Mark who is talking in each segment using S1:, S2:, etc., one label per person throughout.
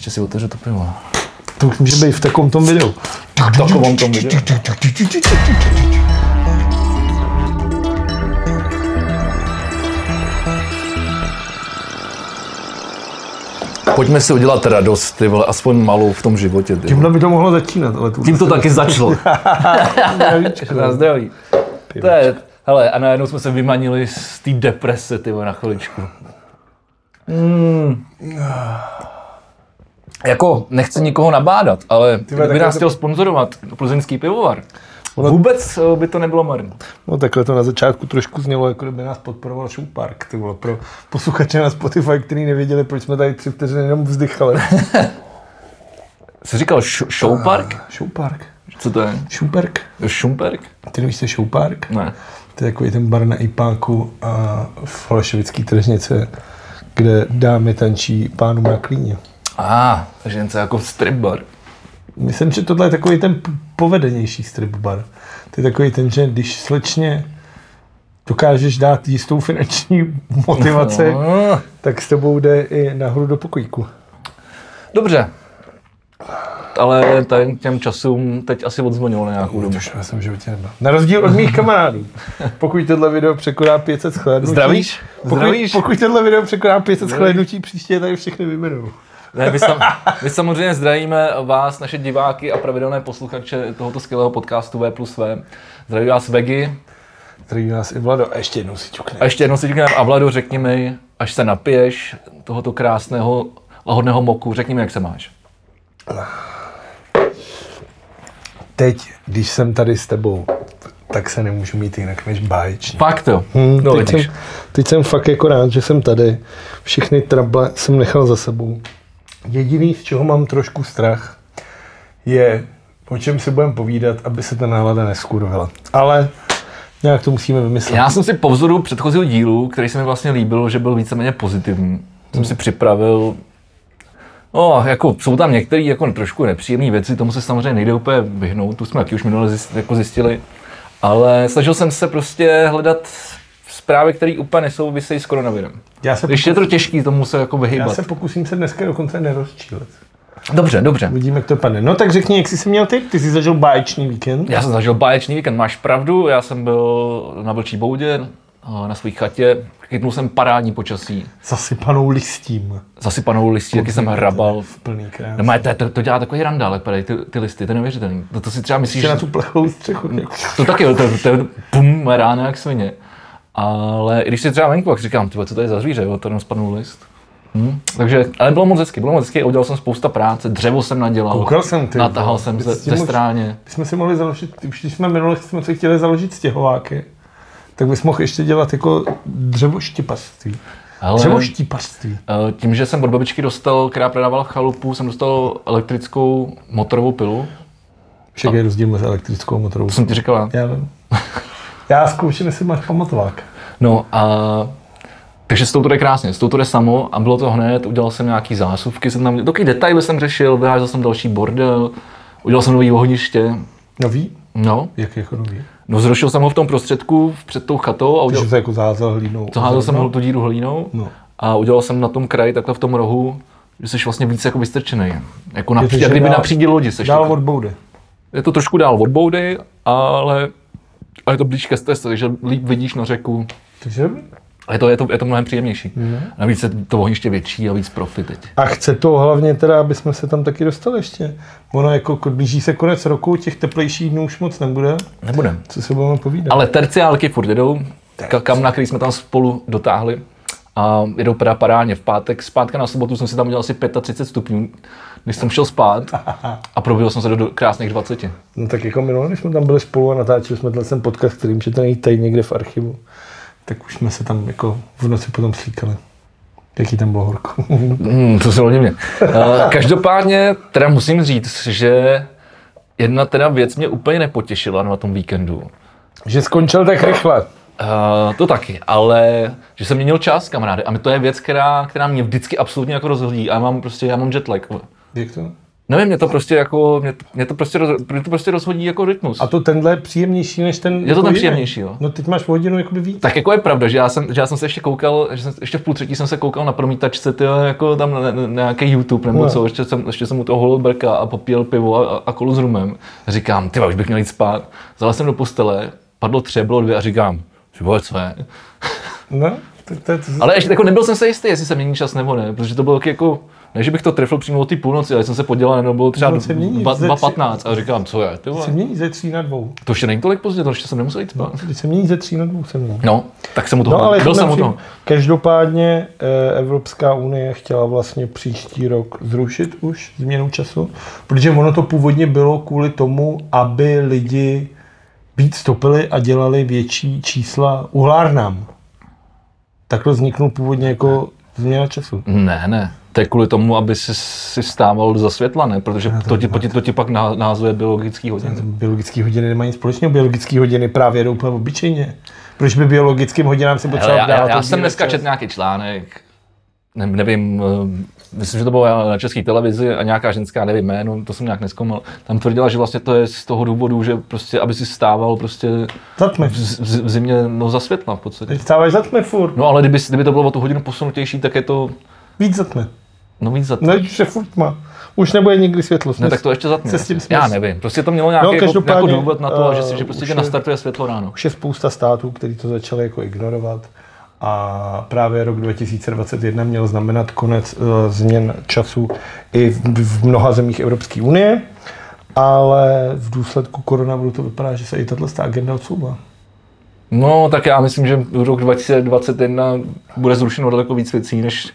S1: Ještě si otevřu to pivo.
S2: To už může být v takovém tom videu.
S1: V takovém tom videu. Pojďme si udělat radost, ty vole, aspoň malou v tom životě. Ty.
S2: Tímhle by to mohlo začínat, ale tu
S1: Tím to taky začalo. Na zdraví. To je, hele, a najednou jsme se vymanili z té deprese, ty vole, na chviličku. Mm. Jako, nechci nikoho nabádat, ale kdyby
S2: tak
S1: nás
S2: to-
S1: chtěl sponzorovat plzeňský pivovar,
S2: Ono-
S1: vůbec eh, by to nebylo marné.
S2: No takhle to na začátku trošku znělo, jako kdyby nás podporoval Show Park. To bylo pro posluchače na Spotify, kteří nevěděli, proč jsme tady tři vteřiny jenom vzdychali.
S1: Jsi říkal š- show park?
S2: Show Park.
S1: Co to je?
S2: Park.
S1: Šumperk?
S2: Ty nevíš, co je Show Park?
S1: Ne.
S2: To je takový ten bar na Ipáku a v Holešovický tržnice, kde dámy tančí pánům na klíně.
S1: A, ah, takže něco jako strip bar.
S2: Myslím, že tohle je takový ten povedenější strip bar. To je takový ten, že když slečně dokážeš dát jistou finanční motivaci,
S1: No,
S2: tak s tebou jde i nahoru do pokojíku.
S1: dobře. Ale tady k těm časům teď asi odzvonilo na nějakou dobu.
S2: Já jsem v životě nebyl. Na rozdíl od mých kamarádů. Pokud tohle video překoná 500 shlédnutí.
S1: Zdravíš?
S2: Pokud,
S1: Zdravíš?
S2: pokud tohle video překoná 500 shlédnutí, příště je tady všechny vyjmenuju.
S1: Ne, my, sam, my samozřejmě zdravíme vás, naše diváky a pravidelné posluchače tohoto skvělého podcastu V plus V. Zdraví vás Vegy.
S2: Zdraví nás i Vlado. A ještě jednou si čukne.
S1: A ještě jednou si říkám, a Vlado, řekni mi, až se napiješ tohoto krásného lahodného moku, řekni mi, jak se máš.
S2: Teď, když jsem tady s tebou, tak se nemůžu mít jinak než báječně.
S1: Fakt jo.
S2: Hmm,
S1: no,
S2: teď,
S1: vidíš.
S2: jsem, teď jsem fakt jako rád, že jsem tady. Všechny trable jsem nechal za sebou. Jediný, z čeho mám trošku strach, je, o čem si budeme povídat, aby se ta nálada neskurvila. Ale nějak to musíme vymyslet.
S1: Já jsem si po vzoru předchozího dílu, který se mi vlastně líbil, že byl víceméně pozitivní, jsem si připravil No, jako jsou tam některé jako trošku nepříjemné věci, tomu se samozřejmě nejde úplně vyhnout, tu jsme taky už minule jako zjistili, ale snažil jsem se prostě hledat zprávy, které úplně nesouvisejí s koronavirem.
S2: Já se,
S1: Když je to těžký tomu se jako
S2: já
S1: vyhybat.
S2: se pokusím se dneska dokonce nerozčílet.
S1: Dobře, dobře.
S2: Uvidíme, jak to padne. No tak řekni, jak jsi se měl ty? Ty jsi zažil báječný víkend.
S1: Já jsem zažil báječný víkend, máš pravdu, já jsem byl na Vlčí boudě, eh, na své chatě, chytnul jsem parádní počasí,
S2: Zasypanou listím.
S1: zasypanou listí, taky jsem hrabal.
S2: V plný krás.
S1: No, to, to, to, dělá takový randál, jak padají ty, ty listy, to je neuvěřitelný. To, to si třeba myslíš,
S2: Ještě na
S1: že
S2: tu plechovou střechu.
S1: to taky, to, to, to pum, ráno jak svině. Ale i když si třeba venku, tak říkám, tyhle, co to je za zvíře, jo, to jenom spadnul list. Hm? Takže, ale bylo moc hezky, bylo moc hezky, udělal jsem spousta práce, dřevo jsem nadělal,
S2: Koukal jsem, ty
S1: natahal jsem
S2: Ty
S1: ze, ze stráně.
S2: My jsme si mohli založit, už když jsme minule jsme si chtěli založit stěhováky, tak bys mohl ještě dělat jako dřevoštipařství.
S1: Ale
S2: Dřevoštípařství.
S1: eh, tím, že jsem od babičky dostal, která prodávala chalupu, jsem dostal elektrickou motorovou pilu.
S2: Však je rozdíl mezi elektrickou a motorovou.
S1: To jsem ti říkala.
S2: Já vím. Já zkouším, jestli máš pamatovák.
S1: No a takže s tou to jde krásně, s tou to jde samo a bylo to hned, udělal jsem nějaký zásuvky, jsem tam, takový detaily jsem řešil, vyházel jsem další bordel, udělal jsem nový ohniště,
S2: Nový?
S1: no,
S2: Jak jako nový?
S1: no zrušil jsem ho v tom prostředku před tou chatou a udělal,
S2: Že se jako zázel hlínou.
S1: zaházel jsem ho tu díru hlínou
S2: No.
S1: a udělal jsem na tom kraji, takhle v tom rohu, že jsi vlastně víc jako vystrčený. Jako na,
S2: to,
S1: jak kdyby
S2: dál-
S1: na přídi lodi seš.
S2: Dál
S1: takhle.
S2: od boudy.
S1: Je to trošku dál od boudy, ale, ale je to blíž ke stezce, takže líp vidíš na řeku.
S2: Takže
S1: A je to, je to, je to mnohem příjemnější.
S2: Mhm.
S1: Navíc je to ohniště větší a víc profi teď.
S2: A chce to hlavně teda, aby jsme se tam taky dostali ještě. Ono jako ko- blíží se konec roku, těch teplejších dnů už moc nebude.
S1: Nebudem.
S2: Co se budeme povídat?
S1: Ale terciálky furt jedou, ka- kam na který jsme tam spolu dotáhli. A jedou teda parádně. V pátek, zpátka na sobotu jsem si tam udělal asi 35 stupňů, když jsem šel spát a probudil jsem se do, krásných 20.
S2: No tak jako minule, když jsme tam byli spolu a natáčeli jsme tenhle ten podcast, který můžete najít tady někde v archivu, tak už jsme se tam jako v noci potom slíkali. Jaký tam bylo horko.
S1: Hmm, to se hodně mě. Uh, každopádně teda musím říct, že jedna teda věc mě úplně nepotěšila na tom víkendu.
S2: že skončil tak rychle.
S1: Uh, to taky, ale že jsem měnil čas, kamaráde. A to je věc, která, která mě vždycky absolutně jako rozhodí. A já mám prostě, já mám jetlag.
S2: Jak to?
S1: Nevím, mě to prostě jako, mě, to- mě to prostě, roz, mě to prostě rozhodí jako rytmus.
S2: A to tenhle je příjemnější než ten.
S1: Je to ten
S2: jiný.
S1: příjemnější, jo.
S2: No teď máš o hodinu jakoby víc.
S1: Tak jako je pravda, že já jsem, že já jsem se ještě koukal, že jsem, ještě v půl třetí jsem se koukal na promítačce, ty jako tam na, na, na nějaký YouTube nebo
S2: No.
S1: co, ještě jsem, ještě jsem u toho holil brka a popíjel pivo a, a kolu s rumem. Říkám, ty už bych měl jít spát. Zalez jsem do postele, padlo tři, bylo dvě a říkám, ty vole, co je?
S2: No, to, to, to,
S1: Ale ještě jako nebyl jsem se jistý, jestli se mění čas nebo ne, protože to bylo taky jako, ne, že bych to trefil přímo od té půlnoci, ale jsem se podělal, nebo bylo třeba
S2: No, se mění, ze tři-
S1: 2.15 a říkám, co je, ty vole.
S2: se mění ze tří na dvou.
S1: To ještě není tolik pozdě, to ještě jsem nemusel jít spát.
S2: Když se mění ze tří na dvou se mnou.
S1: No, tak jsem u toho,
S2: No, ale
S1: byl jsem u toho.
S2: Každopádně eh, Evropská unie chtěla vlastně příští rok zrušit už změnu času, protože ono to původně bylo kvůli tomu, aby lidi víc stopili a dělali větší čísla uhlárnám. Takhle vzniknul původně jako změna času.
S1: Ne, ne. To je kvůli tomu, aby si, si stával za světla, ne? Protože to ti, to ti, to ti pak ná- názuje biologický hodin.
S2: Biologické hodiny nemají nic společného, biologické hodiny právě jdou úplně obyčejně. Proč by biologickým hodinám si
S1: Hele,
S2: potřeba
S1: já, já, já jsem dneska četl nějaký článek, ne, nevím, eh, myslím, že to bylo na české televizi a nějaká ženská, nevím jméno, to jsem nějak neskoumal, tam tvrdila, že vlastně to je z toho důvodu, že prostě, aby si stával prostě
S2: Za tmy.
S1: v, v, zimě no, za světla v podstatě.
S2: Teď stáváš za tmy furt.
S1: No ale kdyby, kdyby to bylo o tu hodinu posunutější, tak je to
S2: Víc za tmy.
S1: no víc za to.
S2: No, už je furt tma. Už nebude nikdy světlo.
S1: Ne, tak to ještě zatmě.
S2: se s tím
S1: asi. Já
S2: smysl-
S1: nevím, prostě to mělo nějaký,
S2: No,
S1: jako, jako důvod na to, že, si, že prostě tě
S2: je-
S1: nastartuje světlo ráno.
S2: Už je spousta států, který to začaly jako ignorovat a právě rok 2021 měl znamenat konec uh, změn času i v, v mnoha zemích Evropské unie, ale v důsledku koronaviru to vypadá, že se i tato agenda odsouvá.
S1: No, tak já myslím, že rok 2021 bude zrušeno daleko víc věcí, než,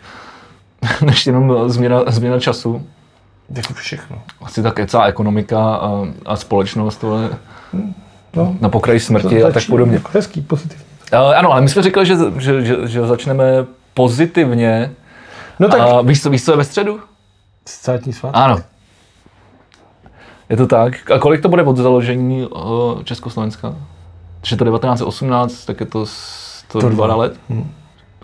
S1: než jenom změna, změna času.
S2: Jako všechno.
S1: Asi také celá ekonomika a, a společnost tohle,
S2: No,
S1: na pokraji smrti a tak podobně.
S2: Jako hezký, pozitivní.
S1: Ale ano, ale my jsme říkali, že, že, že, že začneme pozitivně.
S2: No tak
S1: A víš co, víš, co je ve středu?
S2: státní svátek.
S1: Ano. Je to tak. A kolik to bude od založení uh, Československa? Když je to 1918, tak je to 102 let.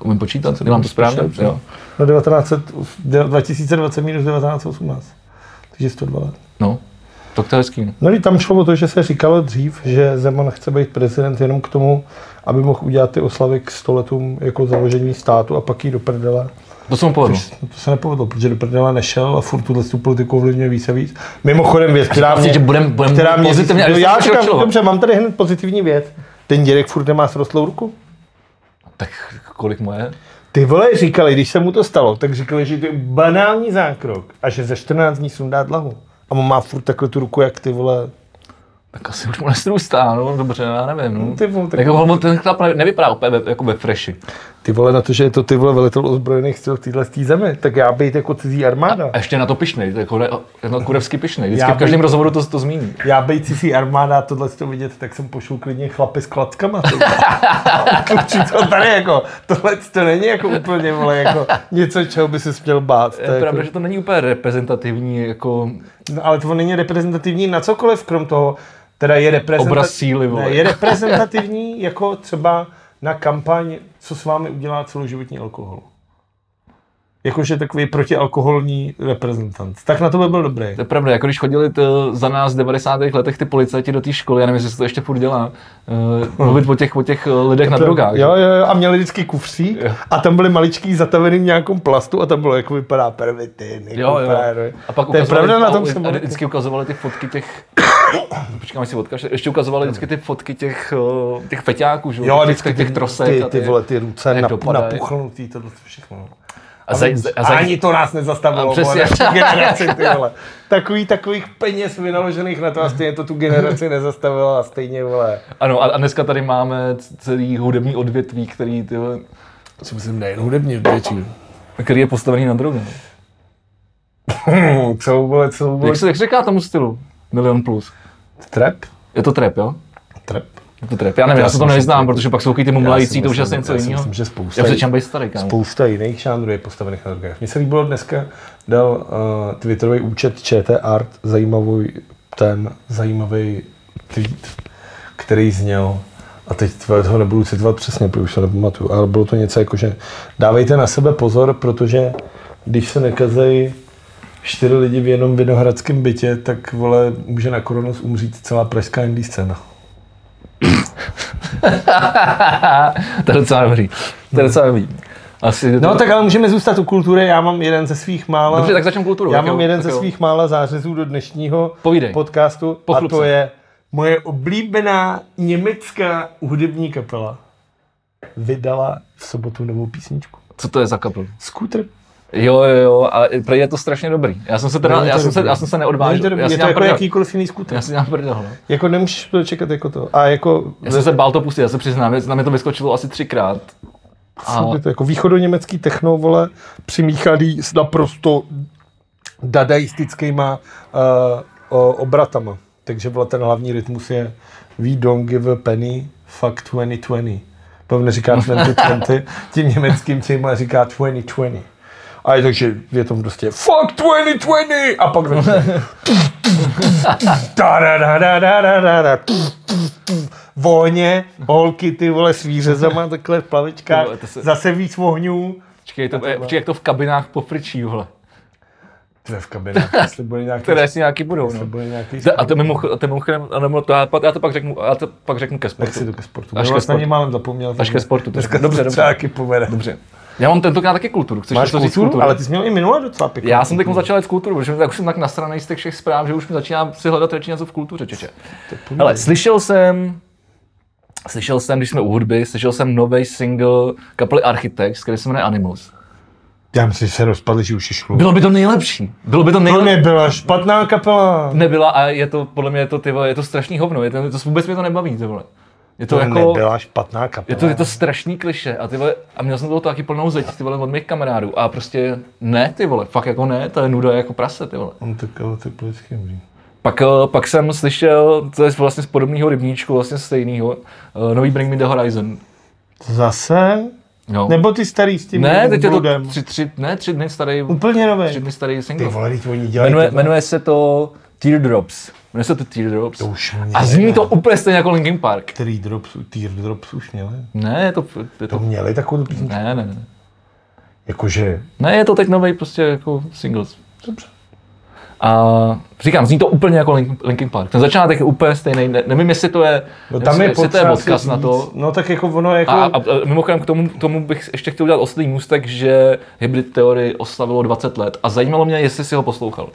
S1: Umím počítat? Dělám to správně? Jo.
S2: No 1900, 2020 minus 1918. Takže 102 let.
S1: No, tak to je hezký.
S2: No, vždyť tam šlo o to, že se říkalo dřív, že Zeman chce být prezident jenom k tomu, aby mohl udělat ty oslavy k stoletům jako založení státu a pak jí do prdele.
S1: To se mu povedlo.
S2: Což, no, to se nepovedlo, protože do prdele nešel a furt tuhle tu politiku ovlivňuje víc a víc. Mimochodem věc, která mě,
S1: že budem, budem
S2: která mě
S1: pozitivně,
S2: no, já říkám, dobře, mám tady hned pozitivní věc. Ten dědek furt nemá srostlou ruku.
S1: Tak kolik mu je?
S2: Ty vole říkali, když se mu to stalo, tak říkali, že to je banální zákrok a že za 14 dní sundá dlahu. A on má furt takhle tu ruku, jak ty vole.
S1: Tak asi už mu nestrůstá, no dobře, já nevím. No.
S2: Ty vole, tak-
S1: Jako ten chlap ne- nevypadá úplně jako ve freši.
S2: Ty vole na to, že je to ty vole velitel ozbrojených sil v téhle zemi, tak já být jako cizí armáda.
S1: A ještě na to pišnej, jako, jako kurevsky pišnej. Vždycky
S2: Já
S1: v každém rozhovoru to, to zmíní.
S2: Já být cizí armáda a tohle to vidět, tak jsem pošel klidně chlapy s klackama. Kluči, to tady jako, tohle to není jako úplně, vole, jako něco, čeho by si měl bát. To
S1: Je
S2: je
S1: pravda,
S2: jako,
S1: že to není úplně reprezentativní jako
S2: no, ale to není reprezentativní na cokoliv, krom toho, teda je
S1: obraz
S2: reprezentativní.
S1: síly, vole.
S2: Ne, je reprezentativní jako třeba na kampaň, co s vámi udělá celoživotní alkohol. Jakože takový protialkoholní reprezentant. Tak na to by byl dobrý.
S1: To je pravda, jako když chodili to, za nás v 90. letech ty policajti do té školy, já nevím, jestli se to ještě furt dělá, uh, mluvit o těch, o těch eh, lidech na drogách.
S2: Jo, jo, jo, a měli vždycky kufřík
S1: Jo.
S2: a tam byly maličký zatavený v nějakém plastu a tam bylo, jak vypadá pervitin. jak
S1: Jo, jo. A pak
S2: to je pravda na tom
S1: a,
S2: jsem
S1: a vždycky ukazovali ty fotky těch, počkám, si odkaž, ještě ukazovali vždycky ty fotky těch, eh, těch feťáků, že?
S2: Jo, vždycky
S1: těch, těch trosek.
S2: ty,
S1: a
S2: ty, vole, ty ruce nap,
S1: dopadají.
S2: napuchnutý, tohle to všechno. no.
S1: A, zaj,
S2: A,
S1: a, zaj,
S2: ani to nás nezastavilo,
S1: A přesně.
S2: vole, generaci, ty vole. Takový, takových peněz vynaložených na to a stejně to tu generaci nezastavilo a stejně, vole.
S1: ano, a, a dneska tady máme celý hudební odvětví, který, ty, vole,
S2: Si myslím, nejen hudební větší.
S1: který je postavený na drogu.
S2: Co, vole, co, vole,
S1: Jak se, jak se říká tomu stylu? Milion plus.
S2: Trap?
S1: Je to trap, jo?
S2: Trap.
S1: Je to trap. Já nevím, já,
S2: Já
S1: se to
S2: že-
S1: protože pak jsou ty mumlající, to už je asi něco jiného.
S2: myslím, že spousta
S1: Já čem být starý, kámo.
S2: Spousta jiných žánrů je postavených na drogách. Mně se líbilo dneska, dal uh, Twitterový účet ČT Art zajímavý ten zajímavý tweet, který zněl a teď tvé- ho nebudu citovat přesně, protože už se nepamatuju, ale bylo to něco jako, že dávejte na sebe pozor, protože když se nekazej čtyři lidi v jednom vinohradském bytě, tak vole, může na koronos umřít celá pražská indie scéna.
S1: to je docela dobrý. To je docela dobrý. Asi
S2: No tak ale můžeme zůstat u kultury, já mám jeden ze svých mála...
S1: Dobře, tak začneme kulturu.
S2: Já mám
S1: jo,
S2: jeden ze svých mála zářezů do dnešního
S1: Povídej.
S2: podcastu
S1: Pochlup
S2: a to je moje oblíbená německá hudební kapela vydala v sobotu novou písničku.
S1: Co to je za kapel?
S2: Scooter.
S1: Jo, jo, jo, a je to strašně dobrý. Já jsem se teda,
S2: to
S1: já jsem se, já jsem se
S2: Není
S1: neodvážil.
S2: to dobrý,
S1: Já
S2: je to jako
S1: prdel.
S2: jakýkoliv jiný scooter.
S1: Já si dělám prdel, no.
S2: Jako nemůžeš to čekat jako to. A jako,
S1: Já jsem se bál to pustit, já se přiznám, na mě to vyskočilo asi třikrát. A
S2: je to jako východoněmecký techno, vole, přimíchaný s naprosto dadaistickýma uh, obratama. Takže vole, ten hlavní rytmus je We don't give a penny, fuck 2020. To neříká 2020, tím německým tím říká 2020. A je to, že je tam prostě fuck 2020 a pak Vohně, holky, ty vole, s výřezama takhle v
S1: plavečkách,
S2: zase víc vohňů.
S1: Počkej, to, je, počkej, jak to v kabinách pofričí, vole.
S2: To je v kabinách, jestli bude nějaký...
S1: Které si nějaký budou, no. a to mimochodem, to mimochodem a to, já, já, to pak řeknu, já to pak řeknu ke sportu.
S2: Jak si to ke sportu?
S1: Až ke
S2: vlastně
S1: sportu.
S2: Vlastně málem zapomněl.
S1: Až ke sportu.
S2: Dneska
S1: dobře, dobře.
S2: Povede.
S1: Dobře. Já mám tentokrát taky kulturu. Chceš
S2: Máš
S1: něco říct
S2: kulturu,
S1: kulturu?
S2: ale ty jsi měl i minule docela pěknou.
S1: Já jsem teď začal jít z kulturu, protože tak už jsem tak nasranej z těch všech zpráv, že už mi začíná si hledat radši něco v kultuře, čeče. Hele, slyšel jsem, slyšel jsem, když jsme u hudby, slyšel jsem nový single kapely Architects, který se jmenuje Animals.
S2: Já myslím, že se rozpadli, že už je šlo.
S1: Bylo by to nejlepší. Bylo by to
S2: To
S1: nejlepší.
S2: nebyla špatná kapela.
S1: Nebyla a je to, podle mě je to, ty vole, je to strašný hovno, je to, to vůbec mě to nebaví, ty vole. Je to,
S2: To
S1: jako,
S2: nebyla špatná kapela.
S1: je to, je to strašný kliše a ty vole, a měl jsem toho taky plnou zeď, ty vole, od mých kamarádů a prostě ne, ty vole, fakt jako ne, to je nuda jako prase, ty vole.
S2: On tak, ale to politicky.
S1: Pak, eh, pak jsem slyšel, to je vlastně z podobného rybníčku, vlastně stejného, nový Bring Me The Horizon.
S2: Zase?
S1: No.
S2: Nebo ty starý s tím
S1: ne, teď je to tři, tři, ne, tři dny starý,
S2: Úplně nový.
S1: tři dny starý
S2: Ty
S1: single.
S2: vole, teď oni dělají
S1: Jmenuje, jmenuje se to Teardrops. Jmenuje se to Teardrops.
S2: To už měli.
S1: A zní to úplně stejně jako Linkin Park.
S2: Který drops, teardrops už měli?
S1: Ne, je to, je
S2: To
S1: to
S2: měli takovou písničku?
S1: ne, ne, ne.
S2: Jakože,
S1: Ne, je to teď nový prostě jako singles.
S2: dobře.
S1: A říkám, zní to úplně jako Linkin, Linkin Park. Ten začátek je úplně stejný, ne, nevím, jestli to je,
S2: No
S1: nevím,
S2: tam je
S1: jestli to je odkaz na to.
S2: No tak jako ono jako...
S1: A, a, a mimochodem k tomu, k tomu bych ještě chtěl udělat oslý můstek, že Hybrid Theory oslavilo 20 let a zajímalo mě, jestli si ho poslouchal.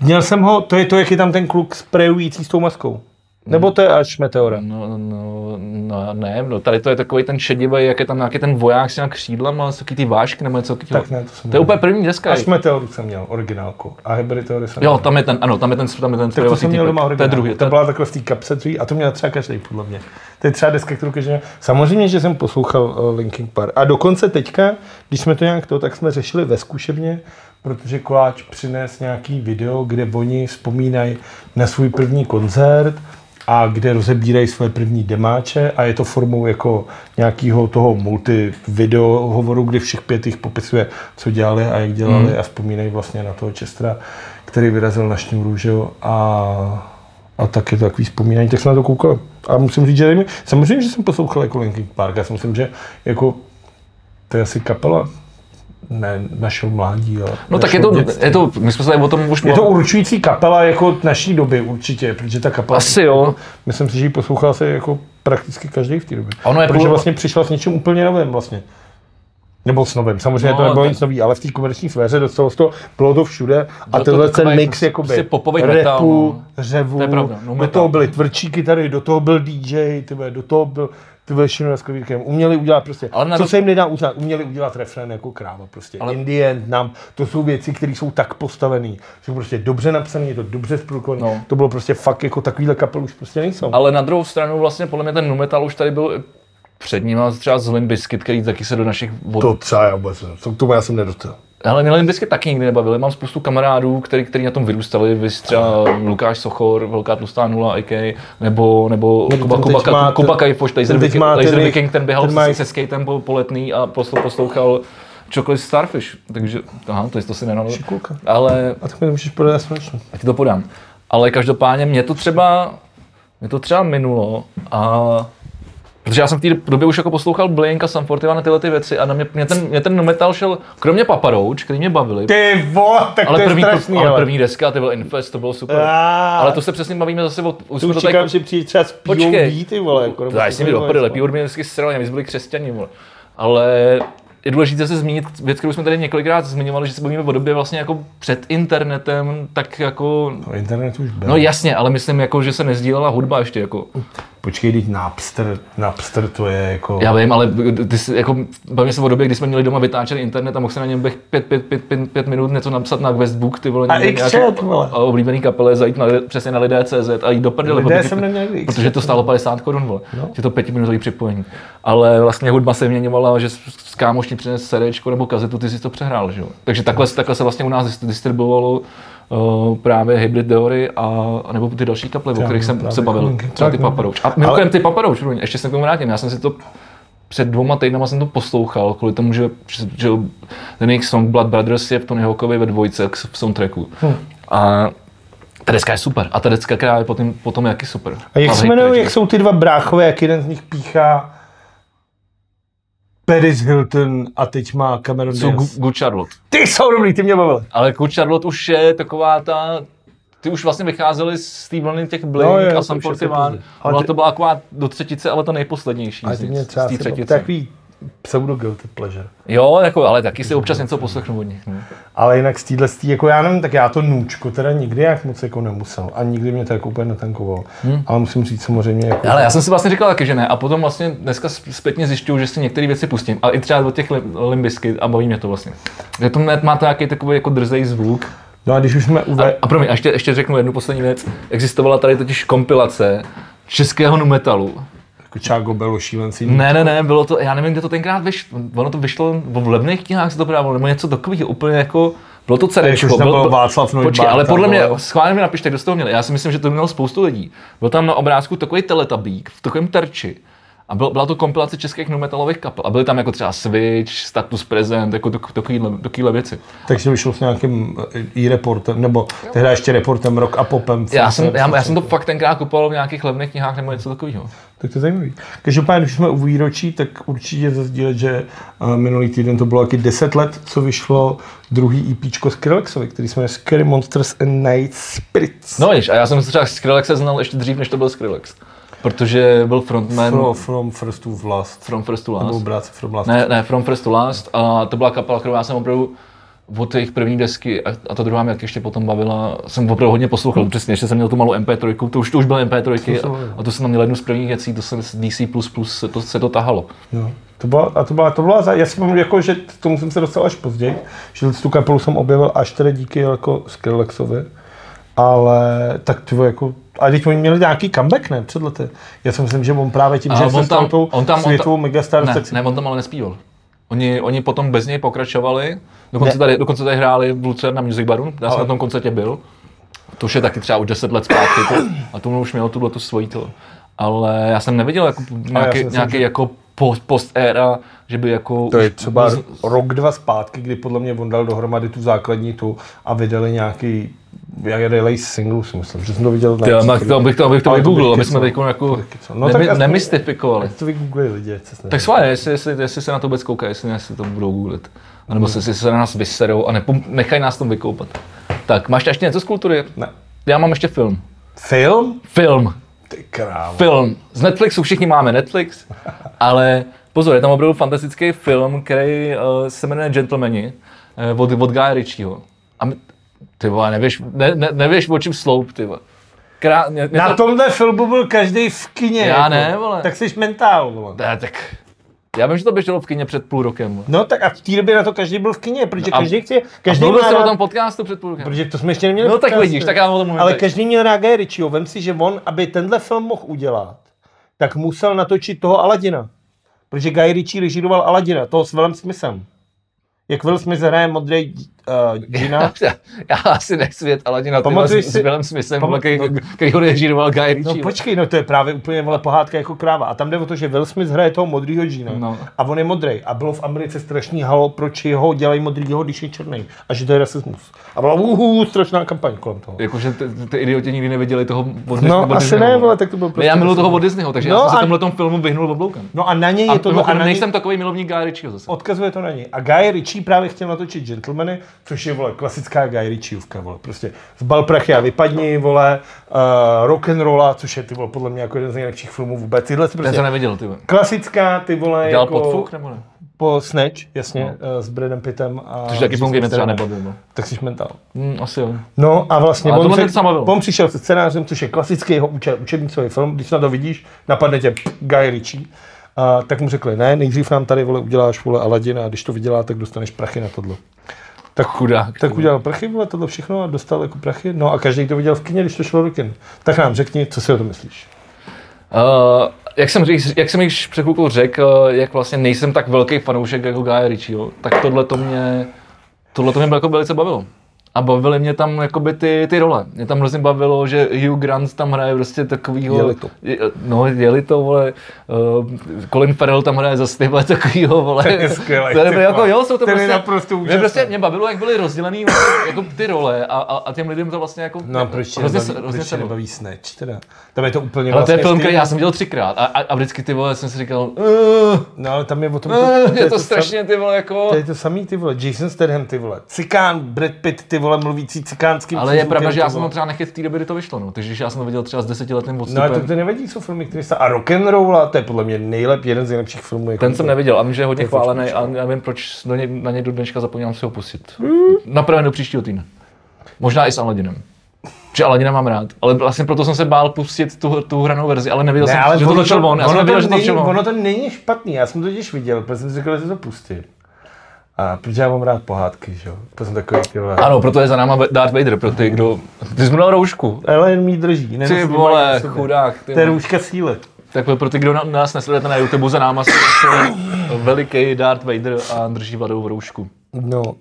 S2: Měl jsem ho, to je to, jak je tam ten kluk sprejující s tou maskou. Nebo to je až Meteora?
S1: No, no, no ne, no, tady to je takový ten šedivý, jak je tam nějaký ten voják s nějak křídlama, s taky ty vášky nebo něco takového.
S2: Tak ne, to jsem
S1: To je
S2: měl.
S1: úplně první deska.
S2: Až Meteoru jsem měl, originálku. A Hybrid Theory jsem
S1: Jo,
S2: měl.
S1: tam je ten, ano, tam je ten, tam je ten
S2: Tak to jsem měl doma
S1: To je druhý.
S2: To byla takhle v té kapse druhý, a to měl třeba každý, podle mě. To je třeba deska, kterou každý měl. Samozřejmě, že jsem poslouchal uh, Linkin Park. A dokonce teďka, když jsme to nějak to, tak jsme řešili ve zkušebně, protože Koláč přines nějaký video, kde oni vzpomínají na svůj první koncert a kde rozebírají své první demáče a je to formou jako nějakého toho multi video hovoru, kdy všech pět jich popisuje, co dělali a jak dělali
S1: Mhm.
S2: a vzpomínají vlastně na toho Čestra, který vyrazil na šňůru, že jo, a, a tak je to takový vzpomínání, tak jsem na to koukal. A musím říct, že nevím, samozřejmě, že jsem poslouchal jako Linkin Park, já si myslím, že jako to je asi kapela ne, našeho mládí. Ale
S1: no tak je to,
S2: dětství.
S1: je to, my jsme se tady o tom už
S2: Je to určující kapela jako naší doby určitě, protože ta kapela...
S1: Asi jo.
S2: Myslím si, že ji poslouchal se jako prakticky každý v té době.
S1: Ono je
S2: protože
S1: půl-
S2: vlastně přišla s něčím úplně novým vlastně. Nebo s novým. Samozřejmě
S1: No,
S2: to nebylo
S1: tak-
S2: nic nový, ale v té komerční sféře dostalo to, bylo to všude a
S1: Bylo to
S2: tenhle ten mix
S1: prostě
S2: jakoby
S1: popový
S2: rapu,
S1: metal, no.
S2: řevu,
S1: To je pravda, no
S2: do
S1: metal.
S2: toho byly tvrdší kytary, do toho byl DJ, tyhle, do toho byl ty všechno s klavíkem. Uměli udělat prostě,
S1: Ale na
S2: co
S1: to-
S2: se jim nedá uznat, uměli udělat refrén jako kráva prostě.
S1: Ale-
S2: Ale... In the end, nám, to jsou věci, které jsou tak postavené, že jsou prostě dobře napsané, je to dobře zprudkované.
S1: No.
S2: To bylo prostě fakt jako takovýhle kapel už prostě nejsou.
S1: Ale na druhou stranu vlastně podle mě ten nu metal už tady byl před ním, a třeba z Limp Bizkit, který taky se do našich vod...
S2: To třeba já vůbec ne. To k tomu já jsem nedostal.
S1: Ale mě Limp Bizkit taky nikdy nebavili. Mám spoustu kamarádů, který, který na tom vyrůstali, vy třeba Lukáš Sochor, Velká tlustá nula, AK, nebo, nebo Kuba,
S2: ten
S1: Kuba,
S2: má-
S1: Kuba, Kuba Kajfoš, Laser, Viking, Laser
S2: ten-
S1: Viking, ten běhal
S2: ten má-
S1: se, skatem po, po letný a posl, poslouchal Chocolate Starfish, takže, aha, to, to si nenadal. Ale
S2: A tak mi to můžeš podat slunečnou.
S1: já ti to podám. Ale každopádně mě to třeba, mě to třeba minulo a Protože já jsem v té době už jako poslouchal Blink a Sam 41 tyhle ty věci a na mě, mě, ten, mě ten metal šel, kromě Paparouč, který mě bavili,
S2: Ty vole, tak
S1: ale
S2: to je
S1: první,
S2: strašný,
S1: ale
S2: ale.
S1: první deska, ty byl Infest, to bylo super.
S2: Ah.
S1: Ale to se přesně bavíme zase o, už
S2: Tu
S1: to
S2: čekám,
S1: tady,
S2: že přijde třeba z
S1: Počkej.
S2: POV, ty vole. Jako,
S1: to já jsem mi do prdele, Pure mě vždycky srali, my jsme byli křesťani, vole. Ale je důležité se zmínit věc, kterou jsme tady několikrát zmiňovali, že se bavíme o době vlastně jako před internetem, tak jako,
S2: No, internet už byl.
S1: no jasně, ale myslím jako, že se nezdílela hudba ještě jako.
S2: Počkej, teď Napster, Napster to je jako...
S1: Já vím, ale ty jsi, jako, bavíme se o době, kdy jsme měli doma vytáčený internet a mohl se na něm bych pět, pět, pět, pět, pět minut něco napsat na Westbook, ty vole,
S2: A vole.
S1: a oblíbený kapele, zajít na, přesně na lidé.cz a jít do prdele.
S2: Lidé
S1: protože-
S2: jsem neměl nikdy
S1: Protože to stálo 50 korun, vole.
S2: No.
S1: Je to pětiminutový připojení. Ale vlastně hudba se měňovala, že s kámoš ti přines CDčko nebo kazetu, ty si to přehrál, že jo. Takže takhle, takhle se vlastně u nás dis- distribuovalo uh, právě Hybrid Theory a, a nebo ty další kaple, o kterých jsem se bavil, třeba ty
S2: no.
S1: Paparouč. A mimochodem ty Paparouč, ještě se k tomu vrátím, já jsem si to před dvoma týdnama jsem to poslouchal, kvůli tomu, že, že ten jejich song Blood Brothers je v Tony Hawkovi ve dvojce v soundtracku.
S2: Hm.
S1: A ta deska je super. A ta deska, která je potom, potom jaký super.
S2: A jak se jmenují, jak jsou ty dva bráchové, jak jeden z nich píchá Paris Hilton a teď má Cameron
S1: Jsou
S2: Diaz.
S1: Good Charlotte.
S2: Ty jsou dobrý, ty mě bavili.
S1: Ale Good Charlotte už je taková ta... Ty už vlastně vycházeli z té vlny těch Blink
S2: No jo,
S1: a Sam
S2: je to
S1: 41.
S2: pozdě. Ale ty-
S1: to byla taková do třetice, ale ta nejposlednější
S2: A
S1: z,
S2: ty mě
S1: z
S2: třeba
S1: té třetice.
S2: takový pseudo guilty pleasure.
S1: Jo, jako, ale taky si občas něco poslechnu od nich. No.
S2: Ale jinak z téhle, jako já nevím, tak já to nůčko teda nikdy jak moc jako nemusel. A nikdy mě to jako úplně netankovalo. Hmm. Ale musím říct samozřejmě jako...
S1: Ale já jsem si vlastně říkal taky, že ne. A potom vlastně dneska zpětně zjišťuju, že si některé věci pustím. A i třeba od těch limbisky a baví mě to vlastně. Že to má to nějaký takový jako drzej zvuk.
S2: No a když už jsme
S1: A,
S2: uve...
S1: a promiň, a ještě, ještě řeknu jednu poslední věc. Existovala tady totiž kompilace českého nu metalu.
S2: Čágo Belo šílenci.
S1: Ne, ne, ne, bylo to, já nevím, kde to tenkrát vyšlo, ono to vyšlo, v levných knihách se to prodávalo, nebo něco takového, úplně jako, bylo to CDčko.
S2: tam byl Václav
S1: Počkej,
S2: Neubart,
S1: ale podle mě,
S2: bylo-
S1: schválně mi napište, kdo z toho měl, já si myslím, že to mělo spoustu lidí. Byl tam na obrázku takový teletabík v takovém terči. A byl, byla to kompilace českých nu metalových kapel. A byly tam jako třeba Switch, Status Present, jako tak- takovýhle, takovýhle věci.
S2: Takže vyšlo s nějakým eh, i reportem, nebo tehdy ještě reportem Rock a Popem.
S1: Já jsem, já, já jsem to fakt tenkrát kupoval v nějakých levných knihách nebo něco takového.
S2: Tak to je zajímavý. Každopádně, když jsme u výročí, tak určitě zazdílet, že eh, minulý týden to bylo taky 10 let, co vyšlo druhý EPčko Skrillexovi, který jmenuje Scary Monsters and Night Spirits.
S1: No víš, a já jsem se třeba Skrillexe znal ještě dřív, než to byl Skrillex. Protože byl frontman
S2: From, from First to Last.
S1: From First to
S2: Nebo
S1: Last.
S2: bráce From Last.
S1: Ne, ne, From First to Last. A to byla kapela, kterou já jsem opravdu od jejich první desky a, a ta druhá mě jak ještě potom bavila, jsem opravdu hodně poslouchal, přesně, ještě jsem měl tu malou MP3, to už, to už byl MP3
S2: To
S1: a, a to jsem tam měl jednu z prvních věcí, to jsem z DC++, se to, se to tahalo.
S2: No. To byla, a to byla, to byla, já si pamatuju, jako, že k tomu jsem se dostal až později, že tu kapelu jsem objevil až tedy díky jako Skrillexovi, ale tak to jako, a teď oni měli nějaký comeback, ne, před lety. Já si myslím, že on právě tím,
S1: A
S2: že
S1: on
S2: se
S1: tam-
S2: tou
S1: on tam- on
S2: světovou
S1: Ne,
S2: tak si,
S1: ne, on tam ale nespíval. Oni, oni potom bez něj pokračovali, dokonce
S2: Ne.
S1: tady, dokonce tady hráli v Lucer na Music Baru, já jsem
S2: Ale-
S1: na tom koncertě byl. To už je taky třeba už 10 let zpátky to, a tomu už měl tuhle tu svojí to. Ale já jsem neviděl jako nějaký,
S2: myslím,
S1: nějaký
S2: že-
S1: jako post, éra, že by jako...
S2: to je třeba
S1: z-
S2: rok, dva zpátky, kdy podle mě on dal dohromady tu základní tu a vydali nějaký, jak release single, si myslím, že jsem to viděl na
S1: Ty, ale to bych to, bych to vygooglil, aby jsme teď jako
S2: kecal. No tak
S1: nemy,
S2: aspoň-
S1: nemystifikovali.
S2: To vygooglili lidi, se.
S1: Tak schválně, jestli, jestli, jestli se na to vůbec koukají, jestli, jestli to budou googlit. A nebo se, jestli se na nás vyserou a nepom- nechají nás tom vykoupat. Tak, máš ještě něco z kultury?
S2: Ne.
S1: Já mám ještě film.
S2: Film?
S1: Film.
S2: Ty krávo.
S1: Film. Z Netflixu všichni máme Netflix, ale pozor, je tam opravdu fantastický film, který uh, se jmenuje Gentlemani uh, od, od Guy Ritchieho. A ty vole, nevíš, ne, ne, nevíš o čem sloup, ty vole. Krá, mě, mě
S2: Na
S1: to,
S2: tomhle filmu byl každý v kině. jako.
S1: Já ne, vole.
S2: Tak jsi mentál, vole.
S1: ne, tak, já vím, že to běželo v kině před půl rokem.
S2: No tak a v té době na to každý byl v kině, protože
S1: A-
S2: každý chce,
S1: A
S2: každý
S1: mluvil
S2: má
S1: jsem o tom podcastu před půl rokem.
S2: protože to jsme ještě neměli
S1: No tak
S2: podcast.
S1: vidíš, tak já o tom mluvím
S2: Ale
S1: teď.
S2: každý měl rád Guy Ritchieho. Vem si, že on, aby tenhle film mohl udělat, tak musel natočit toho Aladina. Protože Guy Ritchie režíroval Aladina, toho s Velem Smithem. Jak Will Smith hraje modrý uh, Gina.
S1: Já asi nechci vědět Aladina
S2: Pamatuješ
S1: s,
S2: si-
S1: s Willem Smithem,
S2: Pam-
S1: který,
S2: no-
S1: který ho režíroval Guy
S2: No
S1: Ritchie.
S2: počkej, no to je právě úplně vole pohádka jako kráva. A tam jde o to, že Will Smith hraje toho modrýho Gina.
S1: No.
S2: A on je modrý. A bylo v Americe strašný halo, proč jeho dělají modrýho, když je černý. A že to je rasismus. A byla uhu, strašná kampaň kolem toho.
S1: Jakože ty, ty idioti nikdy neviděli toho od
S2: No, asi ne,
S1: vole.
S2: tak to byl
S1: Ne,
S2: prostě
S1: já miluji toho od Disneyho, takže
S2: No
S1: já jsem se tomhle filmu vyhnul obloukem.
S2: No a na něj je to... a
S1: nejsem takový milovník Guy Ritchieho zase.
S2: Odkazuje to na něj. A Guy Ritchie právě chtěl natočit Gentlemany, což je, vole, klasická Guy Ritchieovka, vole. Prostě zbal prachy a vypadni, vole, uh, rock and rolla, což je, ty vole, podle mě jako jeden z nejlepších filmů vůbec. Tyhle
S1: Ten
S2: prostě
S1: jsem neviděl, ty vole.
S2: klasická, ty vole,
S1: Dělal
S2: jako...
S1: podfuk nebo ne?
S2: Po Snatch, jasně, no. s Bradem Pittem. A
S1: Což taky mě třeba nebavil. No.
S2: Tak jsi mentál.
S1: Hmm, asi jo.
S2: No a vlastně
S1: Ale
S2: on, se, on přišel se scénářem, což je klasický jeho uče, učebnicový film. Když na to vidíš, napadne tě pff, Guy Ritchie. A tak mu řekli, ne, nejdřív nám tady vole, uděláš vole Aladina a když to vydělá, tak dostaneš prachy na tohle. Tak,
S1: Chudák.
S2: tak udělal prachy, vole, tohle všechno a dostal jako prachy. No a každý to viděl v kině, když to šlo do kin. Tak nám řekni, co si o tom myslíš.
S1: Uh, jak jsem, jak jsem již před chvilkou řekl, jak vlastně nejsem tak velký fanoušek jako Guy Ritchieho, tak tohle to mě, tohle to mě jako velice bavilo. A bavily mě tam jakoby ty, ty role. Mě tam hrozně bavilo, že Hugh Grant tam hraje prostě takovýho...
S2: Jeli to.
S1: Je- No, jeli to, vole. Uh, Colin Farrell tam hraje za tyhle takovýho, vole.
S2: Ten je skvělej,
S1: To je
S2: ty
S1: jako, jo, jsou to
S2: Ten je
S1: prostě...
S2: naprosto
S1: mě,
S2: úžasný.
S1: prostě, mě bavilo, jak byly rozdělený vlastně, jako ty role a, a, a těm lidem to vlastně jako...
S2: No proč
S1: hrozně,
S2: nebaví,
S1: hrozně
S2: proč nebaví Snatch teda? Tam je to úplně
S1: Ale to je
S2: vlastně
S1: film, který já jsem viděl třikrát a, a, a vždycky ty vole jsem si říkal, uh,
S2: No ale tam je o tom,
S1: uh, je to strašně ty vole jako...
S2: To je to samý ty vole, Jason Statham ty vole, Cikán, Brad Pitt ty vole, mluvící cikánským
S1: Ale je pravda, že já jsem to třeba nechyt v té době, kdy to vyšlo, no. Takže když já jsem to viděl třeba s desetiletým
S2: No
S1: odstupem.
S2: ale to, to nevadí, jsou filmy, které se... A rock and roll, to je podle mě nejlep, jeden z nejlepších filmů. Jako
S1: ten jsem neviděl a vím, že je hodně chválený a já vím, proč na něj, na něj do dneška zapomínám si ho pustit. Napravě do příštího týdne. Možná i s Aladinem. Že Aladina mám rád, ale vlastně proto jsem se bál pustit tu, tu hranou verzi, ale nevěděl jsem, že to točil on. Já jsem
S2: ono, to
S1: že to
S2: není,
S1: točil on.
S2: ono to není špatný, já jsem to totiž viděl, protože jsem si říkal, že to pustím. A protože já mám rád pohádky, že jo. To jsem takový, ty vole.
S1: Ano, proto je za náma Darth Vader, pro ty, kdo... Ty jsi mu dal roušku.
S2: Ale jen mi drží.
S1: Ty vole, chudák. Ty
S2: To je růžka síly.
S1: Tak pro ty, kdo na- nás nesledujete na YouTube, za náma stojí veliký Darth Vader a drží vladovou roušku.
S2: No, uh,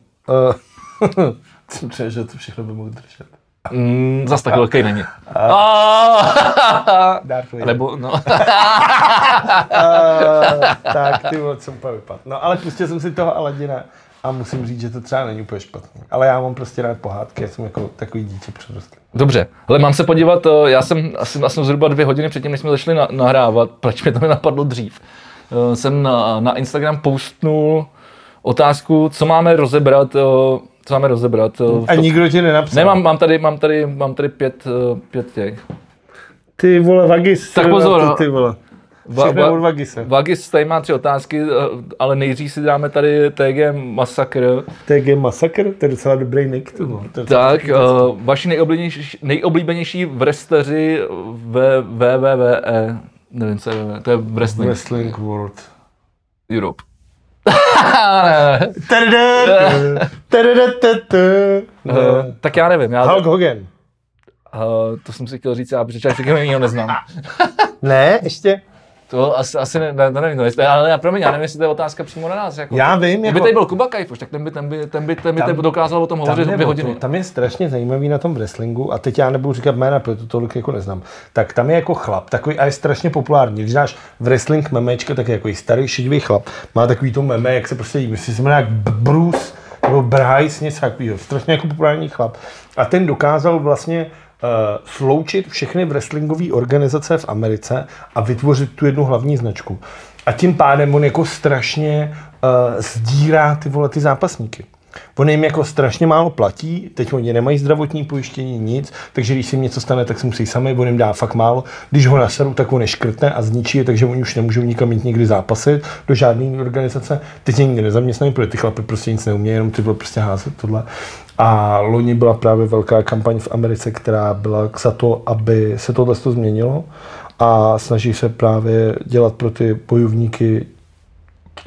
S2: jsem přijel, že to všechno by mohl držet.
S1: Mm, zas tak velký není. Ah!
S2: Darth Vader.
S1: Nebo, no.
S2: Uh, tak, ty vole, co úplně vypad. No, ale pustil jsem si toho Aladina a musím říct, že to třeba není úplně špatný. Ale já mám prostě rád pohádky, já jsem jako takový dítě přerostlý.
S1: Dobře, ale mám se podívat, eh, já jsem asi, asi zhruba dvě hodiny předtím, než jsme začali na, nahrávat, proč mi to nenapadlo dřív, Eh, jsem na, na Instagram postnul otázku, co máme rozebrat, eh, co máme rozebrat. eh,
S2: A
S1: to-
S2: nikdo ti nenapsal.
S1: Ne, mám, mám, tady, mám, tady, mám tady pět, eh, pět těch.
S2: Ty vole, Vagis.
S1: Tak pozor,
S2: ty, ty vole.
S1: Va-
S2: Všechno
S1: va-
S2: Vagise.
S1: Vagis tady má tři otázky, eh, ale nejdřív si dáme tady TG Masakr.
S2: TG Massacre, to je docela dobrý nick. To je
S1: Tak, uh, vaši nejoblíbenější, nejoblíbenější wrestleři ve WWE, nevím, co je to je wrestling
S2: Wrestling World.
S1: Europe. Uh, tak já nevím, já,
S2: Hulk Hogan.
S1: uh, to jsem si chtěl říct, já protože všechno jiného neznám.
S2: Ne, ještě.
S1: To asi, asi ne, ne, to nevím, to je, ale já, promiň, já nevím, jestli to je otázka přímo na nás. Jako.
S2: Já vím,
S1: Kdyby
S2: jako...
S1: tady byl Kuba Kajfuš, tak ten by, ten by, ten by, ten by
S2: Tam-
S1: dokázal o tom hovořit dvě hodiny.
S2: To, tam je strašně zajímavý na tom wrestlingu, a teď já nebudu říkat jména, protože to tolik jako neznám, tak tam je jako chlap, takový a je strašně populární. Když dáš wrestling memečka, tak je jako starý šedivý chlap, má takový to meme, jak se prostě jí, myslí, že se jmenuje jak Bruce, nebo Bryce, něco takového, strašně jako populární chlap. A ten dokázal vlastně sloučit všechny wrestlingové organizace v Americe a vytvořit tu jednu hlavní značku. A tím pádem on jako strašně uh, sdírá ty vole ty zápasníky. On jim jako strašně málo platí, teď oni nemají zdravotní pojištění, nic, takže když se jim něco stane, tak si musí sami, on jim dá fakt málo. Když ho naserou, tak on neškrtne a zničí je, takže oni už nemůžou nikam jít nikdy zápasit do žádné organizace. Teď je nikdy nezaměstnají, protože ty chlapy prostě nic neumějí, jenom ty bylo prostě házet tohle. A loni byla právě velká kampaň v Americe, která byla za to, aby se tohle to změnilo a snaží se právě dělat pro ty bojovníky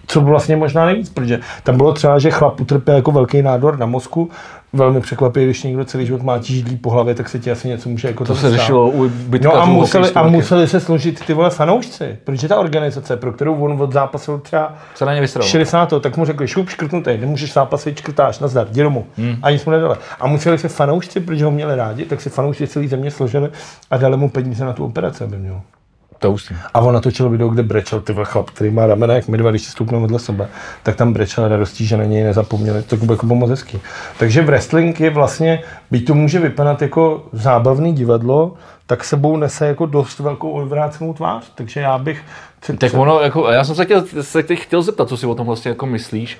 S2: co vlastně možná nejvíc, protože tam bylo třeba, že chlap utrpěl jako velký nádor na mozku, velmi překvapí, když někdo celý život má židlí po hlavě, tak se ti asi něco může jako
S1: To se řešilo u
S2: No a museli, a museli se složit ty vole fanoušci, protože ta organizace, pro kterou on od zápasil třeba
S1: Se na ně vysralo.
S2: 60. tak mu řekli, šup, škrtnutý, nemůžeš zápasit, škrtáš, nazdar, jdi domů. Hmm. A nic mu nedali. A museli se fanoušci, protože ho měli rádi, tak si fanoušci celý země složili a dali mu peníze na tu operaci, aby měl.
S1: To už
S2: A on natočil video, kde brečel ty chlap, který má ramena jak my dva, když si stoupnou vedle sebe, tak tam brečel radostí, že na něj nezapomněli. To bylo jako moc hezký. Takže wrestling je vlastně, byť to může vypadat jako zábavný divadlo, tak sebou nese jako dost velkou odvrácenou tvář. Takže já bych...
S1: Tak ono, jako, já jsem se, chtěl, se teď chtěl zeptat, co si o tom vlastně jako myslíš.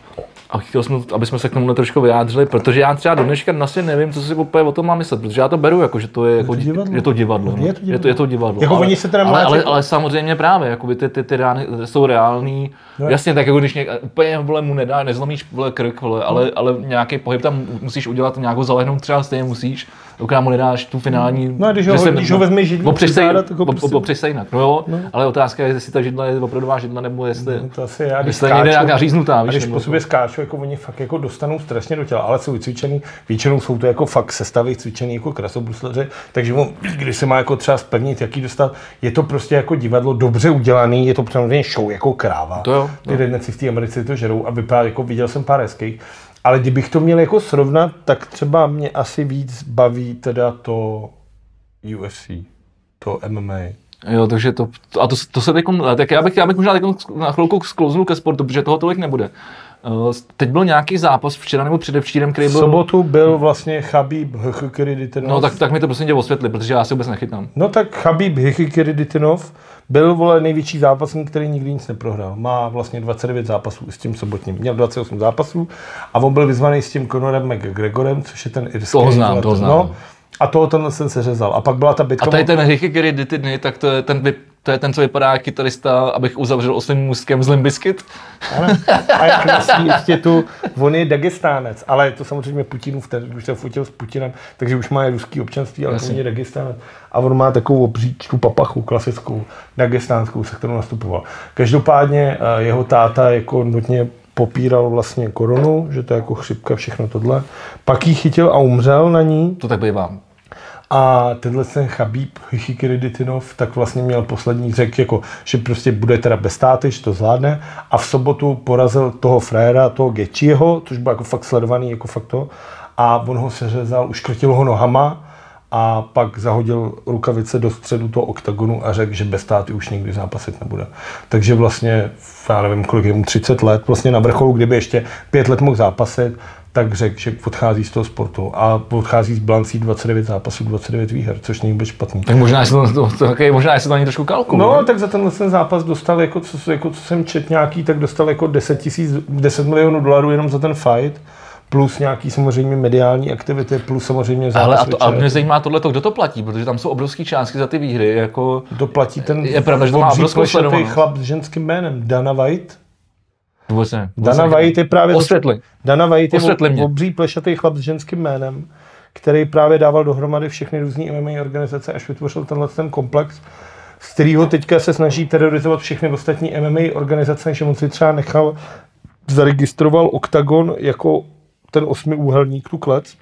S1: A chtěl jsem, aby jsme se k tomu trošku vyjádřili, protože já třeba do dneška vlastně nevím, co si úplně o tom mám myslet, protože já to beru jako, že to je, jako,
S2: to divadlo.
S1: je to divadlo. no.
S2: Je to
S1: Je to, je to divadlo.
S2: Jako
S1: ale,
S2: oni se teda
S1: ale, ale, ale, samozřejmě právě, jakoby ty, ty, ty rány jsou reální.
S2: No.
S1: Jasně, tak jako když něk, úplně vole, mu nedá, nezlomíš vole, krk, vole, ale, ale nějaký pohyb tam musíš udělat, nějakou zalehnout třeba stejně musíš, dokud mu nedáš tu finální...
S2: No a když ho- když ho vezmeš židlí
S1: opřeš se- op-
S2: prostě-
S1: opřeš se jinak. No jo, ale otázka je, jestli ta židla je opravdová židla, nebo jestli...
S2: No, to asi já, když
S1: Jestli je někde nějaká říznutá,
S2: a
S1: víš,
S2: když po sobě skáču, jako oni fakt jako dostanou strašně do těla, ale jsou vycvičený, většinou jsou to jako fakt sestavy cvičený jako krasobruslaři, takže on, když se má jako třeba spevnit, jaký dostat, je to prostě jako divadlo dobře udělaný, je to samozřejmě show jako kráva.
S1: To jo,
S2: Ty redneci v té Americe to žerou a vypadá jako, viděl jsem pár hezkých, ale kdybych to měl jako srovnat, tak třeba mě asi víc baví teda to UFC, to MMA.
S1: Jo, takže to, to a to, to se teď, tak já bych, já bych možná teď na chvilku sklouznul ke sportu, protože toho tolik nebude. Uh, teď byl nějaký zápas včera nebo předevčírem, který
S2: V
S1: byl...
S2: sobotu byl vlastně Chabib Hkhyriditinov.
S1: No tak, tak mi to prosím tě osvětli, protože já si vůbec nechytám.
S2: No tak Chabib Hkhyriditinov byl vole největší zápasník, který nikdy nic neprohrál. Má vlastně 29 zápasů s tím sobotním. Měl 28 zápasů a on byl vyzvaný s tím Conorem McGregorem, což je ten irský.
S1: Toho znám, toho znám.
S2: No, a toho tenhle jsem se řezal. A pak byla ta bitka.
S1: A tady ten Ricky Kerry ty dny, tak to je ten, vy- to je ten, co vypadá kytarista, abych uzavřel osmým můstkem z Limbiskit.
S2: Ano. A jak nosí ještě tu, on je Dagestánec, ale to samozřejmě Putinův, ten už se fotil s Putinem, takže už má ruský občanství, ale
S1: Jasně.
S2: on je Dagestánec. A on má takovou obříčku papachu, klasickou, dagestánskou, se kterou nastupoval. Každopádně eh, jeho táta jako nutně popíral vlastně koronu, že to je jako chřipka, všechno tohle. Pak ji chytil a umřel na ní.
S1: To tak bývá.
S2: A tenhle ten Chabib Hikiriditinov tak vlastně měl poslední řek, jako, že prostě bude teda bez státy, že to zvládne. A v sobotu porazil toho fréra, toho Gečiho, což byl jako fakt sledovaný, jako fakt to. A on ho seřezal, uškrtil ho nohama a pak zahodil rukavice do středu toho oktagonu a řekl, že bez státy už nikdy zápasit nebude. Takže vlastně, já nevím, kolik je mu 30 let, vlastně na vrcholu, kdyby ještě pět let mohl zápasit, tak řekl, že odchází z toho sportu a odchází z bilancí 29 zápasů, 29 výher, což není vůbec špatný.
S1: Tak možná, jestli to, to, to, to, možná, jestli to ani trošku kalkulu.
S2: No, tak za tenhle ten zápas dostal, jako co, jako co jsem čet nějaký, tak dostal jako 10, tisíc, 10 milionů dolarů jenom za ten fight, plus nějaký samozřejmě mediální aktivity, plus samozřejmě zápas
S1: Ale a, to, a mě zajímá tohle, kdo to platí, protože tam jsou obrovské částky za ty výhry, jako...
S2: To platí ten
S1: Je pravda, že to má obrovskou
S2: chlap s ženským jménem, Dana White.
S1: Vůbec ne. Vůbec
S2: Dana. White je právě...
S1: Osvětli.
S2: Dana White je
S1: Osvětli mě.
S2: ob- obří plešatý chlap s ženským jménem, který právě dával dohromady všechny různé MMA organizace, až vytvořil tenhle ten komplex, z kterého teďka se snaží terorizovat všechny ostatní MMA organizace, že on si třeba nechal, zaregistroval OKTAGON jako ten osmiúhelník, tu klec,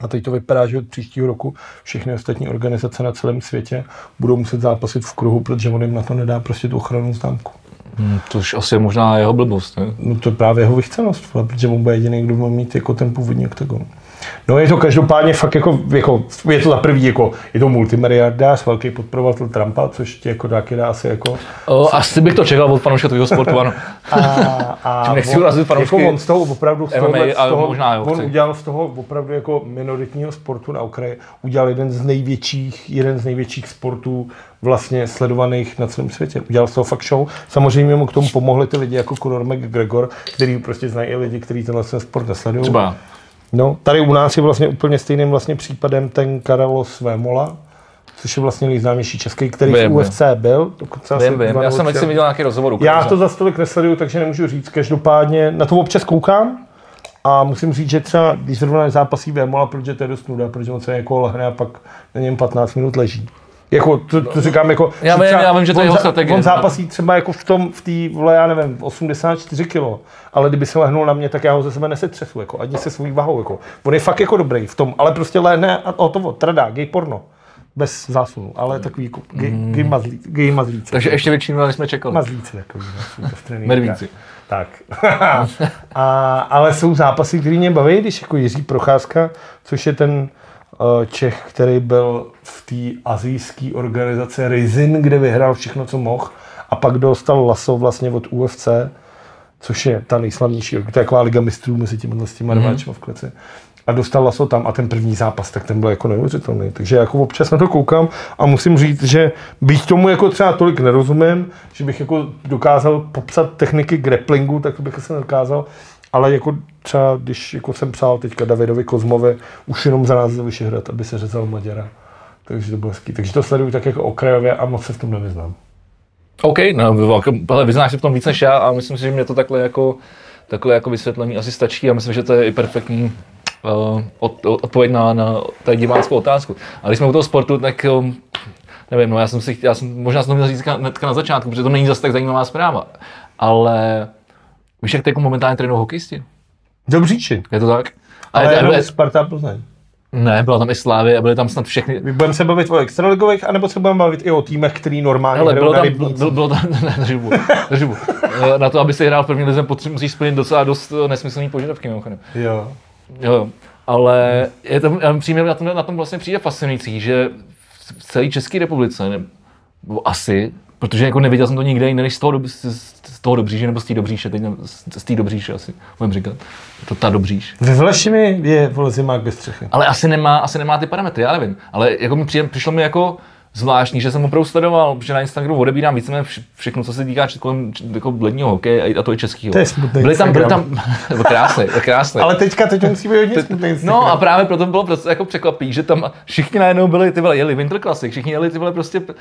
S2: a teď to vypadá, že od příštího roku všechny ostatní organizace na celém světě budou muset zápasit v kruhu, protože on jim na to nedá prostě tu ochranu známku.
S1: Hmm, to už asi je možná jeho blbost, ne?
S2: No to je právě jeho vychcenost, protože on bude jediný, kdo bude mít jako ten původní oktagon. No je to každopádně fakt jako, jako je to za prvý, jako, je to multimiliardář, velký podporovatel Trumpa, což ti jako taky dá asi jako...
S1: O, asi bych to čekal od fanouška tvého sportu, ano.
S2: A, a
S1: nechci
S2: on,
S1: urazit fanoušky
S2: jako on z toho opravdu, z
S1: MMA,
S2: z toho,
S1: možná jo,
S2: on
S1: chci.
S2: udělal z toho opravdu jako minoritního sportu na okraji, udělal jeden z největších, jeden z největších sportů vlastně sledovaných na celém světě. Udělal z toho fakt show. Samozřejmě mu k tomu pomohli ty lidi jako Conor McGregor, který prostě znají i lidi, kteří tenhle ten sport nesledují.
S1: Třeba.
S2: No, tady u nás je vlastně úplně stejným vlastně případem ten Carlos Vémola, což je vlastně nejznámější český, který
S1: Vím,
S2: v UFC byl. Dokonce
S1: Vím, vím. Já jsem si viděl nějaký rozhovor.
S2: já to za stolik nesleduju, takže nemůžu říct. Každopádně na to občas koukám a musím říct, že třeba, když zrovna zápasí Vémola, protože to je dost nuda, protože on se jako lehne a pak na něm 15 minut leží. Jako, to, to říkám jako...
S1: Já vím, já vím, že to je jeho strategie.
S2: On zápasí třeba jako v tom, v té, vole, já nevím, 84 kilo, ale kdyby se lehnul na mě, tak já ho ze sebe nesetřesu, jako, ani se svojí vahou, jako. On je fakt jako dobrý v tom, ale prostě lehne a hotovo, tradá, gay porno. Bez zásunu, ale takový jako gay, gay, mazlí, gay mazlíci.
S1: Takže ještě větší, než jsme čekali.
S2: Mazlíci takový, no.
S1: Medvíci.
S2: Tak. a, ale jsou zápasy, které mě baví, když jako Jiří Procházka, což je ten Čech, který byl v té azijské organizace Rizin, kde vyhrál všechno, co mohl, a pak dostal laso vlastně od UFC, což je ta nejslavnější, to je taková liga mistrů mezi těmi s těma rváčima v kleci. A dostal laso tam a ten první zápas, tak ten byl jako neuvěřitelný. Takže jako občas na to koukám a musím říct, že byť tomu jako třeba tolik nerozumím, že bych jako dokázal popsat techniky grapplingu, tak to bych asi nedokázal. Ale jako třeba, když jako jsem přál teďka Davidovi Kozmovi, už jenom za nás za Vyšehrad, aby se řezal Maďara. Takže to bylo. Takže to sleduju tak jako okrajově a moc se v tom nevyznám.
S1: OK, no, ale vyznáš se v tom víc než já a myslím si, že mě to takhle jako, takhle jako vysvětlení asi stačí a myslím, že to je i perfektní uh, od, od- odpověď na, na tady diváckou otázku. A když jsme u toho sportu, tak um, nevím, no já jsem si, já jsem, možná jsem to měl říct na začátku, protože to není zase tak zajímavá zpráva, ale víš, jak teď momentálně trénují hokejisti?
S2: Dobříči.
S1: Je to tak?
S2: Ale
S1: je-
S2: jenom Sparta Plzeň.
S1: ne, byla tam i Slávy a byly tam snad všechny,
S2: My budeme se bavit o extraligových, anebo se budeme bavit i o týmech, který normálně
S1: Ale bylo
S2: na
S1: tam,
S2: rybnících?
S1: bylo, tam, ne, držbu, držbu. Eh, Na to, aby se hrál v první lize, musíš splnit docela dost eh, nesmyslný požadavky, mimochodem.
S2: Jo.
S1: Jo. Ale je to, přímě na tom, na tom vlastně přijde fascinující, že v celé České republice, ne, nebo asi, protože jako neviděl jsem to nikde jinde, než z toho, dob, z, toho Dobříže, nebo z té Dobříše, teď ne, z, té Dobříše asi, budem říkat. To ta Dobříš.
S2: Ve Vlašimi je vole zimák bez střechy.
S1: Ale asi nemá, asi nemá ty parametry, já nevím. Ale jako mi přijde, přišlo mi jako zvláštní, že jsem opravdu sledoval, že na Instagramu odebírám víceméně vš- všechno, co se týká kolem jako ledního hokeje a- to i českého.
S2: To je smutný
S1: Byly tam, byly tam, krásný, krásný.
S2: Ale teďka, teď musí být hodně smutný
S1: No
S2: Instagram.
S1: a právě proto bylo prostě jako překvapí, že tam všichni najednou byli, ty vole, jeli Winter Classic, všichni jeli ty vole prostě eh,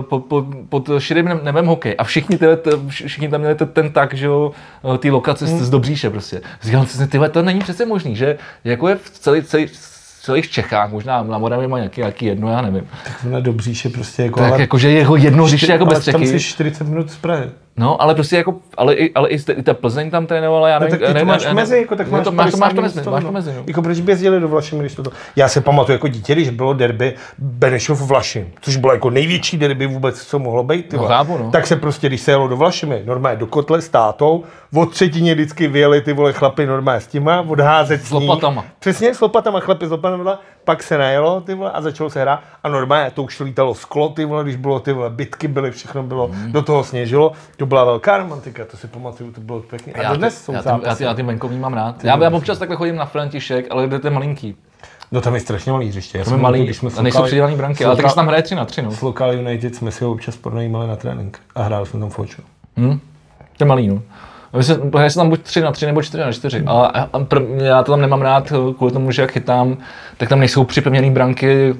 S1: po, po, pod širým ne- nebem hokej a všichni, ty, ty, všichni tam měli ten, tak, že jo, eh, ty lokace z, z Dobříše prostě. Říkám si, ty vole, to není přece možný, že jako je v celý, celý, celých Čechách, možná na Moravě má nějaký, nějaký jedno, já nevím.
S2: Tak na Dobříš je prostě jako...
S1: Tak
S2: ale-
S1: jako, že jeho jedno hřiště jako bez
S2: Tam
S1: střechy.
S2: jsi 40 minut z Prahy.
S1: No, ale prostě jako, ale i, ale i, ta Plzeň tam trénovala, já
S2: No,
S1: nevím.
S2: tak ty to máš
S1: ne-
S2: v mezi, jako, tak
S1: no
S2: máš,
S1: to, máš, to, máš
S2: 50
S1: to mezi, máš to
S2: no.
S1: mezi, no.
S2: Jako proč by jezdili do Vlašimi, když to to... Já si pamatuju jako dítě, když bylo derby Benešov Vlašim, což bylo jako největší derby vůbec, co mohlo být.
S1: No, chápu, no.
S2: Tak se prostě, když se jelo do Vlašimi, normálně do kotle s tátou, od třetině vždycky vyjeli ty vole chlapy normálně s těma, odházet
S1: S lopatama.
S2: Přesně, s lopatama, chlapi s lopatama, pak se najelo, ty vole, a začalo se hrát. A normálně to už lítalo sklo, ty vole, když bylo ty vole, bitky byly, všechno bylo,
S1: Mhm.
S2: do toho sněžilo. To byla velká romantika, to si pamatuju, to bylo pěkně. A
S1: Já,
S2: dodnes
S1: ty,
S2: jsou
S1: já, ty, já, ty, já ty venkovní mám rád. Já, já občas takhle chodím na František, ale kde to je malinký.
S2: No tam je strašně malý hřiště. Já
S1: To
S2: jsem pamatuju,
S1: malý,
S2: když jsme
S1: a nejsou přidělaný branky, ale
S2: Lokal-
S1: se tam hraje 3 na 3, no.
S2: S Local United jsme si ho občas pronajímali na trénink a hráli jsme tam foču.
S1: Hm? To je malý, no. Se, hraje se tam buď 3 na 3 nebo 4 na 4. A, a, a pr, já to tam nemám rád kvůli tomu, že jak chytám, tak tam nejsou připevněné branky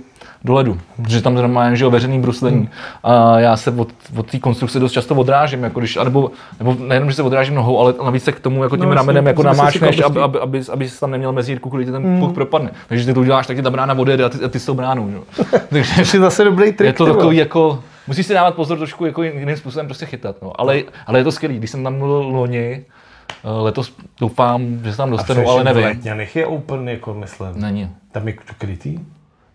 S1: do ledu, protože tam normálně že veřejný bruslení. A já se od, od té konstrukce dost často odrážím, jako když, nebo, nebo nejenom, že se odrážím nohou, ale navíc se k tomu jako tím
S2: No,
S1: no,
S2: jasně,
S1: ramenem jako namáčneš,
S2: si
S1: aby,
S2: prostě-
S1: aby, aby, aby, jsi tam neměl mezírku, kvůli ti ten mm. puk propadne. Takže ty to uděláš, tak ti ta brána odjede a ty, a ty s tou bránou. Takže
S2: To je zase dobrý trik.
S1: je to takový jako, musíš si dávat pozor trošku jako jiným způsobem prostě chytat, no. ale, ale je to skvělý, když jsem tam mluvil loni, eh, letos doufám, že se tam dostanu, ale nevím.
S2: Letňanech je open, jako myslím.
S1: Není,
S2: Tam je to krytý.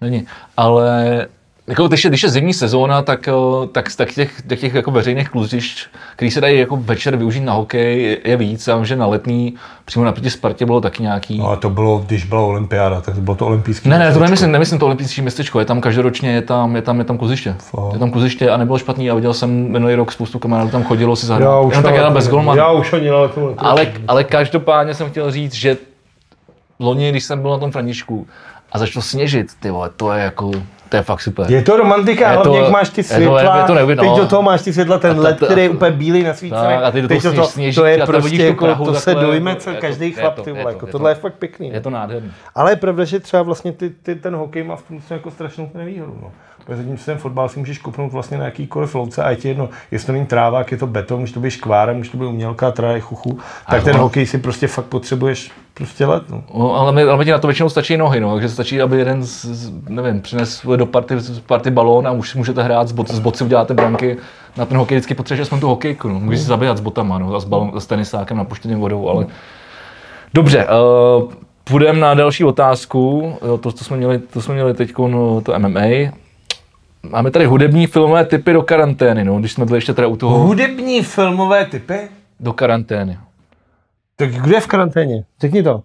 S1: není, ale jako když je, když je zimní sezóna, tak, eh, tak, tak těch, těch, těch jako veřejných kluzišť, který se dají jako večer využít na hokej, je, je víc. Já vím, že na letní, přímo naproti Spartě bylo taky nějaký.
S2: No a to bylo, když byla olympiáda, tak to bylo to olympijský.
S1: Ne, ne, to nemyslím, nemyslím to olympijské městečko, je tam každoročně, je tam, je tam, je tam kluziště.
S2: Fakt.
S1: Je tam kluziště a nebylo špatný a viděl jsem minulý rok spoustu kamarádů tam chodilo si
S2: Já
S1: zahrát.
S2: už
S1: Jenom tak
S2: to
S1: bez golmana.
S2: Já už ani ale to
S1: Ale, ale každopádně jsem chtěl říct, že loni, když jsem byl na tom Františku a začalo sněžit, ty vole, to je jako, to je fakt super.
S2: Je to romantika,
S1: Je to-
S2: hlavně jak máš ty
S1: je to-
S2: světla,
S1: je to neuvěd-
S2: teď
S1: no.
S2: do toho máš ty světla, ten
S1: to-
S2: led,
S1: to-
S2: který je
S1: to-
S2: úplně bílý nasvícený.
S1: Tak, a ty do
S2: teď
S1: toho
S2: to, to,
S1: sněží,
S2: to je
S1: a to
S2: prostě, jako,
S1: Prahu
S2: to se dojme
S1: to-
S2: každý
S1: je
S2: chlap,
S1: to-
S2: ty vole,
S1: to-
S2: jako, tohle
S1: to-
S2: je fakt pěkný.
S1: Je
S2: no.
S1: to nádherný.
S2: Ale je pravda, že třeba vlastně ty, ty, ten hokej má v tom jako strašnou nevýhodu. No. Protože Zatímco ten fotbal si můžeš kopnout vlastně na jakýkoliv louce a je ti jedno, jestli to není tráva, je to beton, může to být škvára, může to být umělká, tráva je chuchu, tak ten hokej si prostě fakt potřebuješ prostě let. No.
S1: No, ale, mi, ale mi na to většinou stačí nohy, no, takže stačí, aby jeden, z, z, nevím, přinesl do party, z party balón a už můžete hrát, z, bot, z boci uděláte branky. Na ten hokej vždycky potřebuješ aspoň tu hokejku, no. můžeš si zabíjat s botama, no, a s, balon, s tenisákem napuštěným vodou, ale... Dobře, uh, půjdeme na další otázku, Jo, to, to jsme měli, to jsme měli teď, no, to MMA. Máme tady hudební filmové typy do karantény, no, když jsme byli ještě teda u toho
S2: Hudební filmové typy?
S1: do karantény.
S2: Tak kdo je v karanténě? Řekni to.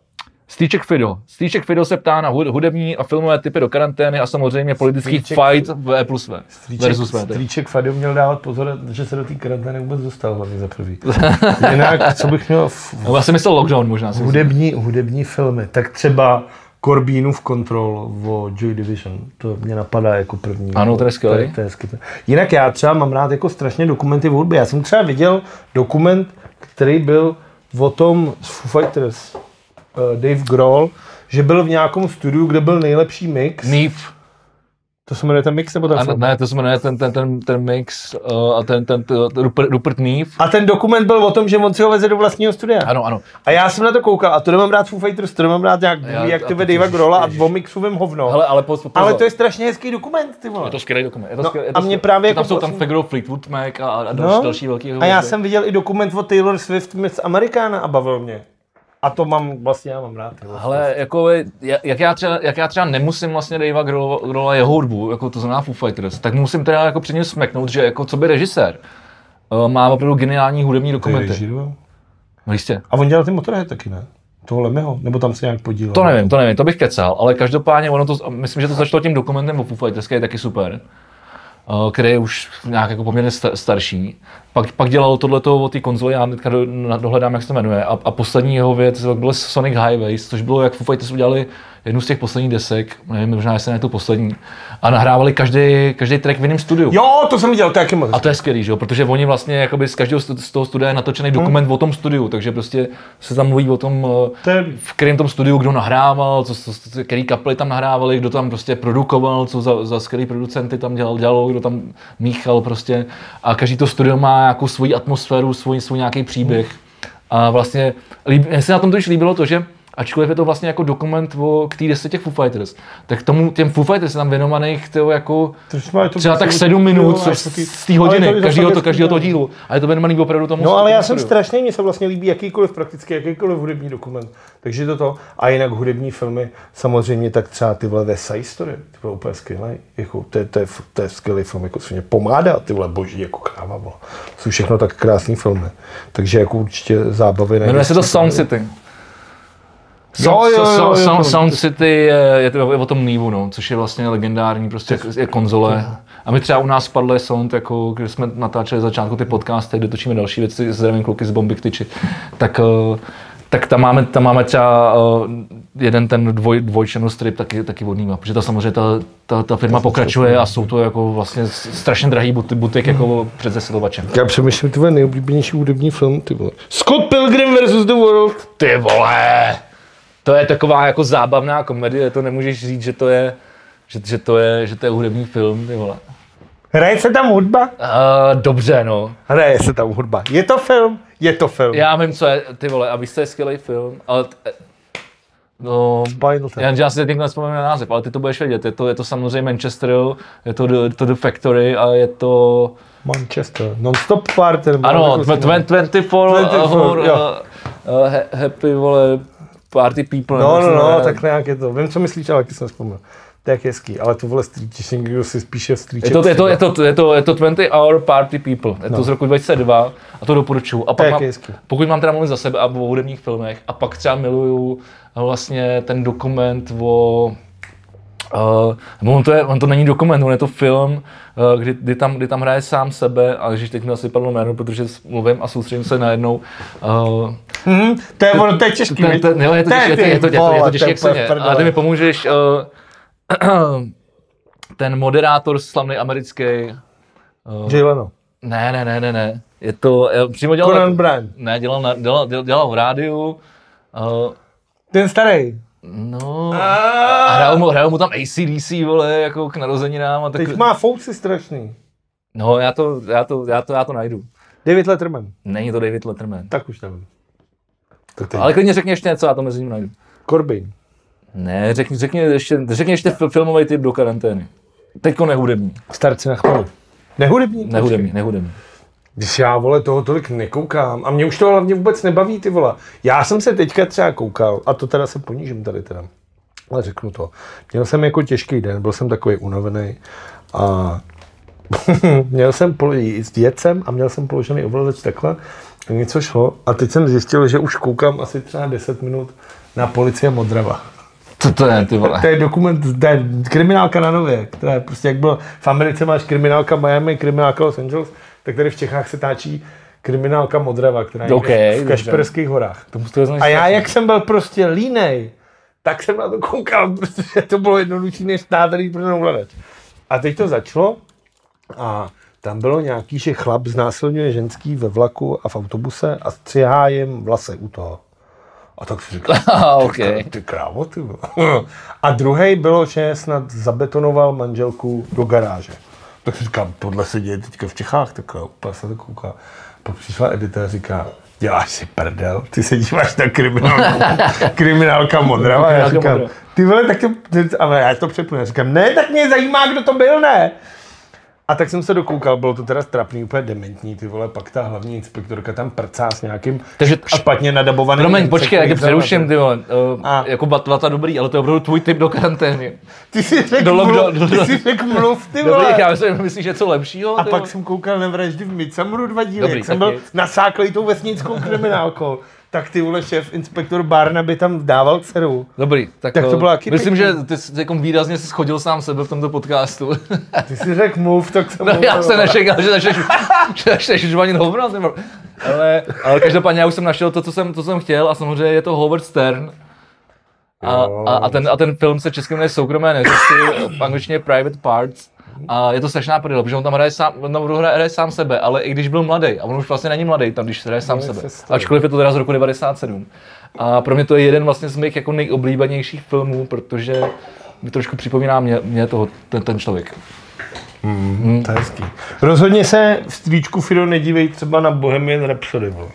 S1: Stýček Fido. Stýček Fido se ptá na hud- hudební a filmové typy do karantény a samozřejmě politický
S2: Stříček-
S1: fight v E plus V. Versus V. tedy.
S2: Stříček Fado měl dávat pozor, že se do té karantény vůbec dostal hlavně za prvý. Jinak, co bych měl v
S1: No, já jsem myslel lockdown možná.
S2: Hudební, hudební filmy, tak třeba Corbínův Control o Joy Division. To mě napadá jako první.
S1: Ano, to je skvělý.
S2: Jinak já třeba mám rád jako strašně dokumenty v hudbě. Já jsem třeba viděl dokument, který byl o tom z Foo Fighters, uh, Dave Grohl, že byl v nějakém studiu, kde byl nejlepší mix.
S1: Neve.
S2: To se jmenuje ten mix nebo ten
S1: A
S2: film?
S1: ne, to se jmenuje ten, ten, ten, ten mix uh, a ten, ten, ten Rupert, Rupert Neve.
S2: A ten dokument byl o tom, že on si ho veze do vlastního studia.
S1: Ano, ano.
S2: A já jsem na to koukal a to nemám rád Foo Fighters, to nemám rád nějak,
S1: Já-
S2: jak
S1: a
S2: ty
S1: to
S2: Davea Grohla a o mixovém hovno.
S1: Hele, ale poz, poz,
S2: Ale to je strašně hezký dokument, ty vole.
S1: je to skvělý dokument. Je to
S2: No,
S1: skvělý, je
S2: a
S1: to
S2: mě
S1: skvělý.
S2: právě
S1: tam
S2: jako
S1: jsou tam Figaro Fleetwood Mac a, a další, další velký
S2: A já jsem viděl i dokument o Taylor Swift Miss Americana a bavil mě. A to mám, vlastně já mám rád.
S1: Ale jako, jak já třeba, jak já třeba nemusím vlastně Davea Grohla jeho hudbu, jako to znamená Foo Fighters, tak musím teda jako před ním smeknout, že jako co by režisér uh, má opravdu geniální hudební dokumenty. No jistě.
S2: A on dělal ty Motorhead taky, ne? Toho Lemyho? Nebo tam se nějak podílel?
S1: To nevím, to nevím, to bych kecal, ale každopádně ono to, myslím, že to začalo tím dokumentem o Foo Fighters, který je taky super, eh, který je už nějak jako poměrně sta- starší. Pak, pak dělal tohleto o té konzoli, já teďka do, dohledám, jak se to jmenuje. A, a poslední jeho věc byl Sonic Highways, což bylo, jak Foo Fighters udělali jednu z těch posledních desek, nevím, možná jestli ne tu poslední, a nahrávali každý, každý track v jiném studiu.
S2: Jo, to jsem viděl, to taky moc.
S1: A to je skvělý, že jo? protože oni vlastně jakoby z každého z toho studia je natočený dokument o tom studiu, takže prostě se tam mluví o tom, eh,
S2: To je-
S1: v kterém tom studiu kdo nahrával, co, co, co, který kapely tam nahrávali, kdo tam prostě produkoval, co za, za skvělý producenty tam dělal, dělalo, kdo tam míchal prostě. A každý to studio má nějakou svoji atmosféru, svůj, svůj nějaký příběh. A vlastně, mně se na tom totiž líbilo to, že ačkoliv je to vlastně jako dokument o k té desce těch Foo Fighters, tak tomu těm Foo Fighters tam věnovaných tyjo, jako
S2: má to
S1: třeba tak sedm minut co z té hodiny,
S2: to fakt
S1: to,
S2: hezký,
S1: každého toho dílu. A je to věnovaný opravdu tomu
S2: No ale já jsem strašný, mně se vlastně líbí jakýkoliv prakticky, jakýkoliv hudební dokument. Takže to to. A jinak hudební filmy, samozřejmě tak třeba ty vole West Side Story, ty vole úplně skvělý. Jako, to, je, to, je, to je skvělý film, jako svině pomáda, ty vole boží, jako kráva, vole. Jsou všechno tak krásný filmy. Takže jako určitě zábavy.
S1: Jmenuje se to Sound City.
S2: Jo, jo, jo, jo,
S1: so-
S2: jo.
S1: Sound City je, je, to, je o tom Neevu, no, což je vlastně legendární prostě je konzole. A my třeba u nás spadly sound, jako když jsme natáčeli začátku ty podcasty, kde točíme další věci, zdravím kluky z Bomby tyči, tak, eh, tak tam máme, tam máme třeba eh, jeden ten dvoj, dvojčernou strip taky, taky od Neeva, protože ta samozřejmě ta, ta, ta firma pokračuje a jsou to jako vlastně strašně drahý buty, butik jako před zesilovačem.
S2: Já přemýšlím, ty vole, nejoblíbenější hudební film, ty vole. Scott Pilgrim vs. The World.
S1: Ty vole! To je taková jako zábavná komedie, to nemůžeš říct, že to je, že, že to je, že to je hudební film, ty vole.
S2: Hraje se tam hudba?
S1: Uh, dobře, no.
S2: Hraje se tam hudba. Je to film? Je to film.
S1: Já vím, co je, ty vole, a víš, co je skvělý film, ale... T, no, já, já si teď nespomenu na název, ale ty to budeš vědět. Je to, je to samozřejmě Manchester, je to The, to The Factory a je to...
S2: Manchester. Non-stop party.
S1: Ano,
S2: jako se
S1: tw- twen- 24
S2: 24,
S1: hour,
S2: jo.
S1: uh, uh, ha- happy, vole, party people.
S2: No, no, no,
S1: ne?
S2: tak nějak je to. Vím, co myslíš, ale taky jsem vzpomněl. To je hezký, ale to vole stříčíš, někdo si spíše stříčí.
S1: Je to, je, to, je, to, je, to, je to 20 Hour Party People, je to
S2: No.
S1: z roku 2002 a to doporučuju. A pak
S2: je
S1: mám,
S2: hezký.
S1: pokud mám teda mluvit za sebe a o hudebních filmech, a pak třeba miluju vlastně ten dokument o Uh, on to, je, on to není dokument, on je to film, uh, kdy, kdy, tam, kdy tam hraje sám sebe, a že teď mi asi padlo jméno, protože mluvím a soustředím se najednou. Uh,
S2: Mhm, to je ono, to je těžký.
S1: ten, ten, jo, je to,
S2: To je
S1: těžké, je to, je to, je to, je
S2: vole,
S1: to těžké,
S2: je.
S1: Ale ty mi pomůžeš, uh, ten moderátor slavný americký, uh,
S2: Jay Leno.
S1: ne, ne, ne, ne, ne. Je to, eh, přímo dělal...
S2: Conan.
S1: Ne, dělal, na, dělal, dělal, dělal v rádiu. Uh,
S2: Ten starý.
S1: No, a hrajou mu, hrajou mu tam ACDC, vole, jako k narozeninám a tak.
S2: Teď má fouci strašný.
S1: No, já to, já to, já to, já to najdu.
S2: David Letterman.
S1: Není to David Letterman.
S2: Tak už nevím. Tak teď.
S1: Ale klidně řekni ještě něco, já to mezi ním najdu.
S2: Corbin.
S1: Ne, řekni, řekni ještě, řekni ještě fil- filmový typ do karantény. Teďko nehudební.
S2: Starci na chvalu. Nehudební?
S1: Nehudební, nehudební.
S2: Když já, vole, toho tolik nekoukám. A mě už to hlavně vůbec nebaví, ty vole. Já jsem se teďka třeba koukal, a to teda se ponížím tady teda. Ale řeknu to. Měl jsem jako těžký den, byl jsem takový unavený. A měl jsem, jet jsem a měl jsem položený ovladač takhle. A něco šlo. A teď jsem zjistil, že už koukám asi třeba 10 minut na policie Modrava.
S1: Co to je, ty vole?
S2: To je dokument, to je kriminálka na nově, která je prostě jak bylo, v Americe máš kriminálka Miami, kriminálka Los Angeles, tak tady v Čechách se táčí kriminálka Modrava, která je
S1: OK,
S2: v. Kašperských horách.
S1: To
S2: A já, jak jsem byl prostě línej, tak jsem na to koukal, protože to bylo jednodušší než stát tady pro ovladač. A teď to začalo a tam bylo nějaký, že chlap znásilňuje ženský ve vlaku a v autobuse a střihá jim vlasy u toho. A tak si říkal,
S1: Aha, OK.
S2: ty krávo, ty. A druhý bylo, že snad zabetonoval manželku do garáže. Tak si říkám, tohle se děje teďka v Čechách, tak úplně se to kouká. Pak přišla Edita a říká, děláš si prdel, ty se díváš na kriminálku, kriminálka Modrava. A já říkám, ty vole, tak to, ale já to přepnu. Já říkám, ne, tak mě zajímá, kdo to byl, ne. A tak jsem se dokoukal, bylo to teda strapný, úplně dementní, ty vole, pak ta hlavní inspektorka tam prcá s nějakým
S1: Takže-
S2: špatně nadabovaným.
S1: Promiň, počkej, jak
S2: insektem.
S1: přeruším, ty vole. Uh,
S2: A-
S1: jako batvata dobrý, ale to je opravdu tvůj typ do karantény.
S2: Ty si řekl
S1: Do
S2: mluv,
S1: do-
S2: ty si řekl mluv, ty
S1: Dobrý,
S2: vole.
S1: já myslím, myslíš něco lepšího?
S2: A
S1: ty
S2: pak jsem koukal na vraždy v Midsummeru dva díly,
S1: Dobrý,
S2: jak jsem byl nasáklý tou vesnickou kriminálkou. Tak ty vole šéf inspektor Barnaby tam dával dceru.
S1: Dobrý, tak,
S2: Tak to
S1: eh,
S2: bylo taky
S1: Myslím,
S2: pěkný.
S1: že ty jsi jako výrazně si schodil sám sebe v tomto podcastu.
S2: Ty si řekl mluv, tak jsem
S1: No, já jsem nečekal, že začneš, že začneš žvanit hovno. Ale, ale každopádně já už jsem našel to, co jsem, co jsem chtěl a samozřejmě je to Howard Stern. A, a, a, ten, a ten film se česky jmenuje Soukromé neřesti, v angličtině Private Parts. A je to strašná prdel, protože on tam hraje sám, on tam hraje, sám sebe, ale i když byl mladý, a on už vlastně není mladý tam, když hraje sám
S2: No,
S1: sebe.
S2: se stane.
S1: Ačkoliv je to teda z roku 97. A pro mě to je jeden vlastně z mých jako nejoblíbenějších filmů, protože mi trošku připomíná mě, mě toho, ten, ten člověk.
S2: To je hezký. Rozhodně se v stvíčku Fido nedívej třeba na Bohemian Rhapsody, vole.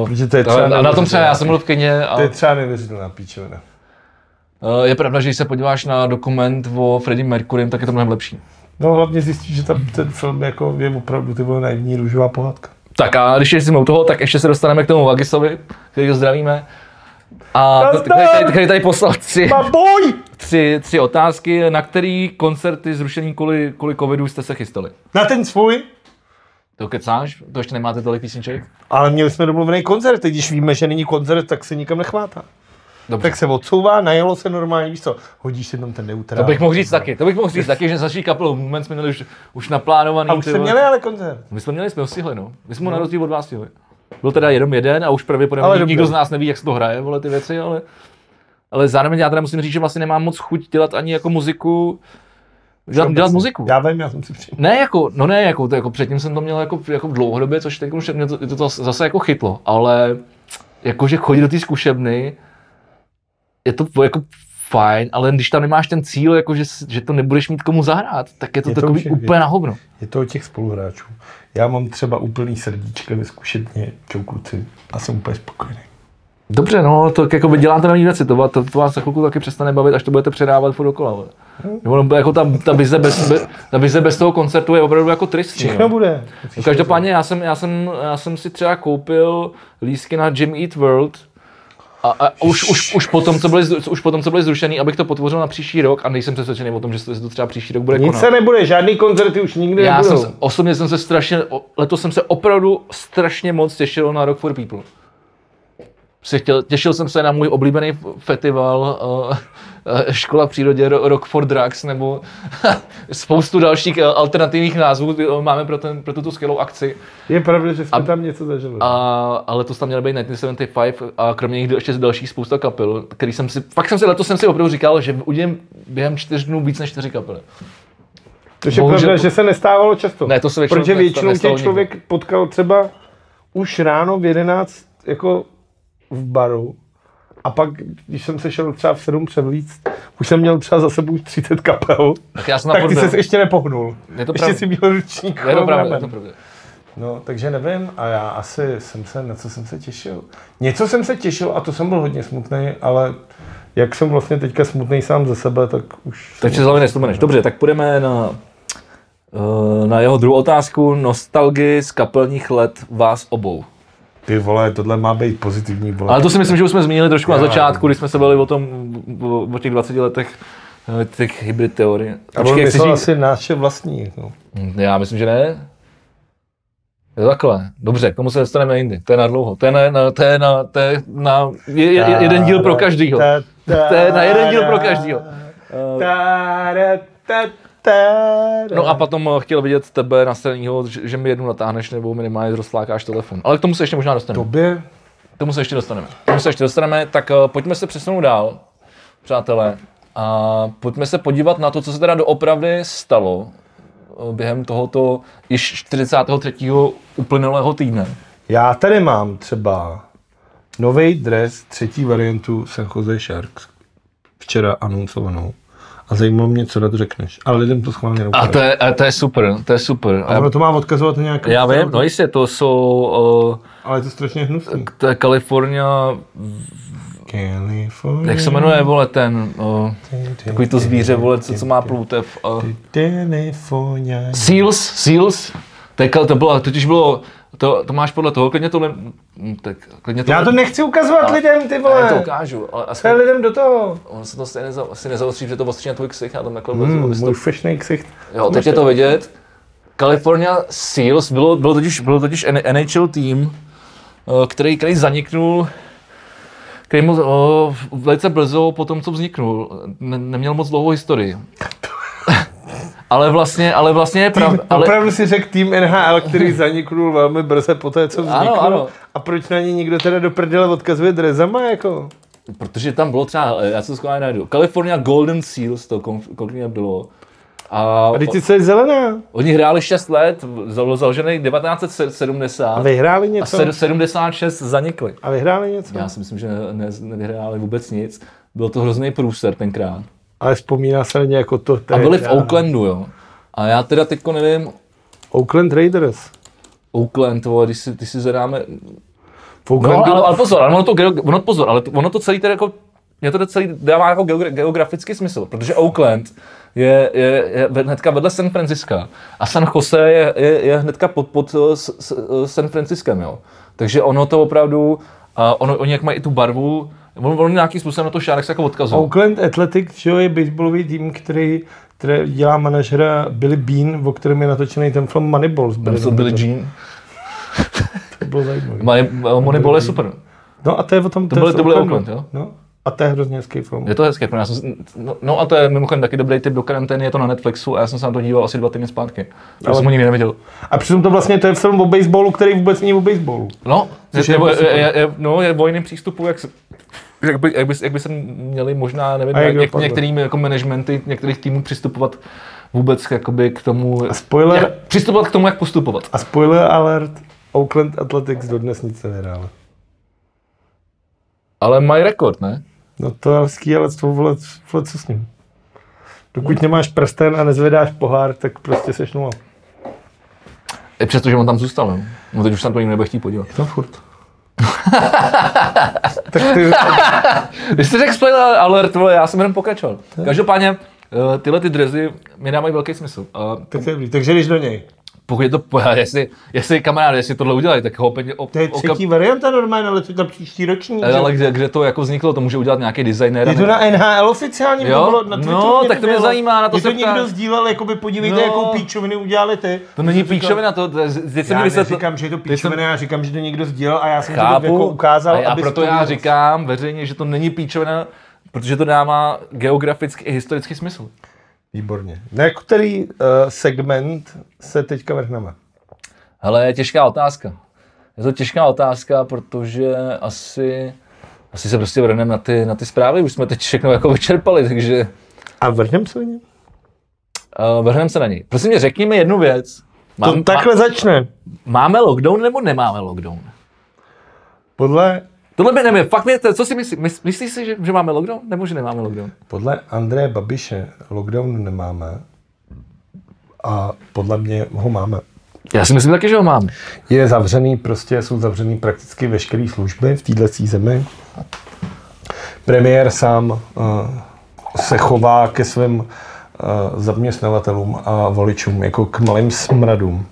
S1: Uh,
S2: Protože to je třeba
S1: a na tom třeba já jsem byl v kině a
S2: To je třeba neuvěřitelná píčovina.
S1: Uh, je pravda, že když se podíváš na dokument o Freddie Mercurym, tak je to mnohem lepší.
S2: No hlavně zjistíš, že tam ten film jako je opravdu ty vole naivní růžová pohádka.
S1: Tak a když jsme u toho, tak ještě se dostaneme k tomu Vagisovi, který zdravíme. A který tady, který tady poslal tři,
S2: Baboj!
S1: tři, tři otázky, na který koncerty zrušení kvůli, kvůli covidu jste se chystali.
S2: Na ten svůj?
S1: To kecáš? To ještě nemáte tolik písniček?
S2: Ale měli jsme domluvený koncert, teď když víme, že není koncert, tak se nikam nechvátá.
S1: Dobře.
S2: Tak se odsouvá, najelo se normálně, víš co, hodíš si tam ten neutrál.
S1: To bych mohl říct taky, to bych mohl říct taky, že s naší kapelou Movement jsme měli už, už naplánovaný.
S2: A už jsme měli ale koncert.
S1: My jsme měli, jsme ho stihli, no. My jsme ho na rozdíl od vás stihli. Byl teda jenom jeden a už pravděpodobně nikdo z nás neví, jak se to hraje, vole, ty věci, ale, ale zároveň já teda musím říct, že vlastně nemám moc chuť dělat ani jako muziku, dělat, dělat muziku.
S2: Já vím, já jsem si přijel.
S1: Ne jako, no ne jako, to jako předtím jsem to měl jako, jako dlouhodobě, což teď už mě to, to, to zase jako chytlo, ale jakože chodit do té zkušebny, je to jako fajn, ale když tam nemáš ten cíl, jako že, že to nebudeš mít komu zahrát, tak je to
S2: Je to
S1: takový
S2: je-
S1: úplně na hovno.
S2: Je to o těch spoluhráčů. Já mám třeba úplný srdíčka ve zkušetně, čau kluci, a jsem úplně spokojený.
S1: Dobře, no, to jako vy děláte nový věci, to, to, to vás za chvilku taky přestane bavit, až to budete předávat furt dokola. vole. Ono, jako ta, ta, vize bez, be, ta vize bez toho koncertu je opravdu jako tristní.
S2: Všechno
S1: no.
S2: bude.
S1: No, Každopádně já jsem, já, jsem, já jsem si třeba koupil lístky na Jim Eat World a, a už, už, už, potom, co byly, už potom, co byly zrušený, abych to potvořil na příští rok a nejsem přesvědčený o tom, že se to třeba příští rok bude
S2: Nic
S1: konat.
S2: se nebude, žádný koncerty už nikdy
S1: Já jsem,
S2: nebudou.
S1: se- osobně jsem se strašně, letos jsem se opravdu strašně moc těšil na Rock for People. Si chtěl, těšil jsem se na můj oblíbený festival uh, Škola v přírodě Ro- Rock for Drugs nebo spoustu dalších uh, alternativních názvů máme pro, ten, pro tuto skvělou akci.
S2: Je pravda, že jsme tam něco zažili.
S1: A, ale letos tam měl být 1975 a kromě nich ještě další spousta kapel, který jsem si, fakt jsem si letos jsem si opravdu říkal, že udělám během čtyř dnů víc než čtyři kapely.
S2: To je
S1: bohužel-
S2: pravda, že se nestávalo často.
S1: Ne, to se většinou
S2: Protože většinou tě
S1: nestalo
S2: A pak, když jsem se šel třeba v 7 převlíct, už jsem měl třeba za sebou 30 kapel,
S1: Tak já jsem
S2: tak ty se
S1: byl.
S2: ještě nepohnul.
S1: Je to
S2: ještě si měl ručník.
S1: Je to pravda, je to pravda.
S2: No, takže nevím a já asi jsem se, na co jsem se těšil. Něco jsem se těšil a to jsem byl hodně smutný, ale jak jsem vlastně teďka smutný sám ze sebe, tak už...
S1: Takže z hlavy nevzpomeneš. Dobře, tak půjdeme na, eh, na jeho druhou otázku. Nostalgii z kapelních let vás obou.
S2: Ty vole, tohle má být pozitivní, vole.
S1: Ale to si myslím, že už jsme zmínili trošku na
S2: Já,
S1: začátku, když jsme se bavili o tom, o, těch 20 letech eh, těch hybrid teorie.
S2: a on myslel
S1: chci
S2: asi naše vlastní. No.
S1: Hm, Já myslím, že ne. Je to takhle. Dobře, k tomu se dostaneme jindy. To je na dlouho. To je na, na, to je na, to je na je, je, jeden díl pro každýho. To je na jeden díl pro každýho. No a potom eh, chtěl vidět tebe na straního, že, že mi jednu natáhneš nebo minimálně rozflákáš telefon. Ale k tomu se ještě možná dostaneme.
S2: Tobě?
S1: K tomu se ještě dostaneme. K tomu se ještě dostaneme, tak uh, pojďme se přesunout dál, přátelé. A pojďme se podívat na to, co se teda doopravdy stalo eh, během tohoto již 43. uplynulého týdne.
S2: Já tady mám třeba nový dres, třetí variantu San Jose Sharks. Včera anoncovanou. A zajímalo mě, co na to řekneš. Ale lidem to schválně
S1: A to je, a to je super, to je super.
S2: A ono to má odkazovat na nějakou...
S1: Já vím, no jistě, to jsou, uh,
S2: Ale je to strašně hnusný.
S1: to je Kalifornia,
S2: California.
S1: jak se jmenuje, vole, ten, uh, takový to zvíře, vole, co, co má ploutev. Uh. Seals, Seals, to, je, to bylo, totiž bylo, to, to máš podle toho, klidně to, ne- tak, klidně to,
S2: Já to nechci ukazovat lidem, ty
S1: já to
S2: vole.
S1: ukážu, ale aspoň,
S2: lidem do toho?
S1: on se to stejně neza, asi nezaostří, že to ostří na tvůj ksich, já tam takhle
S2: Hmm, můj fešnej ksicht.
S1: Jo, teď je to vidět. California Seals bylo, bylo totiž, bylo totiž NHL tým, eh, který, který zaniknul, který mu o, velice brzo po tom, co vzniknul, ne, neměl moc dlouhou historii. Ale vlastně, ale vlastně je pravda. Ale,
S2: Opravdu si řekl tým NHL, který zaniknul velmi brze po té, co vznikl.
S1: Ano, ano.
S2: A proč na ně někdo teda do prdele odkazuje drezama, jako?
S1: protože tam bylo třeba, eh, já se skvěle najdu, California Golden Seals to kon- konkrétně bylo. A,
S2: A teď co je zelená?
S1: oni hráli 6 let, byl založený 1970
S2: A vyhráli
S1: a
S2: něco?
S1: sed- 76 zanikli.
S2: A vyhráli něco?
S1: Já si myslím, že ne, nevyhráli vůbec nic. Byl to hrozný průser tenkrát.
S2: Ale vzpomíná se na ně jako to.
S1: A byli v. Oaklandu, jo. A já teda teďko nevím,
S2: Oakland Raiders.
S1: Oakland, vole, když si, když si zadáme...
S2: V
S1: No,
S2: Oaklandu,
S1: ale, ale pozor, ale ono to, ono, pozor, ale to, ono to celý teda jako, mě to celý dává jako geogra- geografický smysl, protože Oakland je, je, je hnedka vedle San Francisca a San Jose je, je, je hnedka pod, pod eh, s, s, eh, San Franciskem, jo. Takže ono to opravdu, a ono, oni jak mají i tu barvu, ono, ono nějakým způsobem na to Sharks jako odkazují.
S2: Oakland Athletics, že jo, je baseballový tým, který, který dělá manažera Billy Bean, o kterém je natočený ten film Moneyball. Billym
S1: jsou Billy. Jean.
S2: To bylo zajímavé.
S1: Money- Moneyball je super.
S2: No a to je o tom...
S1: To byly- to byly
S2: Oaklandu.
S1: Oakland, jo?
S2: No. A to je hrozně hezký film.
S1: Je to hezké, já jsem, no, no, a to je mimochodem taky dobrý tip do karantény, je to na Netflixu a já jsem se na to díval asi dva týdny zpátky. Já
S2: Ale-
S1: jsem ho nikdy neviděl.
S2: A přitom to vlastně to je film o baseballu, který vůbec není o baseballu.
S1: No,
S2: Což
S1: je,
S2: je
S1: je,
S2: jako super.
S1: je, je, no, je jiném přístupu, jak, se, jak, by, jak, by, jak by se měli možná, nevím,
S2: A jak
S1: něk, některými jako managementy některých týmů přistupovat vůbec jakoby k tomu,
S2: A spoiler,
S1: jak, přistupovat k tomu, jak postupovat.
S2: a spoiler alert, Oakland Athletics dodnes nic nevyhráli.
S1: Ale mají rekord, ne?
S2: No to je hezký, ale to vole, vole, co s ním? Dokud nemáš prsten a nezvedáš pohár, tak prostě seš nula.
S1: I přesto, že on tam zůstal, no. no teď už se na to nikdo nebude chtít podívat.
S2: No furt. tak ty,
S1: Vy jste řekl spoiler alert, vole, já jsem jenom pokračoval. Každopádně, eh, tyhle ty drezy mi dávají velký smysl. A
S2: tak to je dobrý. Takže jdeš do něj.
S1: Pokud je to, jestli, jestli kamarád, jestli tohle udělají, tak ho opět, op,
S2: To je třetí varianta normálně, ale to je příští roční. že?
S1: ale kde, kde, to jako vzniklo, to může udělat nějaký designér.
S2: Je to na NHL oficiálním,
S1: Jo?
S2: to bylo na Twitteru
S1: No, tak to mě zajímá, na to se
S2: to někdo sdílel, jakoby podívejte,
S1: No.
S2: jakou píčoviny udělali ty.
S1: To není píčovina, to, to teď jsem
S2: Já
S1: mi vysvětlil.
S2: neříkám, že je to píčovina, já říkám, že to někdo sdílel a já jsem to jako ukázal,
S1: a, proto
S2: to
S1: já říkám veřejně, že to není píčovina, protože to dává geografický i historický smysl.
S2: Výborně. Na který uh, segment se teďka vrhneme?
S1: Hele, je těžká otázka. Je to těžká otázka, protože asi, asi se prostě vrhneme na ty, na ty zprávy, už jsme teď všechno jako vyčerpali, takže
S2: A vrhneme se na ně?
S1: uh, vrhneme se na něj. Prosím mě, řekni mi jednu věc.
S2: To
S1: Mám,
S2: takhle začne.
S1: má, máme lockdown nebo nemáme lockdown?
S2: Podle
S1: Tohle by nevím, fakt mě, co si myslíš? Mys, myslíš si, že, že máme lockdown, nebo že nemáme lockdown?
S2: Podle Andreje Babiše lockdown nemáme a podle mě ho máme.
S1: Já si myslím taky, že ho máme.
S2: Je zavřený, prostě jsou zavřený prakticky veškeré služby v této zemi. Premiér sám uh, se chová ke svým uh, zaměstnavatelům a voličům jako k malým smradům.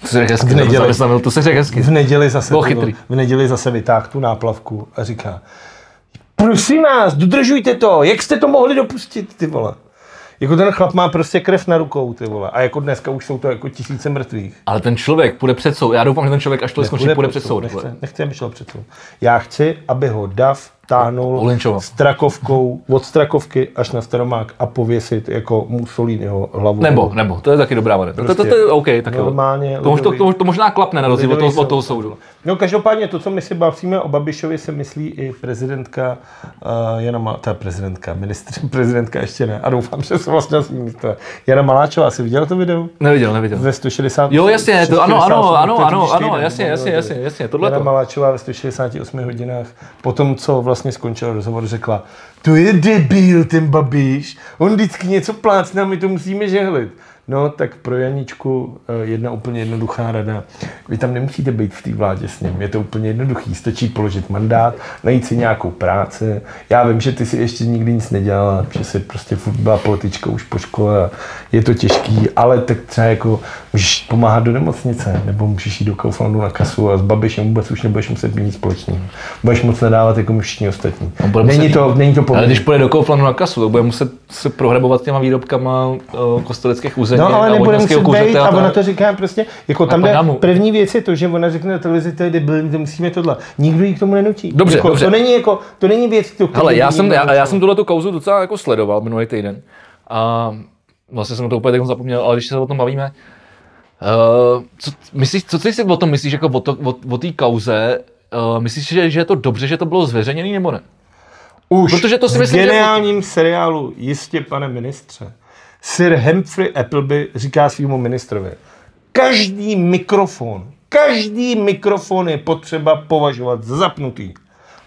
S1: To se hezky,
S2: V neděli.
S1: to, to se řekl hezky.
S2: V neděli zase,
S1: Byl chytrý.
S2: v neděli zase vytáhl tu náplavku a říká, prosím vás, dodržujte to, jak jste to mohli dopustit, ty vole. Jako ten chlap má prostě krev na rukou, ty vole. A jako dneska už jsou to jako tisíce mrtvých.
S1: Ale ten člověk půjde před soud. Já doufám, že ten člověk, až to skončí, půjde před soud.
S2: Nechce, nechci, aby šel před soud. Já chci, aby ho Dav táhnul
S1: Olinčoval.
S2: strakovkou od strakovky až na staromák a pověsit jako Mussoliniho hlavu.
S1: Nebo, nebo, to je taky dobrá varianta. To, to, to, je OK, tak jo.
S2: normálně
S1: To, už to,
S2: lidový-
S1: to, to, možná klapne na rozdíl od toho, od toho
S2: soud.
S1: soudu.
S2: No každopádně to, co my si bavíme o Babišovi, se myslí i prezidentka uh, Jana Ma- ta prezidentka, ministr, prezidentka ještě ne, a doufám, že se vlastně s ní to je. Jana Maláčová, jsi viděl to video?
S1: Neviděl, neviděl.
S2: Ve 160.
S1: Jo, jasně, to, ano, ano,
S2: 168,
S1: ano,
S2: to
S1: ano, ano, jasně, jasně, jasně, jasně, tohle
S2: Jana
S1: to.
S2: Maláčová ve 168 hodinách, po tom, co vlastně skončil rozhovor, řekla, to je debil ten Babiš, on vždycky něco plácne a my to musíme žehlit. No, tak pro Janičku eh, jedna úplně jednoduchá rada. Vy tam nemusíte být v té vládě s ním, je to úplně jednoduchý. Stačí položit mandát, najít si nějakou práci. Já vím, že ty si ještě nikdy nic nedělala, že jsi prostě byla politička už po škole je to těžký, ale tak třeba jako můžeš pomáhat do nemocnice, nebo můžeš jít do Kauflandu na kasu a s Babišem vůbec už nebudeš muset mít nic společného. Budeš moc nadávat jako všichni ostatní. Není
S1: muset-
S2: to, není to
S1: Ale když půjde do Kauflandu na kasu, tak bude muset se prohrabovat těma výrobkama uh, kosteleckých území
S2: No, ale nebude muset být a ona to říká prostě, jako tam jde, první věc je to, že ona řekne na televizi, to je debilní, to musíme tohle. Nikdo jí k tomu nenutí.
S1: Dobře,
S2: jako,
S1: dobře.
S2: To není jako, to není věc, to
S1: Hele, já jsem, já, já jsem tuhle tu kauzu docela jako sledoval minulý týden. A vlastně jsem to úplně zapomněl, ale když se o tom bavíme, uh, co, myslíš, co ty si o tom myslíš, jako o, to, o, o té kauze, uh, myslíš, že, že je to dobře, že to bylo zveřejněné nebo ne?
S2: Už
S1: Protože to si
S2: v
S1: myslím, že-
S2: geniálním seriálu Jistě, pane ministře, Sir Humphrey Appleby říká svýmu ministrovi, každý mikrofon, každý mikrofon je potřeba považovat za zapnutý.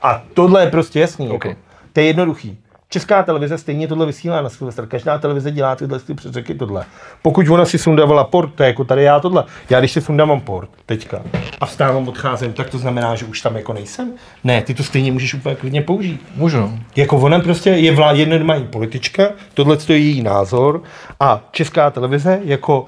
S2: A tohle je prostě jasný.
S1: OK.
S2: Jako. To je jednoduchý. Česká televize stejně tohle vysílá na Silvestr. Každá televize dělá tyhle ty předřeky tohle. Pokud ona si sundávala port, to je jako tady já tohle. Já když si sundávám port, teďka, a vstávám, odcházím, tak to znamená, že už tam jako nejsem? Ne, ty to stejně můžeš úplně klidně použít.
S1: Můžu.
S2: Jako ona prostě je vlá, jedna normální politička, tohle je její názor a Česká televize jako uh,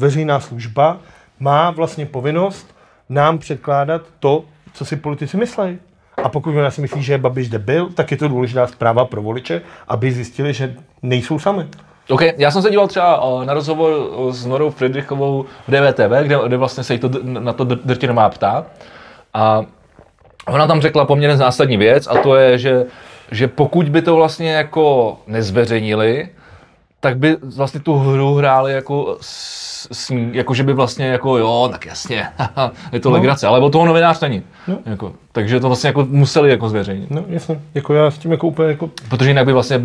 S2: veřejná služba má vlastně povinnost nám předkládat to, co si politici myslí. A pokud ona si myslí, že je Babiš debil, tak je to důležitá zpráva pro voliče, aby zjistili, že nejsou sami.
S1: OK, já jsem se díval třeba uh, na rozhovor uh, s Norou Friedrichovou v DVTV, kde, kde vlastně se jí to, na to dr- drtinová ptá. A ona tam řekla poměrně zásadní věc a to je, že, že pokud by to vlastně jako nezveřejnili, tak by vlastně tu hru hráli jako s, s jako že by vlastně jako jo, tak jasně, je to
S2: No.
S1: legrace, ale o toho novinář není.
S2: No.
S1: Jako, takže to vlastně jako museli jako zveřejnit.
S2: No jasně, jako já s tím jako úplně jako
S1: Protože jinak by vlastně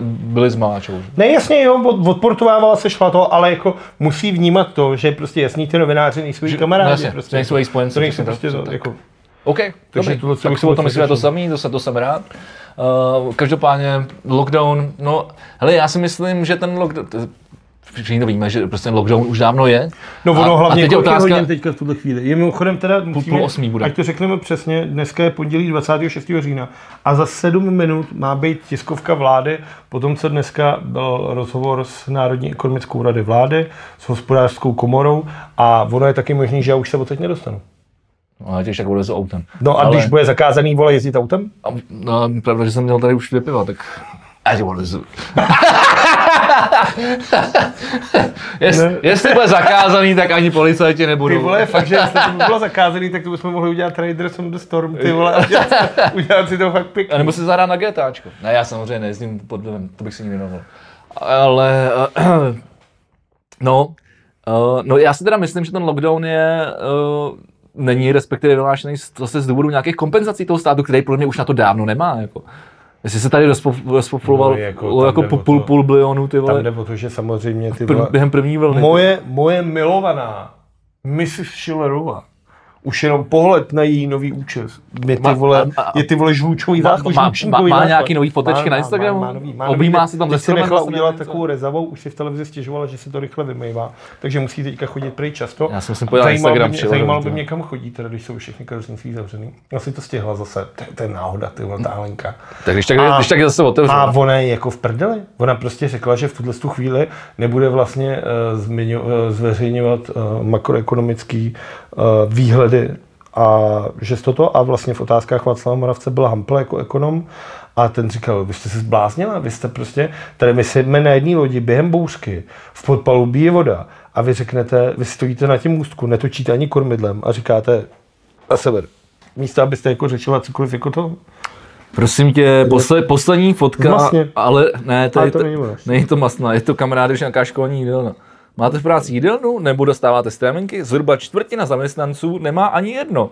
S1: byli s Maláčou.
S2: Ne, jasně, jo, od, odportovávala se šla to, ale jako musí vnímat to, že prostě jasný ty novináři nejsou její
S1: Že-
S2: kamarádi.
S1: no jasně,
S2: prostě,
S1: nejsou její spojenci,
S2: To nejsou prostě to,
S1: tak.
S2: jako,
S1: OK, dobrý.
S2: tohle
S1: tak si o tom myslíme to samý, to, se, to jsem rád. Uh, každopádně lockdown, no, hele, já si myslím, že ten lockdown, všichni to víme, že prostě ten lockdown už dávno je.
S2: No ono
S1: a,
S2: hlavně
S1: a teď otázka,
S2: hodin teďka v tuhle chvíli. Je mimochodem teda, musíme,
S1: půl osmý bude.
S2: ať to řekneme přesně, dneska je pondělí 26. října a za 7 minut má být tiskovka vlády, potom co dneska byl rozhovor s Národní ekonomickou rady vlády, s hospodářskou komorou a ono je taky možný, že já už se odteď nedostanu.
S1: No, já těž tak bude s autem.
S2: No a
S1: Ale-
S2: když bude zakázaný vole jezdit autem?
S1: A, no, pravda, že jsem měl tady už dvě piva, tak... A ty Jest,
S2: Ne.
S1: jestli bude zakázaný, tak ani policajti
S2: Ty
S1: nebudou.
S2: vole, fakt, že jestli to by bylo zakázaný, tak to bychom mohli udělat Raiders on the Storm, ty vole, a udělat, udělat si to fakt
S1: A
S2: pěkně.
S1: nebo si zahrát na GTAčko. Ne, já samozřejmě nejezdím pod vlivem, to bych si nikdy nemohl. Ale, uh, no, uh, no já si teda myslím, že ten lockdown je, uh, není respektive vyhlášený zase z důvodu nějakých kompenzací toho státu, který podle mě už na to dávno nemá. Jako. Jestli se tady rozpo- rozpofuloval
S2: No, jako
S1: jako,
S2: tam jde
S1: půl, půl, bilionu, ty
S2: Tam
S1: vole,
S2: jde o to, že samozřejmě ty vole,
S1: během první vlny.
S2: moje, moje milovaná Mrs. Schillerová Už jenom pohled na její nový účes. Je ty vole, je ty vole žlučový
S1: Má-
S2: záchod,
S1: má- má- má
S2: záchod.
S1: nějaký nový fotečky na Instagramu?
S2: Má, má, nový, má
S1: Objímá
S2: nový,
S1: se tam
S2: si
S1: stromem,
S2: nechala
S1: se
S2: udělat takovou rezavou, už si v televizi stěžovala, že se to rychle vymývá, takže musí teďka chodit pryč často.
S1: Já jsem si podíval Instagram
S2: by mě, zajímalo by mě, kam chodí, teda, když jsou všechny kadeřnictví zavřený. Já si to stihla zase, to, je náhoda, ty vole, ta Alenka.
S1: Tak když tak,
S2: A-
S1: když tak je zase otevřu.
S2: A ona je jako v prdeli. Ona prostě řekla, že v tuhle tu chvíli nebude vlastně zmiňo, uh, zveřejňovat uh, makroekonomický uh, výhledy a že z toto a vlastně v otázkách Václava Moravce byl Hampel jako ekonom a ten říkal, vy jste se zbláznila, vy jste prostě, tady my sedíme na jedné lodi během bouřky, v podpalubí je voda a vy řeknete, vy stojíte na těm ústku, netočíte ani kormidlem a říkáte na sever. Místo, abyste jako řešila cokoliv jako to.
S1: Prosím tě, posle, poslední fotka,
S2: Masně.
S1: ale ne, to,
S2: Ale
S1: je,
S2: to
S1: to,
S2: není
S1: to masná, je to kamaráde, už nějaká školní jídelna. Máte v práci jídelnu nebo dostáváte strémenky? Zhruba čtvrtina zaměstnanců nemá ani jedno.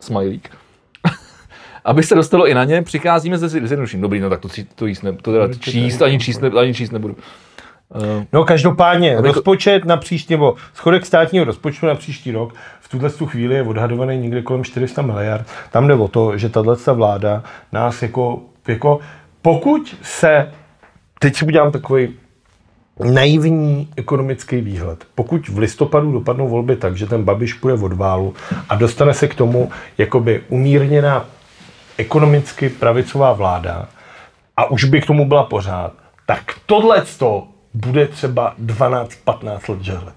S1: Smajlík. Aby se dostalo i na ně, přicházíme se zjednoduším. Dobrý, no tak to, to jíst, ne, to teda číst, ani číst, ne, ani číst nebudu. Uh,
S2: No každopádně,
S1: Aby to-
S2: rozpočet na příští, nebo schodek státního rozpočtu na příští rok v tuhle tu chvíli je odhadovaný někde kolem 400 miliard. Tam jde o to, že tato vláda nás jako, jako pokud se, teď si udělám takový naivní ekonomický výhled. Pokud v listopadu dopadnou volby tak, že ten Babiš půjde od válu a dostane se k tomu jakoby umírněná ekonomicky pravicová vláda a už by k tomu byla pořád, tak tohle bude třeba 12-15 let žehlet.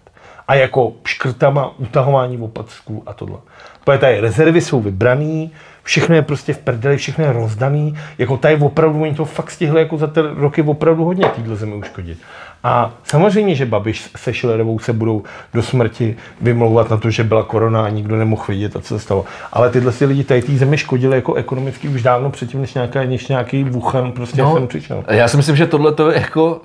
S2: A jako škrtama, utahování opacků a tohle. Protože tady rezervy jsou vybraný, všechno je prostě v prdeli, všechno je rozdaný. Jako tady opravdu, oni to fakt stihli jako za ty roky opravdu hodně týdle zemi uškodit. A samozřejmě, že Babiš se Schillerovou se budou do smrti vymlouvat na to, že byla korona a nikdo nemohl vidět a co se stalo. Ale tyhle si lidi tady té zemi škodili jako ekonomicky už dávno předtím, než, nějaká, než nějaký Wuhan prostě
S1: No.
S2: sem přišel.
S1: já si myslím, že tohle to je jako,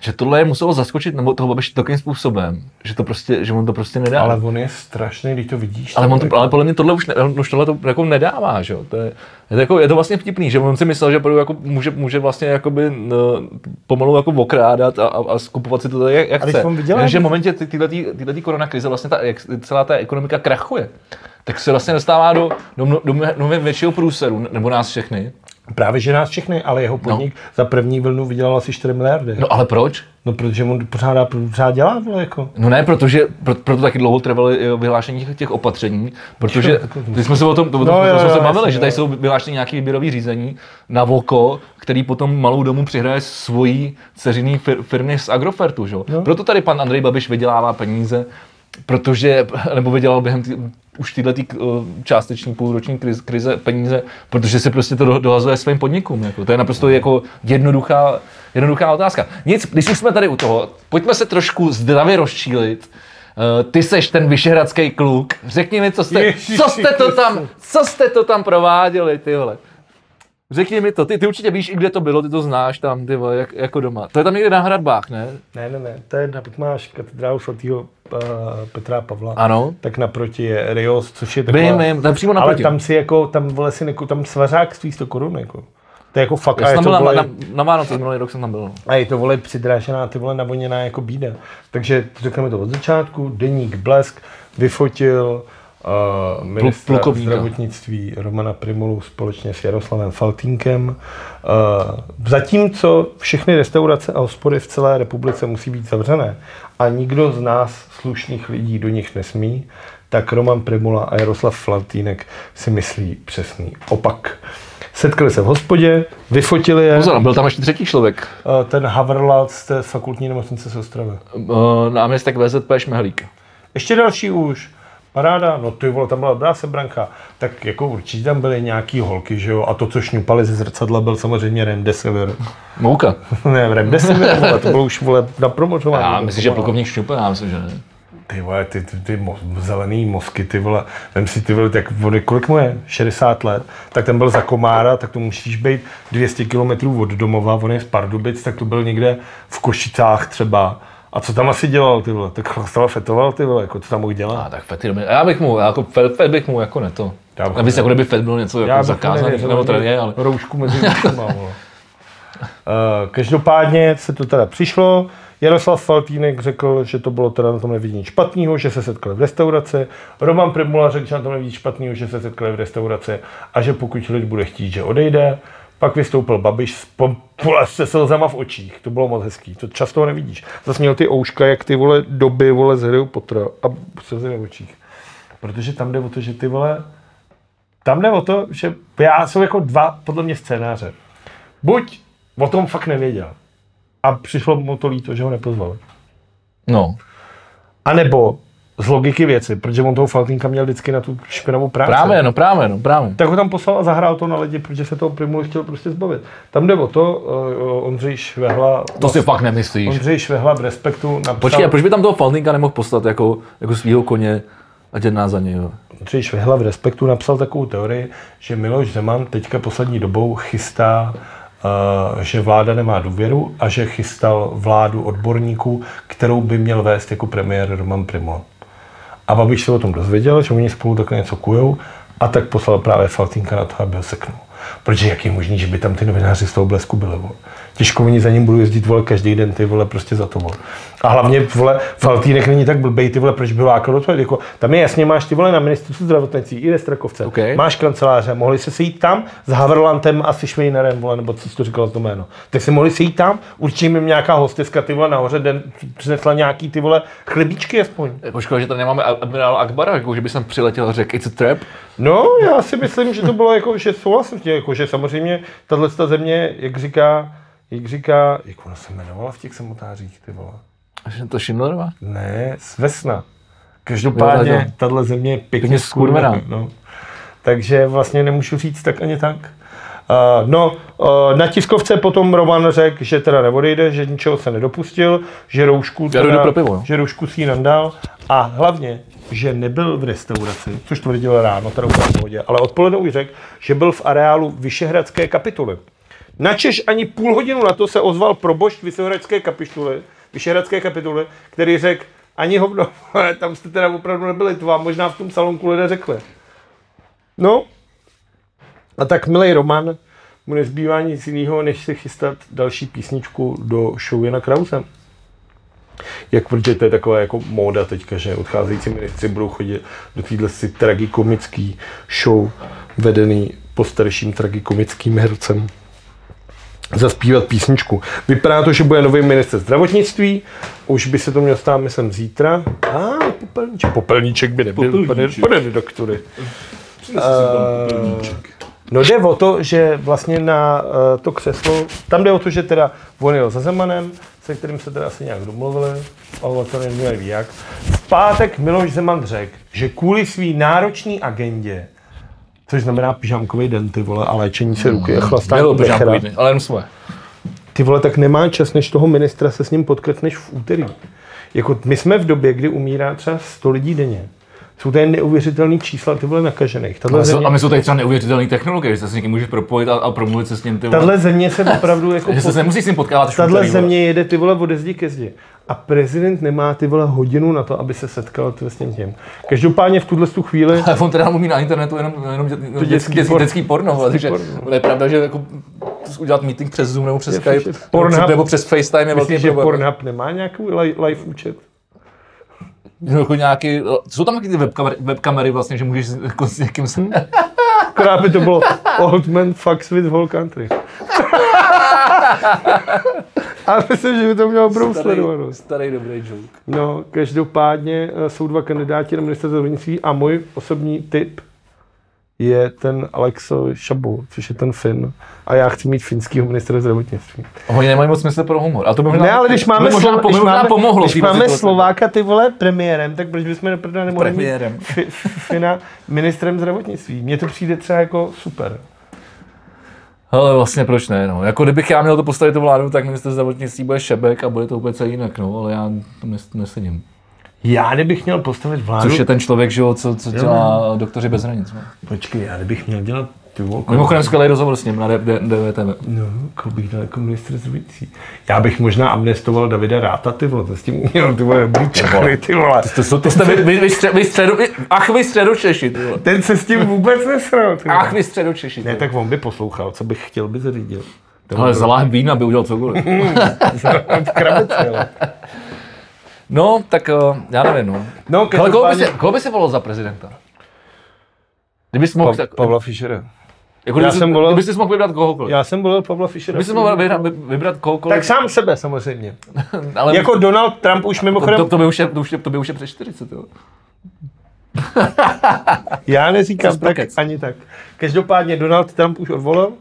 S1: že tohle je muselo zaskočit nebo toho Babiše takovým způsobem, že to prostě, že on to prostě nedá.
S2: Ale on je strašný, když to vidíš.
S1: Ale, on to, ale podle mě tohle už, ne, on už tohle to jako nedává, že? jo? To je, je, to jako, je to vlastně vtipný, že on si myslel, že jako může, může vlastně jakoby, no, pomalu jako okrádat a, a, a skupovat si to tady, jak, jak
S2: A
S1: chce.
S2: on vydělá-
S1: že v momentě tyhle koronakrize vlastně ta, jak, celá ta ekonomika krachuje, tak se vlastně dostává do, do, mno- do mnohem většího průseru, nebo nás všechny.
S2: Právě, že nás všechny, ale jeho podnik za první vlnu vydělal asi 4 miliardy.
S1: No ale proč?
S2: No, protože on pořád, pořád dělá, vole, jako.
S1: No ne, protože pro, proto taky dlouho trvalo vyhlášení těch, těch opatření, protože když jsme se o tom, to,
S2: No,
S1: no,
S2: jo,
S1: jsme
S2: jo,
S1: se bavili, že tady jsou vyhlášeny nějaké výběrové řízení na Voko, který potom malou domu přihraje svojí dceřiný fir, firmě z Agrofertu. Že? No. Proto tady pan Andrej Babiš vydělává peníze, protože, nebo vydělal během tý, už tyhle tý, uh, částeční půlroční krize, krize peníze, protože se prostě to do- dohazuje svým podnikům. Jako. To je naprosto jako jednoduchá, jednoduchá otázka. Nic, když už jsme tady u toho, pojďme se trošku zdravě rozčílit. Uh, ty seš ten vyšehradský kluk. Řekni mi, co jste,
S2: Ježiši
S1: co jste to tam, co jste to tam prováděli, ty vole. Řekni mi to, ty, ty určitě víš i kde to bylo, ty to znáš tam, ty vole, jak, jako doma. To je tam někde na hradbách, ne?
S2: Ne, ne, ne, to je, máš katedrálu svatého Petra Pavla,
S1: Ano.
S2: tak naproti je Rios, což je taková...
S1: Vím, vím, je přímo
S2: ale
S1: naproti.
S2: tam si jako, tam si neko, tam svařák stojí 100 korun, jako. To je jako fakt,
S1: Já
S2: a je
S1: jsem
S2: to,
S1: tam
S2: vole,
S1: na, na Vánoce, minulý rok jsem tam byl.
S2: a je to vole přidrážená, ty vole navoněná jako bída. Takže řekneme to od začátku, deník Blesk vyfotil uh, ministra
S1: plukovníka.
S2: zdravotnictví Romana Primulu společně s Jaroslavem Faltínkem. Uh, zatímco všechny restaurace a hospody v celé republice musí být zavřené a nikdo z nás slušných lidí do nich nesmí, tak Roman Primula a Jaroslav Faltínek si myslí přesný opak. Setkali se v hospodě, vyfotili je.
S1: Pozor, byl tam ještě třetí člověk.
S2: Eh, ten Haverlat z té fakultní nemocnice z Ostravy.
S1: Uh, náměstek VZP Šmehlík.
S2: Ještě další už. Paráda, no ty vole, tam byla dobrá sebranka. Tak jako určitě tam byly nějaký holky, že jo, a to, co šňupali ze zrcadla, byl samozřejmě Remdesivir.
S1: Mouka.
S2: ne, Remdesivir, vole, to bylo už, vole, na promořování.
S1: Já myslím, že plukovník Šňupe, já myslím, že ne.
S2: Ty vole, ty, ty, ty mo- zelený mozky, ty vole, vem si ty vole, tak on je, kolik mu je? 60 let, tak ten byl za komára, tak to musíš být 200 km od domova, on je z Pardubic, tak to byl někde v Košicách třeba. A co tam asi dělal, ty vole? Tak chlastala fetoval, ty vole, jako co tam mohl dělat?
S1: A tak fety. Já bych mu, jako fet, fet bych mu jako neto.
S2: Já bych
S1: jako kdyby fet byl něco jako zakázaný, nebo tady je, ale
S2: Roušku mezi ušima. Uh, každopádně se to teda přišlo, Jaroslav Faltýnek řekl, že to bylo teda na tom nevidí nic špatného, že se setkali v restauraci. Roman Primula řekl, že na tom nevidí nic špatného, že se setkali v restauraci a že pokud lid bude chtít, že odejde. Pak vystoupil Babiš s pom- se slzama v očích. To bylo moc hezký. To často nevidíš. Zase měl ty ouška, jak ty vole doby vole z Harryho Pottera a slzy v očích. Protože tam jde o to, že ty vole tam jde o to, že já jsou jako dva, podle mě, scénáře. Buď o tom fakt nevěděl a přišlo mu to líto, že ho nepozvali.
S1: No,
S2: A nebo z logiky věci, protože on toho Faltínka měl vždycky na tu špinavou práci.
S1: právě, no právě, no právě.
S2: Tak ho tam poslal a zahrál to na lidi, protože se toho Primulu chtěl prostě zbavit. Tam jde o to, uh, Ondřej Švehla,
S1: To si fakt nemyslíš.
S2: Ondřej Švehla v Respektu napsal,
S1: Počkej, a proč by tam toho Faltýnka nemohl poslat jako, jako svýho koně a jedná za něj?
S2: Ondřej Švehla v Respektu napsal takovou teorii, že Miloš Zeman teďka poslední dobou chystá, uh, že vláda nemá důvěru a že chystal vládu odborníků, kterou by měl vést jako premiér Roman Primo. A Babiš se o tom dozvěděl, že oni spolu takhle něco kujou a tak poslal právě Faltínka na to, aby ho seknul. Protože jak je možný, že by tam ty novináři z toho blesku byli. Těžko oni za ním budou jezdit, vole, každý den, ty vole, prostě za to, vole. A hlavně, vole, Faltýnek není tak blbej, ty vole, proč by lákal do toho, jako, tam je jasně, máš ty vole na ministerstvu zdravotnictví i ve Strakovce,
S1: OK.
S2: máš kanceláře, mohli se sejít tam s Haverlantem a se Švejnerem, vole, nebo co jsi to říkal to jméno. Tak si mohli sejít tam, určitě jim nějaká hosteska, ty vole, nahoře den přinesla nějaký, ty vole, chlebíčky aspoň.
S1: Počkej, že tady nemáme admirála Akbara, jako že by sem přiletěl a řekl, it's a trap.
S2: No, já si myslím, že to bylo jako, že souhlasím s tím, jako, že samozřejmě tahle ta země, jak říká, jak říká, jak ona se jmenovala v těch samotářích, ty vole.
S1: Že to Schindlerová?
S2: Ne, Svesna. Každopádně
S1: Jo,
S2: tahle země je pěkně
S1: Pěkně
S2: skurvená. No. Takže vlastně nemůžu říct tak ani tak. Uh, no, uh, na tiskovce potom Roman řekl, že teda neodejde, že ničeho se nedopustil, že roušku,
S1: jdu pro pivo, no.
S2: že roušku si ji nandal a hlavně, že nebyl v restauraci, což tvrdil ráno, teda úplně v pohodě, ale odpoledne už řekl, že byl v areálu Vyšehradské kapituly. Načež ani půl hodinu na to se ozval probošť Vyšehradské kapituly, Vyšehradské kapituly, který řekl, ani hovno, tam jste teda opravdu nebyli, to vám možná v tom salonku lidé řekli. No, a tak milý Roman, mu nezbývá nic jiného, než se chystat další písničku do show Jana Krausem. Jak, protože to je taková jako móda teďka, že odcházející ministři budou chodit do téhle si tragikomický show vedený postarším tragikomickým hercem zaspívat písničku. Vypadá to, že bude nový minister zdravotnictví, už by se to mělo stát, myslím, zítra. A ah, popelníček. Popelníček by nebyl, pane, pane redaktory. Eh, No jde o to, že vlastně na uh, to křeslo, tam jde o to, že teda on jel za Zemanem, se kterým se teda asi nějak domluvili, ale to neví jak. V pátek Miloš Zeman řekl, že kvůli svý náročný agendě, což znamená pyžamkový den, ty vole, a léčení se ruky a chlastání
S1: Bylo
S2: bechra,
S1: pořádku dny, ale jenom svoje.
S2: ty vole, tak nemá čas, než toho ministra se s ním potkat, než v úterý. Jako my jsme v době, kdy umírá třeba 100 lidí denně. Jsou tady neuvěřitelné čísla ty vole nakažených. Tahle
S1: A,
S2: země,
S1: a my jsou tady třeba neuvěřitelné technologie, že se s někým můžeš propojit a, a promluvit se s ním. Ty vole.
S2: tahle země se opravdu jako
S1: že se nemusíš s ním potkávat
S2: Tahle země jede ty vole ode zdi ke zdi. A prezident nemá ty vole hodinu na to, aby se setkal ty s tím tím. Každopádně v tuhle tu chvíli
S1: Ale on teda umí na internetu jenom, jenom dě, dětský,
S2: dětský
S1: dětský,
S2: porno.
S1: dětský porno, vole, takže
S2: porno.
S1: je pravda, že jako udělat meeting přes Zoom nebo přes Skype
S2: že
S1: nebo,
S2: Pornhub-
S1: přes, nebo přes FaceTime je velký
S2: myslíš, že
S1: problém.
S2: Pornhub nemá nějaký li- live účet?
S1: No, Jako nějaký, jsou tam taky ty webkamery, webkamery vlastně, že můžeš jako s někým se...
S2: Akorát by to bylo Old Man Fucks with Whole Country. A myslím, že by to mělo dobrou sledovanost.
S1: starý dobrý joke.
S2: No, každopádně eh, jsou dva kandidáti na ministerstvo zdravotnictví a můj osobní tip je ten Alexo Šabu, což je ten Fin. A já chci mít finského ministra zdravotnictví.
S1: Oni nemají moc smysl pro humor. A to by možná,
S2: Ne, ale když máme,
S1: možná,
S2: Slo-
S1: po-
S2: když
S1: možná
S2: máme,
S1: pomohlo.
S2: když máme. Slováka ty vole premiérem, tak proč bychom nemohli nemohli mít Fina ministrem zdravotnictví? Mně to přijde třeba jako super.
S1: Ale vlastně proč ne, no. Jako kdybych já měl to postavit tu vládu, tak minister zdravotnictví bude Šebek a bude to úplně celý jinak, no. Ale já to nes- nesedím.
S2: Já kdybych měl postavit vládu...
S1: Což je ten člověk, že co, co dělá doktoři bez hranic. No.
S2: Počkej, já kdybych měl dělat ty vole,
S1: Mimochodem skvělý rozhovor s ním na DVTV.
S2: No, bych dal jako ministr zdravotnictví? Já bych možná amnestoval Davida Ráta, ty vole, to s tím uměl, ty vole, dobrý čachry, ty vole.
S1: To, to, to jste vy, vy, vy, stře, vy středu, vy, ach vy středočeši, ty vole.
S2: Ten se s tím vůbec nesral, ty vole.
S1: Ach vy středočeši, ty
S2: Ne, tak on by poslouchal, co bych chtěl, by zařídil.
S1: Ale za láhev vína by udělal cokoliv.
S2: krabici, ale.
S1: No, tak eh, já nevím, no.
S2: No,
S1: Ale koho by, si, koho by si volil za prezidenta? Kdybys mohl,
S2: Pa,
S1: tak,
S2: Pavla Fischera.
S1: Jako
S2: já
S1: kdyby,
S2: jsem volil-
S1: kdyby jsi mohl vybrat kohokoliv.
S2: Já jsem volil Pavla Fischera.
S1: Kdyby mohl vybrat, vybrat kohokoliv,
S2: Tak sám sebe samozřejmě.
S1: ale
S2: Jako Donald Trump už
S1: to,
S2: mimochodem,
S1: to, to, by už je, to, už je, to by už je přes 40, jo.
S2: já neříkám tak ani tak. Každopádně Donald Trump už odvolal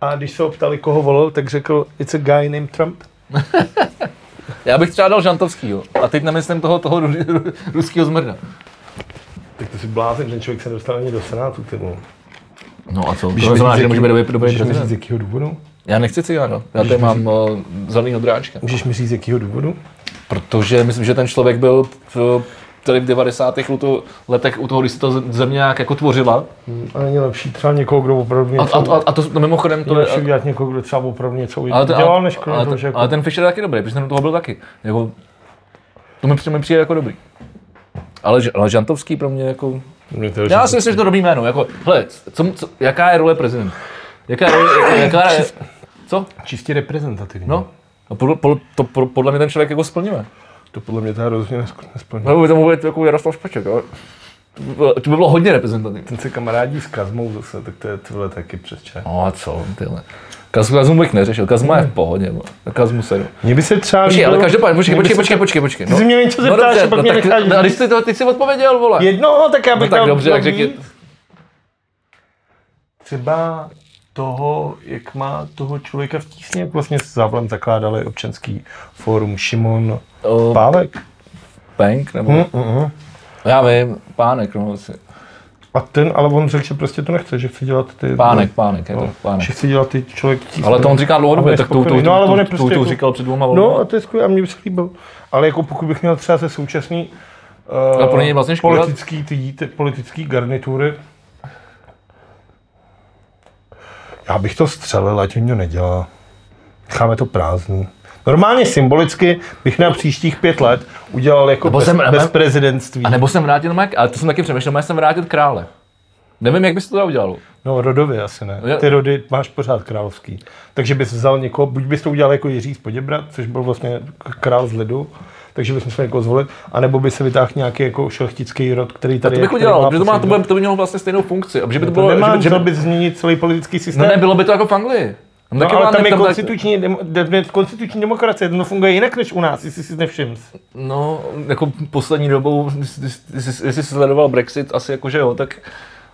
S2: a když se ho ptali, koho volil, tak řekl, it's a guy named Trump.
S1: Já bych třeba dal Žantovskýho. A teď nemyslím toho, toho ru- ru- ruského zmrda.
S2: Tak to si blázen, ten člověk se nedostal ani do Senátu. Ty vole.
S1: No a co?
S2: Víš
S1: To znamená, že může být dobrý, dobrý
S2: Můžeš mi říct, z
S1: prezident.
S2: jakého důvodu?
S1: Já nechci cigána. Já tady mám uh, zeleného dráčka.
S2: Můžeš mi říct, z jakého důvodu?
S1: Protože myslím, že ten člověk byl v, tady v 90. letu- letech u toho, když se to země nějak jako tvořila.
S2: A není lepší třeba někoho, kdo opravdu
S1: A,
S2: něco...
S1: a, a, a to, to mimochodem, to
S2: je lepší udělat někoho, kdo třeba opravdu něco
S1: ale, ten,
S2: dělal, než kromě
S1: ale,
S2: toho, že jako...
S1: ale ten Fischer je taky dobrý, protože ten toho byl taky. Jako, to mi, přijde- mi přijde jako dobrý. Ale, ale Žantovský pro mě jako... Já si myslím, že to dobrý jméno. Jako, hele, co, co, jaká je role prezidenta? Jaká je role, jaká je, co?
S2: čistě reprezentativní.
S1: No, a podle, podle, to po- podle mě ten člověk jako splňuje.
S2: To podle mě to rozhodně nesk- nesplní.
S1: No, to být jako Jaroslav Špaček, ale to by bylo, to by bylo hodně reprezentativní.
S2: Ten se kamarádí s Kazmou zase, tak to je tyhle taky přes čas.
S1: No a co, tyhle. Kazmu, Kazmu bych neřešil, Kazma je v pohodě, bo. Kazmu sedu.
S2: Mně by se třeba
S1: Počkej, ale každopádně, počkej, počkej,
S2: se
S1: počkej, počkej, počkej.
S2: Ty jsi mě něco zeptáš,
S1: dobře,
S2: a pak mě
S1: tak,
S2: necháš
S1: no, a když jsi to, teď jsi odpověděl, vole.
S2: Jedno, tak já bych
S1: No tak dobře, tak řekni.
S2: Třeba toho, jak má toho člověka v tísni, jak vlastně s Závlem zakládali občanský fórum Šimon Pávek.
S1: Penk, nebo?
S2: Mm, mm, mm.
S1: Já vím, pánek, no.
S2: A ten, ale on řekl, že prostě to nechce, že chce dělat ty...
S1: Pánek, pánek, je to
S2: No,
S1: pánek.
S2: že chce dělat ty člověk tísni.
S1: Ale to on říká dlouhodobě,
S2: on
S1: tak to, to,
S2: No, ale on je prostě jako-
S1: říkal před dvouma
S2: No a to je skvělé, a mě by se líbil. Ale jako pokud bych měl třeba ze současný
S1: Ale pro něj je vlastně škoda-
S2: politický, ty, ty politický garnitury, já bych to střelil, ať oni to nedělá. Necháme to prázdný. Normálně symbolicky bych na příštích pět let udělal jako
S1: Nebo
S2: bez,
S1: jsem-
S2: bez prezidentství.
S1: A nebo jsem vrátil, ale to jsem taky přemýšlel, já jsem vrátil krále. Nevím, jak bys to udělal.
S2: No rodově asi ne. Ty rody máš pořád královský. Takže bys vzal někoho, buď bys to udělal jako Jiří z Poděbrat, což byl vlastně král z lidu, takže bys musel někoho zvolit, anebo by se vytáhl nějaký jako šlechtický rod, který tady
S1: To
S2: je,
S1: bych udělal, protože to, má, to, by, to by mělo vlastně stejnou funkci. A by to
S2: to
S1: bylo,
S2: nemá,
S1: že by, že by,
S2: bys změnit celý politický systém.
S1: no ne, bylo by to jako v Anglii. Tam
S2: No,
S1: taky
S2: ale tam je
S1: tak-
S2: konstituční, dem, de, konstituční demokracie, to funguje jinak než u nás, jestli si nevšiml.
S1: No, jako poslední dobou, jestli, jsi sledoval Brexit, asi jako že jo, tak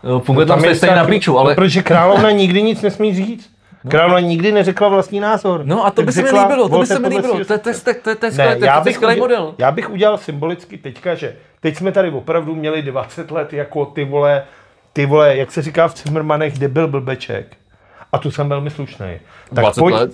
S1: no, funguje tam,
S2: je
S1: stejně na
S2: tak-
S1: píču, ale...
S2: No, protože královna nikdy nic nesmí říct. Královna nikdy neřekla vlastní názor.
S1: No a to
S2: Tak
S1: by se mi líbilo, to by se mi líbilo. To je- skvělý- model.
S2: já bych udělal symbolicky teďka, že teď jsme tady opravdu měli 20 let jako ty vole, ty vole, jak se říká v Cimmermanech, debil blbeček. A tu jsem velmi slušný.
S1: 20 let?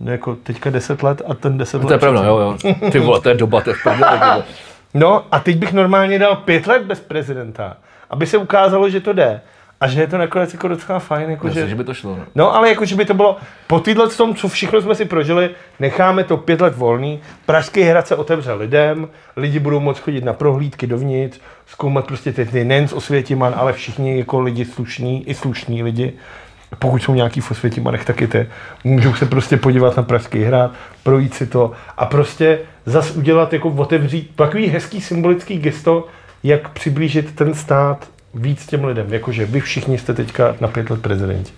S2: No jako teďka 10 let a ten 10 let.
S1: To je pravda, jo, jo. Ty vole, to je doba, to je vole.
S2: No a teď bych normálně dal pět let bez prezidenta, aby se ukázalo, že to jde. A že je to nakonec jako docela fajn, jako
S1: Myslím,
S2: že...
S1: že by to šlo. no.
S2: No, ale jako, že by to bylo po tyhle tom, co všechno jsme si prožili, necháme to pět let volný, Pražský hrad se otevře lidem, lidi budou moct chodit na prohlídky dovnitř, zkoumat prostě ty, ty nejen z Osvětiman, ale všichni jako lidi slušní, i slušní lidi, pokud jsou nějaký v Osvětimanech, taky ty, můžou se prostě podívat na Pražský hrad, projít si to a prostě zas udělat, jako otevřít takový hezký symbolický gesto, jak přiblížit ten stát víc těm lidem, jakože vy všichni jste teďka na pět let prezidenti.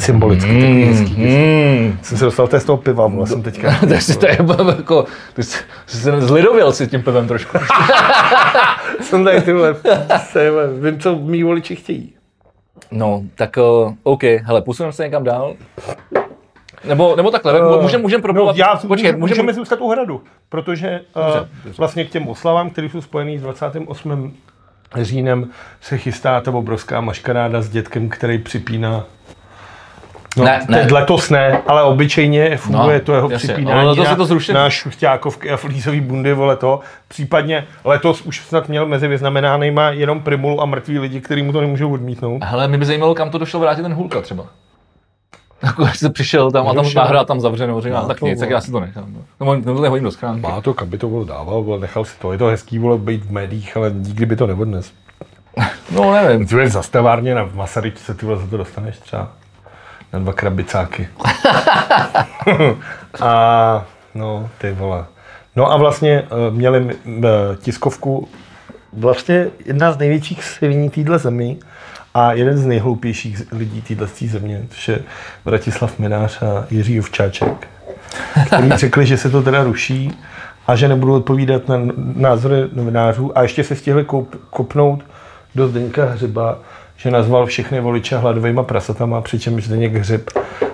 S2: Symbolicky, takový hezký gesto.
S1: Mm.
S2: Jsem se dostal z toho piva, vole, jsem teďka.
S1: Takže to je jako, ty jsi, se zlidověl si tím pivem trošku.
S2: jsem tady tyhle, vím, co mý voliči chtějí.
S1: No, tak uh, OK, hele, posuneme se někam dál. Nebo, nebo takhle, uh, můžeme můžem probovat,
S2: no, já,
S1: počkej,
S2: můžeme,
S1: můžeme,
S2: můžeme zůstat u hradu, protože
S1: Dobře,
S2: uh,
S1: dobře.
S2: vlastně k těm oslavám, které jsou spojený s 28. říjnem, se chystá ta obrovská maškaráda s dětkem, který připíná No,
S1: Ne, ne.
S2: teď letos ne, ale obyčejně funguje
S1: No,
S2: to jeho
S1: jasně,
S2: připínání
S1: letos
S2: na,
S1: je to zrušené.
S2: na šušťákovky a flízový bundy, vole to. Případně letos už snad měl mezi vyznamenánýma jenom primulu a mrtví lidi, kteří mu to nemůžou odmítnout.
S1: hele, mě by zajímalo, kam to došlo vrátit ten Hulka třeba. Jako, až se přišel tam a tam náhra tam zavřenou, říkám, tak
S2: to,
S1: nic, tak já si to nechám. No. Nebo, nebo to nehodím do schránky.
S2: Má to, kam by to vole dával, vole, nechal si to. Je to hezký, vole, být v médiích, ale nikdy by to neodnes.
S1: No nevím.
S2: Ty zastavárně na Masaryčce, ty za to dostaneš třeba. Na dva krabicáky. a no, ty vole. No a vlastně uh, měli uh, tiskovku vlastně jedna z největších sviní téhle zemi a jeden z nejhloupějších lidí téhle země, což je Vratislav Minář a Jiří Jovčáček, který řekli, že se to teda ruší a že nebudou odpovídat na názory novinářů a ještě se stihli koup, kopnout do Zdeňka Hřiba, že nazval všechny voliče hladovými prasatama, přičemž Zdeněk Hřib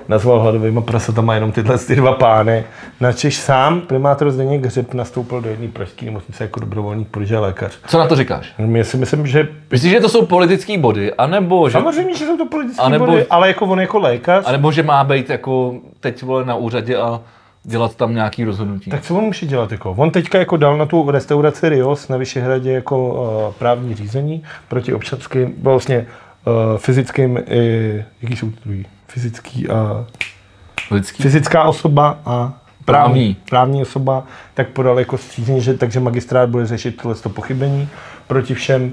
S2: nazval hladovými prasatama jenom tyhle ty dva pány. Načež sám primátor Zdeněk Hřib nastoupil do jedné pražské nemocnice jako dobrovolník, protože je lékař.
S1: Co na to říkáš?
S2: Já si myslím, že...
S1: Myslíš, že to jsou politické body, anebo že...
S2: Samozřejmě, že jsou to politické
S1: Anebo-
S2: body, ale jako on jako lékař,
S1: A nebo že má být jako teď vole na úřadě a dělat tam nějaký rozhodnutí.
S2: Tak co on může dělat? Jako? On teďka jako dal na tu restauraci Rios na Vyšehradě jako uh, právní řízení proti občanským, vlastně uh, fyzickým i, jaký jsou to druhý? Fyzický a
S1: Lidský.
S2: fyzická osoba a
S1: Právní.
S2: právní, právní osoba, tak podal jako střízení, že takže magistrát bude řešit tohle pochybení proti všem.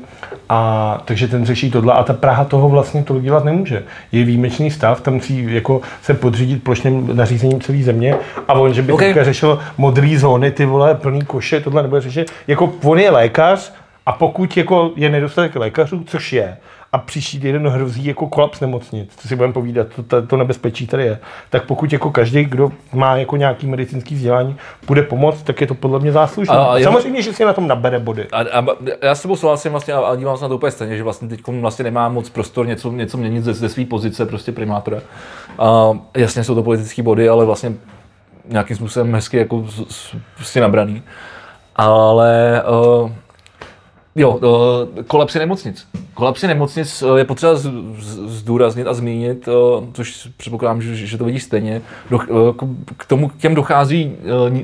S2: A takže ten řeší tohle a ta Praha toho vlastně tolik dělat nemůže. Je výjimečný stav, tam musí jako se podřídit plošným nařízením celé země a on, že by
S1: Ok.
S2: okay. teďka řešil modrý zóny, ty vole, plný koše, tohle nebude řešit. Jako on je lékař a pokud jako je nedostatek lékařů, což je, a příští týden hrozí jako kolaps nemocnic, co si budeme povídat, to, to, to nebezpečí tady je. Tak pokud jako každý, kdo má jako nějaký medicínský vzdělání, bude pomoct, tak je to podle mě záslužné. Samozřejmě, že si na tom nabere body.
S1: A, a, já s tebou souhlasím vlastně a, a dívám se na to úplně stejně, že vlastně teď vlastně nemá moc prostor něco, něco měnit ze, ze své pozice prostě primátora. A jasně jsou to politické body, ale vlastně nějakým způsobem hezky jako prostě nabraný. Ale uh, jo, uh, kolapsy nemocnic. Kolapsy nemocnic uh, je potřeba zdůraznit a zmínit, uh, což předpokládám, že, to vidíš stejně. K- tomu k těm dochází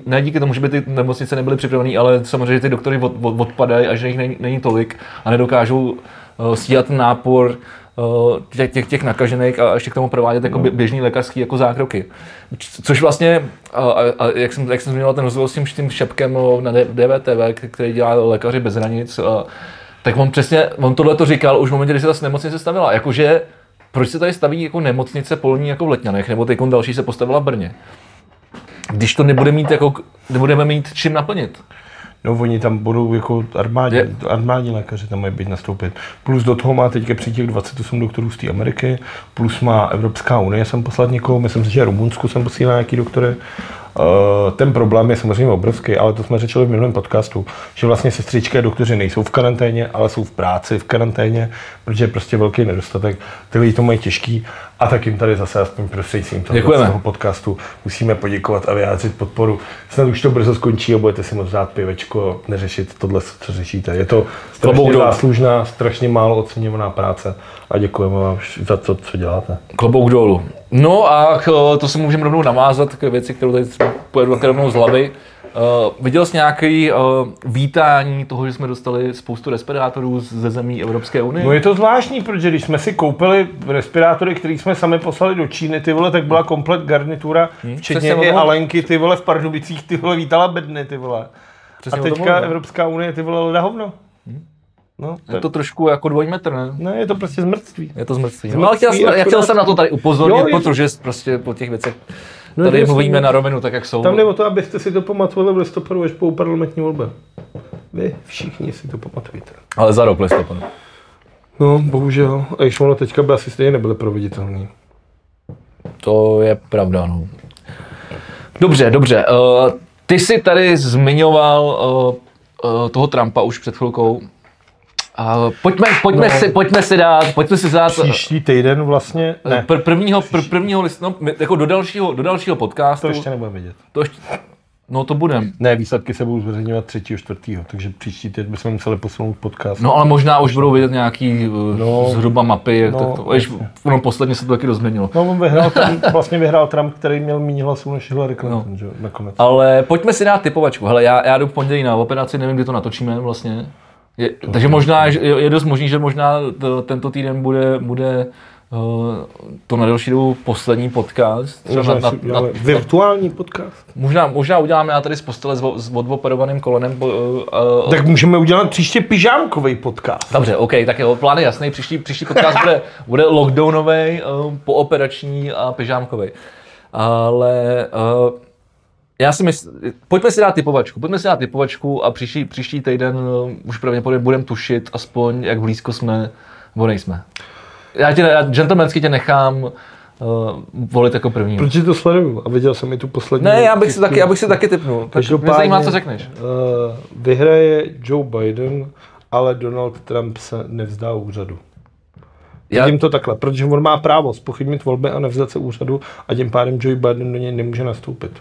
S1: ne díky tomu, že by ty nemocnice nebyly připravené, ale samozřejmě, ty doktory od, od, odpadají a že jich není, tolik a nedokážou stíhat nápor těch, těch, těch nakažených a ještě k tomu provádět jako bě- běžný lékařský jako zákroky. Což vlastně, a, a, jak, jsem, jak jsem zmiňoval ten rozhovor s tím, tím šepkem o, na DVTV, který dělá lékaři bez hranic, a, tak on přesně, on tohle to říkal už v momentě, kdy se ta nemocnice stavila. Jakože, proč se tady staví jako nemocnice polní jako v Letňanech, nebo teď další se postavila v Brně? Když to nebude mít jako, nebudeme mít čím naplnit.
S2: No oni tam budou jako armádě,
S1: Je-
S2: armádní lékaři tam mají být nastoupit. Plus do toho má teďka přijít těch 28 doktorů z té Ameriky, plus má Evropská unie sem poslat někoho, myslím si, že Rumunsku sem posílá nějaký doktory. Uh, ten problém je samozřejmě obrovský, ale to jsme řečili v minulém podcastu, že vlastně sestřičky a doktoři nejsou v karanténě, ale jsou v práci v karanténě, protože je prostě velký nedostatek. Ty lidi to mají těžký a tak jim tady zase aspoň prostřednictvím toho, podcastu musíme poděkovat a vyjádřit podporu. Snad už to brzo skončí a budete si moct dát pivečko a neřešit tohle, co řešíte. Je to strašně záslužná, strašně málo oceňovaná práce a děkujeme vám za to, co děláte.
S1: Klobouk dolů. No a k, to se můžeme rovnou navázat k věci, kterou tady třeba pojedu také rovnou z hlavy. Uh, viděl jsi nějaký uh, vítání toho, že jsme dostali spoustu respirátorů ze zemí Evropské unie?
S2: No je to zvláštní, protože když jsme si koupili respirátory, který jsme sami poslali do Číny, ty vole, tak byla komplet garnitura, včetně
S1: přesně o
S2: i Alenky, ty vole, v Pardubicích, ty vole, vítala bedny, ty vole.
S1: Přesně
S2: A teďka. Evropská unie, ty vole, leda hovno. No, to
S1: Je to trošku jako dvojmetr, ne?
S2: ne, je to prostě zmrtví.
S1: Je to. Zmrtvý, No ale chtěl, jsem, já chtěl jsem na to tady upozornit,
S2: Jo,
S1: protože prostě po těch věcech
S2: No,
S1: tady mluvíme
S2: no.
S1: na rovinu, tak jak jsou.
S2: Tam jde o to, abyste si to pamatovali v listopadu, až po parlamentní volbě. Vy všichni si to pamatujete.
S1: Ale za rok listopadu.
S2: No, bohužel. A když ono teďka by asi stejně nebyly proveditelný.
S1: To je pravda, no. Dobře, dobře. Uh, ty jsi tady zmiňoval uh, uh, toho Trumpa už před chvilkou. Uh, pojďme, pojďme,
S2: No.
S1: si, pojďme si dát, pojďme si dát
S2: Příští týden vlastně, ne,
S1: pr- prvního, pr- prvního listopadu, no, jako do dalšího, do dalšího podcastu.
S2: to ještě nebudeme vědět.
S1: to ještě, no to budem.
S2: Ne, výsledky se budou zveřejňovat 3. 4. Takže příští týden bychom museli posunout podcast.
S1: No ale možná už budou vidět nějaký uh,
S2: No.
S1: zhruba mapy, jak
S2: No,
S1: tak to,
S2: jasně.
S1: ono posledně se to taky rozměnilo.
S2: No, on vyhrál Trump, vlastně vyhrál Trump, který měl méně hlasů než Hillary Clinton, no. že nakonec.
S1: Ale pojďme si dát typovačku. Hele, já, já jdu v pondělí na operaci, nevím, kdy to natočíme vlastně. Je, takže možná, je, je dost možný, že možná to, tento týden bude, bude to na delší dobu poslední podcast. Třeba
S2: Možná,
S1: na, na, na,
S2: virtuální podcast.
S1: možná, možná uděláme já tady z postele s, s odoperovaným kolenem. Uh, uh,
S2: Tak můžeme udělat příště pyžámkový podcast.
S1: Dobře, OK, tak jo, plán je jasný. Příští, příští podcast bude, bude lockdownový, uh, pooperační a pyžámkový. Ale uh, já si myslím, pojďme si dát typovačku, pojďme si dát typovačku a příští, příští týden uh, už pravděpodobně budeme tušit aspoň, jak blízko jsme, nebo nejsme. Já tě, já gentlemansky tě nechám uh, volit jako první.
S2: Protože to sleduju a viděl jsem i tu poslední.
S1: Ne, já bych si taky, já bych si taky typnul. Tak mě zajímá, co řekneš.
S2: Uh, vyhraje Joe Biden, ale Donald Trump se nevzdá úřadu.
S1: Já,
S2: Vidím to takhle, protože on má právo spochybnit volby a nevzdat se úřadu a tím pádem Joe Biden do něj nemůže nastoupit.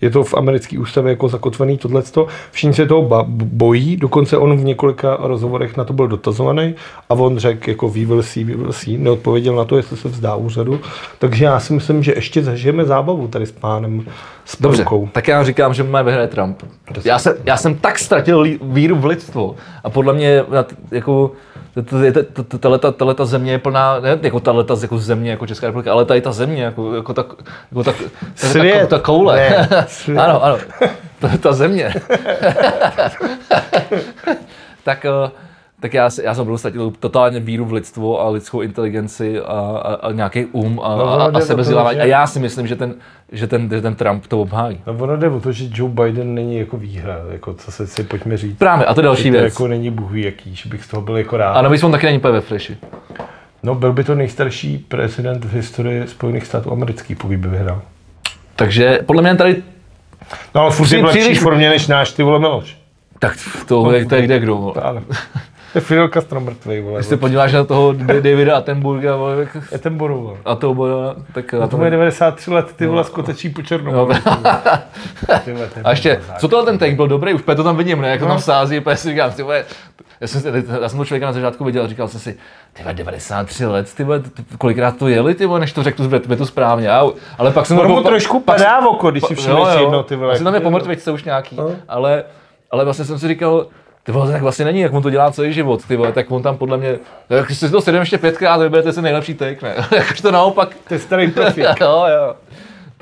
S2: Je to v americké ústavě jako zakotvený tohleto. Všichni se toho bojí, dokonce on v několika rozhovorech na to byl dotazovaný a on řekl jako we will see, we will see, neodpověděl na to, jestli se vzdá úřadu. Takže já si myslím, že ještě zažijeme zábavu tady s pánem s
S1: Dobře,
S2: Průkou.
S1: tak já říkám, že má vyhraje Trump. Já, se, já jsem tak ztratil víru v lidstvo a podle mě jako tahle ta země je plná, ne jako tahle ta jako země, jako Česká republika, ale tady ta země, jako, jako, ta, jako ta, ta,
S2: Svět.
S1: ta, ta koule.
S2: Ne, svět.
S1: ano, ano, ta, ta země. tak, eh, tak já, já jsem byl ztratil totálně víru v lidstvo a lidskou inteligenci a, a, a nějaký um a,
S2: No,
S1: a, a sebezdělávání.
S2: že-
S1: A já si myslím, že ten, že ten, že ten Trump to obhájí.
S2: No ono jde o to, že Joe Biden není jako výhra, jako co se si pojďme říct.
S1: Právě, a to další
S2: to
S1: věc.
S2: jako není bůh jaký, že bych z toho byl jako rád.
S1: A navíc on taky není ve fleši.
S2: No byl by to nejstarší prezident v historii Spojených států amerických, pokud by vyhrál.
S1: Takže podle mě tady,
S2: No ale furt je v lepší formě než náš, ty vole Miloš.
S1: tak to je, to je kde kdo.
S2: Ale. To je Fidel Castro mrtvej, vole.
S1: Když se podíváš na toho Da- Davida Attenburga, vole,
S2: ten boru, vole.
S1: a to bude, tak
S2: A to má 93 let, ty vole skotečí po černou.
S1: No. A ještě, co tohle ten take byl dobrý, už to tam vidím, ne, jak to
S2: No.
S1: tam sází, úplně si říkám, ty vole, já jsem, já jsem toho člověka na začátku viděl a říkal jsem si, ty vole, 93 let, ty vole, kolikrát to jeli, ty vole, než to řekl tu větu správně, já, ale pak jsem
S2: Ono
S1: to
S2: trošku padá v oko, když si všimneš jedno, ty vole.
S1: Asi tam je
S2: jak-
S1: po mrtvičce už nějaký,
S2: No.
S1: ale, ale vlastně jsem si říkal, ty vole, to tak vlastně není, jak on to dělá celý život, ty vole, tak on tam podle mě, tak když si to sedím ještě pětkrát, vyberte si nejlepší take, ne? Jakož to naopak,
S2: To je starý profik.
S1: jo, jo.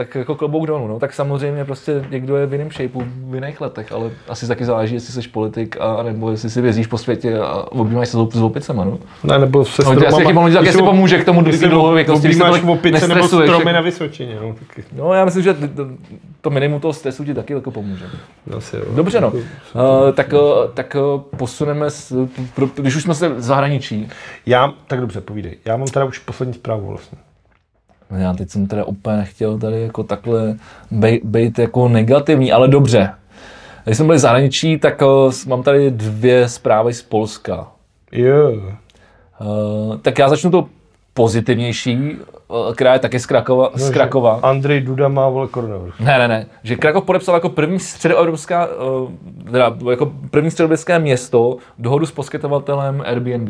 S1: Tak jako klobouk dolů, no. Tak samozřejmě prostě někdo je v jiném shapeu v jiných letech, ale asi taky záleží, jestli jsi politik, a nebo jestli si vězíš po světě a objímáš se s op- s opicema, no.
S2: Ne, nebo se
S1: No, asi jaký pomůže, tak jestli pomůže k tomu dlouhověkosti, když se tolik
S2: opice nebo stromy na Vysočině, no. Taky.
S1: No, já myslím, že to, to minimum toho stresu ti taky jako pomůže.
S2: Asi, jo.
S1: Dobře, no. Uh, tak, tak uh, posuneme, s, pro, když už jsme se v zahraničí.
S2: Já, tak dobře, povídej. Já mám teda už poslední zprávu vlastně.
S1: Já teď jsem teda úplně nechtěl tady jako takhle být jako negativní, ale dobře. Když jsme byli v zahraničí, tak uh, mám tady dvě zprávy z Polska.
S2: Jo.
S1: Uh, tak já začnu to pozitivnější, uh, která je taky z Krakova.
S2: No,
S1: z Krakova.
S2: Andrej Duda má vole koronavirus.
S1: Ne, ne, ne. Že Krakov podepsal jako první středoevropská, uh, teda jako první středoevropské město dohodu s poskytovatelem Airbnb.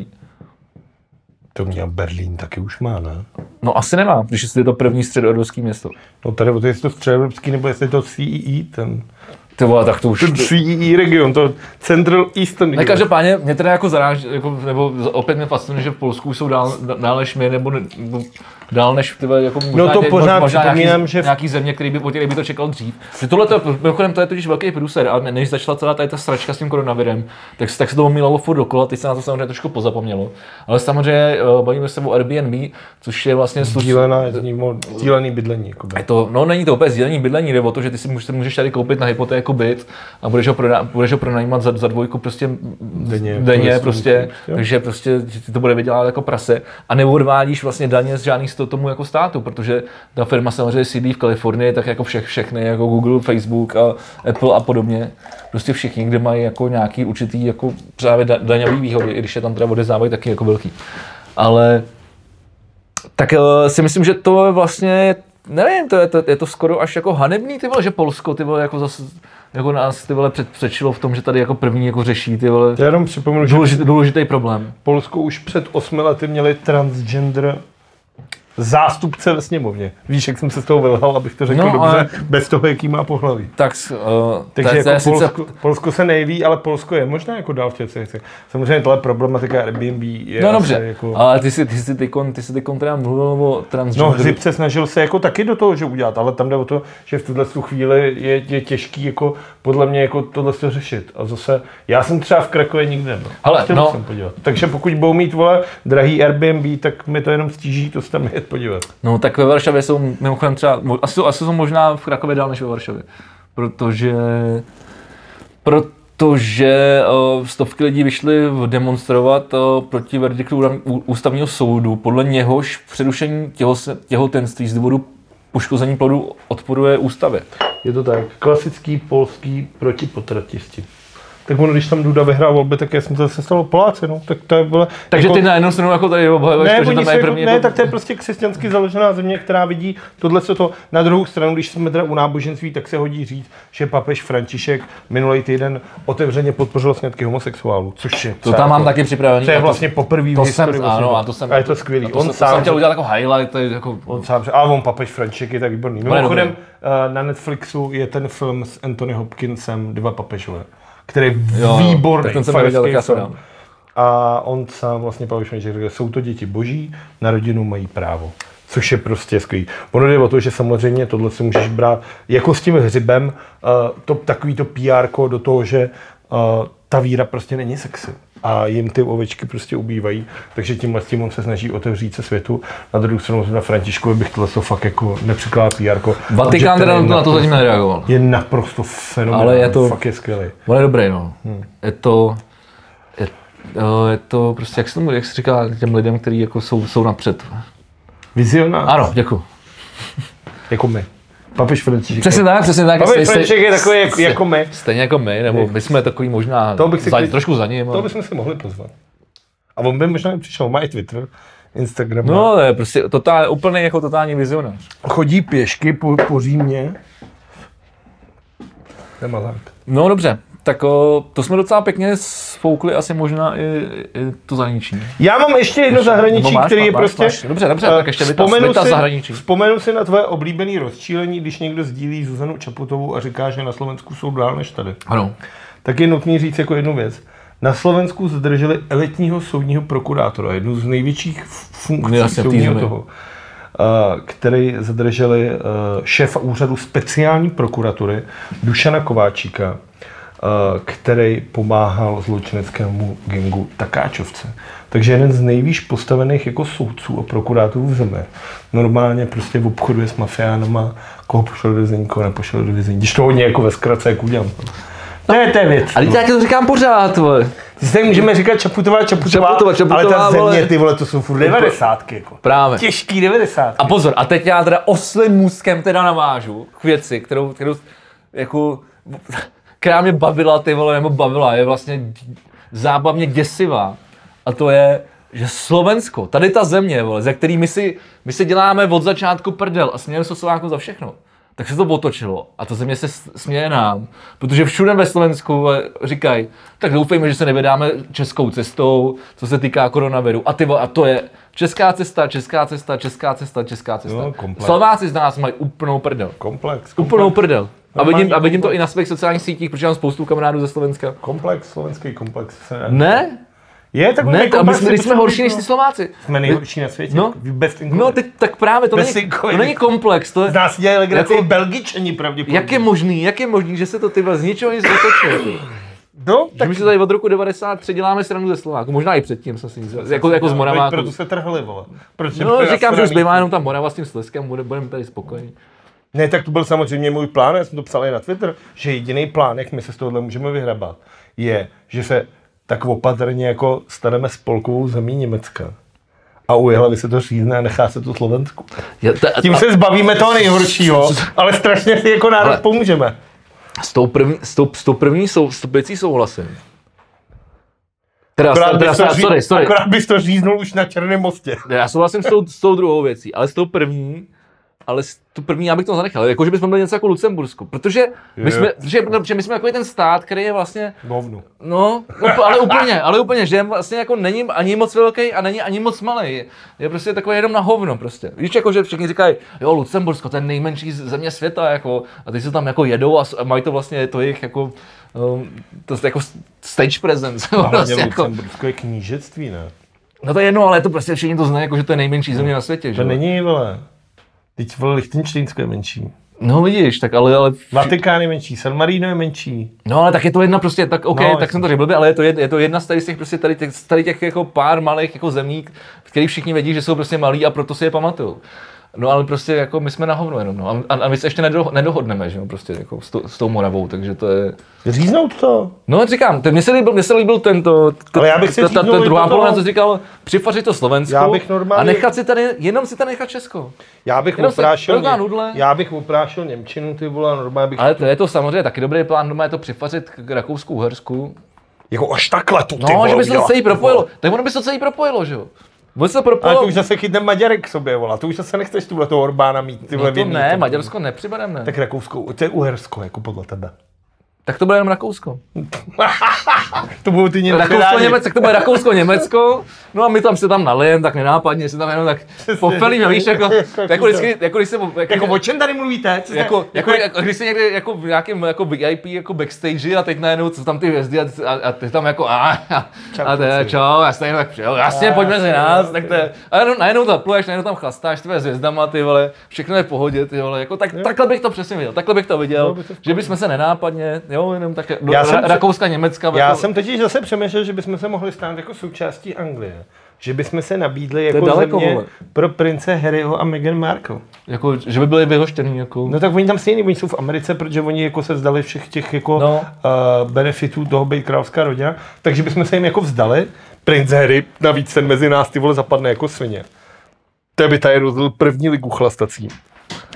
S2: To měl Berlín taky už má, ne?
S1: No asi nemá, když je to první středoevropské město.
S2: No tady, jestli to středoevropský, nebo jestli je to CEE, ten,
S1: Ty vole, tak to už...
S2: ten CEE region, to Central Eastern
S1: Ne, každopádně mě teda jako zaráží, jako, nebo opět mě fascinuje, že v Polsku jsou dál, dál než my, nebo, ne, nebo dál než ty vole, jako možná,
S2: No to
S1: ně-
S2: pořád
S1: možná nějaký,
S2: že v-
S1: nějaký země, který by, o kterých by to čekal dřív. Že tohle to, mimochodem, to je totiž velký průser, a ne- než začala celá tady ta sračka s tím koronavirem, tak, tak se to omílalo furt dokola, teď se na to samozřejmě trošku pozapomnělo. Ale samozřejmě uh, bavíme se o Airbnb, což je vlastně služ-
S2: Sdílená, sdílený bydlení. Jakoby.
S1: je to, no není to úplně sdílení bydlení, jde o to, že ty si můžeš, můžeš tady koupit na hypotéku byt a budeš ho, prodá, budeš ho pronajímat za, za dvojku prostě
S2: Denně,
S1: denně prostě,
S2: jo.
S1: takže prostě ti to bude vydělat jako prase a neodvádíš vlastně daně z žádných toho tomu jako státu, protože ta firma samozřejmě sídlí v Kalifornii, tak jako všech, všechny, jako Google, Facebook a Apple a podobně, prostě všichni, kde mají jako nějaký určitý jako právě da, daňový výhody, i když je tam teda odeznávají taky jako velký. Ale tak eh, si myslím, že to je vlastně, nevím, to je to, je to skoro až jako hanebný, ty vole, že Polsko, ty vole, jako zase, jako nás, ty vole, před, předčilo v tom, že tady jako první jako řeší, ty vole,
S2: Já jenom připomenu, že
S1: důležitý, důležitý problém.
S2: Polsko už před osmi lety měli transgender zástupce ve sněmovně. Víš, jak jsem se z toho vylhal, abych to řekl
S1: No,
S2: dobře,
S1: ale-
S2: bez toho, jaký má pohlaví.
S1: Tak, uh,
S2: Takže
S1: je-
S2: jako
S1: je sice,
S2: Polsko, Polsko, se nejví, ale Polsko je možná jako dál v těch věcech. Samozřejmě tohle problematika Airbnb je
S1: no dobře,
S2: jako...
S1: ale ty jsi, ty jsi tykon, ty jsi tykon teda mluvil o
S2: No. Hřib se snažil se jako taky do toho, že udělat, ale tam jde o to, že v tuhle tu chvíli je, je těžký jako podle mě jako tohle to řešit. A zase, já jsem třeba v Krakově nikdy nebyl.
S1: Hele,
S2: Chtěl
S1: no.
S2: jsem podívat. Takže pokud budou mít vole drahý Airbnb, tak mi to jenom stíží to tam jet podívat.
S1: No tak ve Varšavě jsou mimochodem třeba, asi, jsou- asi jsou možná v Krakově dál než ve Varšavě. Protože, protože uh, stovky lidí vyšly demonstrovat uh, proti verdiktu ústavního soudu, podle něhož přerušení těho, těhotenství z důvodu poškození plodu odporuje ústavě.
S2: Je to tak. Klasický polský protipotratisti. Tak ono, když tam Duda vyhrál volby, tak jsem to zase stalo Poláci, no. Tak to je bylo,
S1: Takže ty na jednu stranu jako tady obhajuješ
S2: ne,
S1: to, že tam
S2: se
S1: je
S2: jako,
S1: první...
S2: ne,
S1: jako-
S2: tak to je prostě křesťansky založená země, která vidí tohle, co to. Na druhou stranu, když jsme teda u náboženství, tak se hodí říct, že papež František minulý týden otevřeně podpořil sňatky homosexuálů, což je
S1: To tam mám
S2: jako-
S1: taky připravený.
S2: To je vlastně poprvé v
S1: to
S2: historii.
S1: jsem,
S2: vlastně.
S1: ano, a to jsem...
S2: a je to skvělý.
S1: To,
S2: On
S1: jsem,
S2: sám,
S1: to jsem chtěl udělat jako highlight, to je jako...
S2: on sám, a on papež František je tak výborný. Mimochodem, eh, na Netflixu je ten film s Anthony Hopkinsem, Dva papežové, který je
S1: Jo,
S2: výborný.
S1: tak ten jsem neviděl, tak já se dám.
S2: A on sám vlastně Pavel Švejček řekl, jsou to děti boží, na rodinu mají právo. Což je prostě skvělý. Ono jde o to, že samozřejmě tohle si můžeš brát jako s tím hřibem, uh, to, takový to PR do toho, že uh, ta víra prostě není sexy. A jim ty ovečky prostě ubývají, takže tímhle s tím on se snaží otevřít se světu. Na druhou stranu na Františkovi bych tohle to fakt jako nepřikládal PR.
S1: Vatikán teda na to zatím nereagoval.
S2: Je naprosto fenomenální,
S1: Ale je to-
S2: fakt je skvělý.
S1: On je dobrý, no. Je to... Je, je to prostě, jak se tomu, jak se říká těm lidem, kteří jako jsou, jsou napřed.
S2: Vizionář,
S1: Ano, děkuji.
S2: jako my. Papež František.
S1: Přesně tak, přesně tak. Stej-
S2: František je takový jako,
S1: stej-
S2: jako my.
S1: Stejně jako my, nebo my jsme takový možná
S2: To bych si
S1: za,
S2: klid-
S1: trošku za ním.
S2: To
S1: ale-
S2: bychom si mohli pozvat. A on by možná přišel, má i Twitter, Instagram.
S1: No, to je prostě totál, úplně jako totální vizionář.
S2: Chodí pěšky po, po Římě. To je mazák.
S1: No dobře, tak o, to jsme docela pěkně sfoukli asi možná i, i to zahraničí.
S2: Já mám ještě jedno zahraničí,
S1: Nebo máš,
S2: který je
S1: máš,
S2: prostě...
S1: máš. Dobře, dobře,
S2: eh,
S1: tak ještě
S2: vzpomenu
S1: vytaz
S2: si,
S1: zahraničí.
S2: Vzpomenu si na tvoje oblíbené rozčílení, když někdo sdílí Zuzanu Čaputovou a říká, že na Slovensku jsou dál než tady.
S1: Ano.
S2: Tak je nutný říct jako jednu věc. Na Slovensku zadrželi elitního soudního prokurátora, jednu z největších funkcí
S1: Jasně,
S2: soudního toho, eh, který zadrželi eh, šéfa úřadu speciální prokuratury Dušana Kováčíka, eh, který pomáhal zločineckému gengu Takáčovce. Takže jeden z nejvýš postavených jako soudců a prokurátorů v zemi. Normálně prostě obchoduje s mafiánama, koho pošle do vězení, koho nepošle do vězení. Když to hodně jako ve zkratce, jak udělám. To je, to je věc.
S1: Ale já ti to říkám pořád, vole.
S2: Tady můžeme říkat Čaputová, Čaputová,
S1: Čaputová, Čaputová,
S2: ale ta země,
S1: vole.
S2: ty vole, to jsou furt devadesátky, jako.
S1: Právě.
S2: Těžký devadesátky.
S1: A pozor, a teď já teda oslým můstkem teda navážu k věci, kterou, kterou jako, která mě bavila, ty vole, nebo bavila, je vlastně zábavně děsivá. A to je, že Slovensko, tady ta země, vole, ze který my si, my si děláme od začátku prdel a smějeme se Slovákům za všechno. Tak se to otočilo a ta země se směje nám, protože všude ve Slovensku říkají, tak doufejme, že se nevydáme českou cestou, co se týká koronaviru. A, ty, vole, a to je česká cesta, česká cesta, česká cesta, česká cesta.
S2: No.
S1: Slováci z nás mají úplnou prdel.
S2: Komplex.
S1: Úplnou prdel. A vidím, a vidím to i na svých sociálních sítích, protože mám spoustu kamarádů ze Slovenska.
S2: Komplex, slovenský komplex.
S1: Ne,
S2: Je takový
S1: ne, a my jsme, my jsme horší než ty Slováci.
S2: Jsme nejhorší na světě.
S1: No.
S2: Bez
S1: No, ty, tak právě to
S2: Bez
S1: není, to není komplex, to je,
S2: Z nás dělají legraci
S1: Jako-
S2: Belgičani pravděpodobně.
S1: jak je možný, jak je možný, že se to ty z ničeho nic otočilo.
S2: No,
S1: Tak my si tady od roku 93 děláme stranu ze Slováku, možná i předtím jsem si nic, jako, jako z Moraváku.
S2: Proto se trhli, vole. Proč
S1: No, říkám, že už zbývá jenom ta Morava s tím Slezskem, bude- budeme tady spokojení.
S2: Ne, tak to byl samozřejmě můj plán, já jsem to psal i na Twitter, že jediný plán, jak my se z tohohle můžeme vyhrabat, je, že se tak opatrně jako staneme spolkovou zemí Německa. A u hlavy se to řízne a nechá se to Slovensku.
S1: Já, ta,
S2: Tím se zbavíme toho nejhoršího, ale strašně si jako národ
S1: Ale-
S2: pomůžeme.
S1: s, tou první, s, tou, s tou první sou, s tou věcí souhlasím. Teda,
S2: Akorát
S1: teda,
S2: bys, to
S1: sorry, sorry.
S2: akorát bys to říznul už na Černém mostě.
S1: Já souhlasím s tou, s tou druhou věcí, ale s tou první ale tu první já bych to zanechal. Jako, že bychom byli něco jako Lucembursko. Protože my jsme, protože, protože my jsme takový ten stát, který je vlastně,
S2: Hovnu.
S1: no, ale úplně, ale úplně, že vlastně jako není ani moc velký a není ani moc malý. Je prostě takový jenom na hovno prostě. Víš, jako, že všichni říkají, jo, Lucembursko, to je nejmenší země světa, jako, a ty se tam jako jedou a, a mají to vlastně, to jejich jako, um, to je jako stage presence.
S2: Hlavně
S1: vlastně, jako,
S2: Lucembursko je knížectví, ne?
S1: no to je jedno, ale to prostě všichni to znají, jako, že to je nejmenší země na světě.
S2: To
S1: že?
S2: není, vole. Teď, vole, Lichtenštejnsko je menší.
S1: No vidíš, tak ale, ale
S2: Vatikán je menší, San Marino je menší.
S1: No ale tak je to jedna prostě, tak OK,
S2: No,
S1: tak
S2: jasně.
S1: jsem to řekl blbě, ale je to, jed, je to jedna z tady z těch, prostě tady těch, tady těch jako pár malých jako zemí, který všichni vědí, že jsou prostě malí a proto si je pamatujou. No ale prostě jako my jsme na hovno jenom, no. A, a my se ještě nedo, nedohodneme, že jo, prostě jako s, to, s tou Moravou, takže to je...
S2: Říznout to.
S1: No říkám, ten, mně se líbil, mně se líbil tento, t,
S2: Ale já bych si
S1: ta, ta, ta druhá polovina, co říkal, přifařit to Slovensko
S2: Já bych normálně-
S1: a nechat si tady, jenom si tady nechat Česko.
S2: Já bych
S1: Jenom
S2: oprášil, Ně-
S1: nudle.
S2: já bych oprášil Němčinu, ty vole, normálně bych,
S1: Ale to je to samozřejmě taky dobrý plán, doma je to přifařit k Rakousku, Uhersku,
S2: jako až takhle tu, ty
S1: No,
S2: vole,
S1: že by se to celý propojilo. Tak ono by se to celý propojilo, že jo? Ono se to
S2: Ale to už zase chytne Maďarek k sobě, vole. To už zase nechceš tuhle toho Orbána mít, ty vole,
S1: no to
S2: vědný,
S1: ne,
S2: to-
S1: Maďarsko nepřibereme, ne.
S2: Tak Rakousko, to je Uhersko, jako podle tebe.
S1: Tak to bude jenom Rakousko.
S2: To budou ty
S1: Rakousko. Německo, tak to bude Rakousko, Německo, no a my tam se tam nalijem, tak nenápadně, si tam jenom tak pofelíme, víš, jako, jako, vždycky, jako když se, jako,
S2: Jako o čem tady mluvíte? Co jste-
S1: jako, jako, jako, když jsi někde jako v nějakém jako VIP jako backstage a teď najednou jsou tam ty hvězdy a, a, a ty tam jako a, a, a to je
S2: kluci.
S1: čau, já stejně tak přijel, jasně, pojď mezi nás, tak to je, a najednou, najednou zapluješ, najednou tam chlastáš ty s hvězdama, ty vole, všechno je v pohodě, ty vole, jako tak, takhle bych to přesně viděl, takhle bych to viděl, že bychom se nenápadně, jo, jenom tak, do,
S2: Já jsem
S1: Ra-
S2: se-
S1: Rakouska, Německa,
S2: Já
S1: jako,
S2: jsem totiž zase přemýšlel, že bychom se mohli stát jako součástí Anglie. Že bychom se nabídli jako
S1: daleko,
S2: země
S1: vole.
S2: pro prince Harryho a Meghan Markle.
S1: jako, že by byli vyhoštěný, jako,
S2: No tak oni tam stejně, oni jsou v Americe, protože oni jako se vzdali všech těch jako
S1: No.
S2: uh, benefitů toho být královská rodina, takže bychom se jim jako vzdali. Prince Harry, navíc ten mezi nás ty vole zapadne jako svině. To by tady rozdělil první ligu chlastací.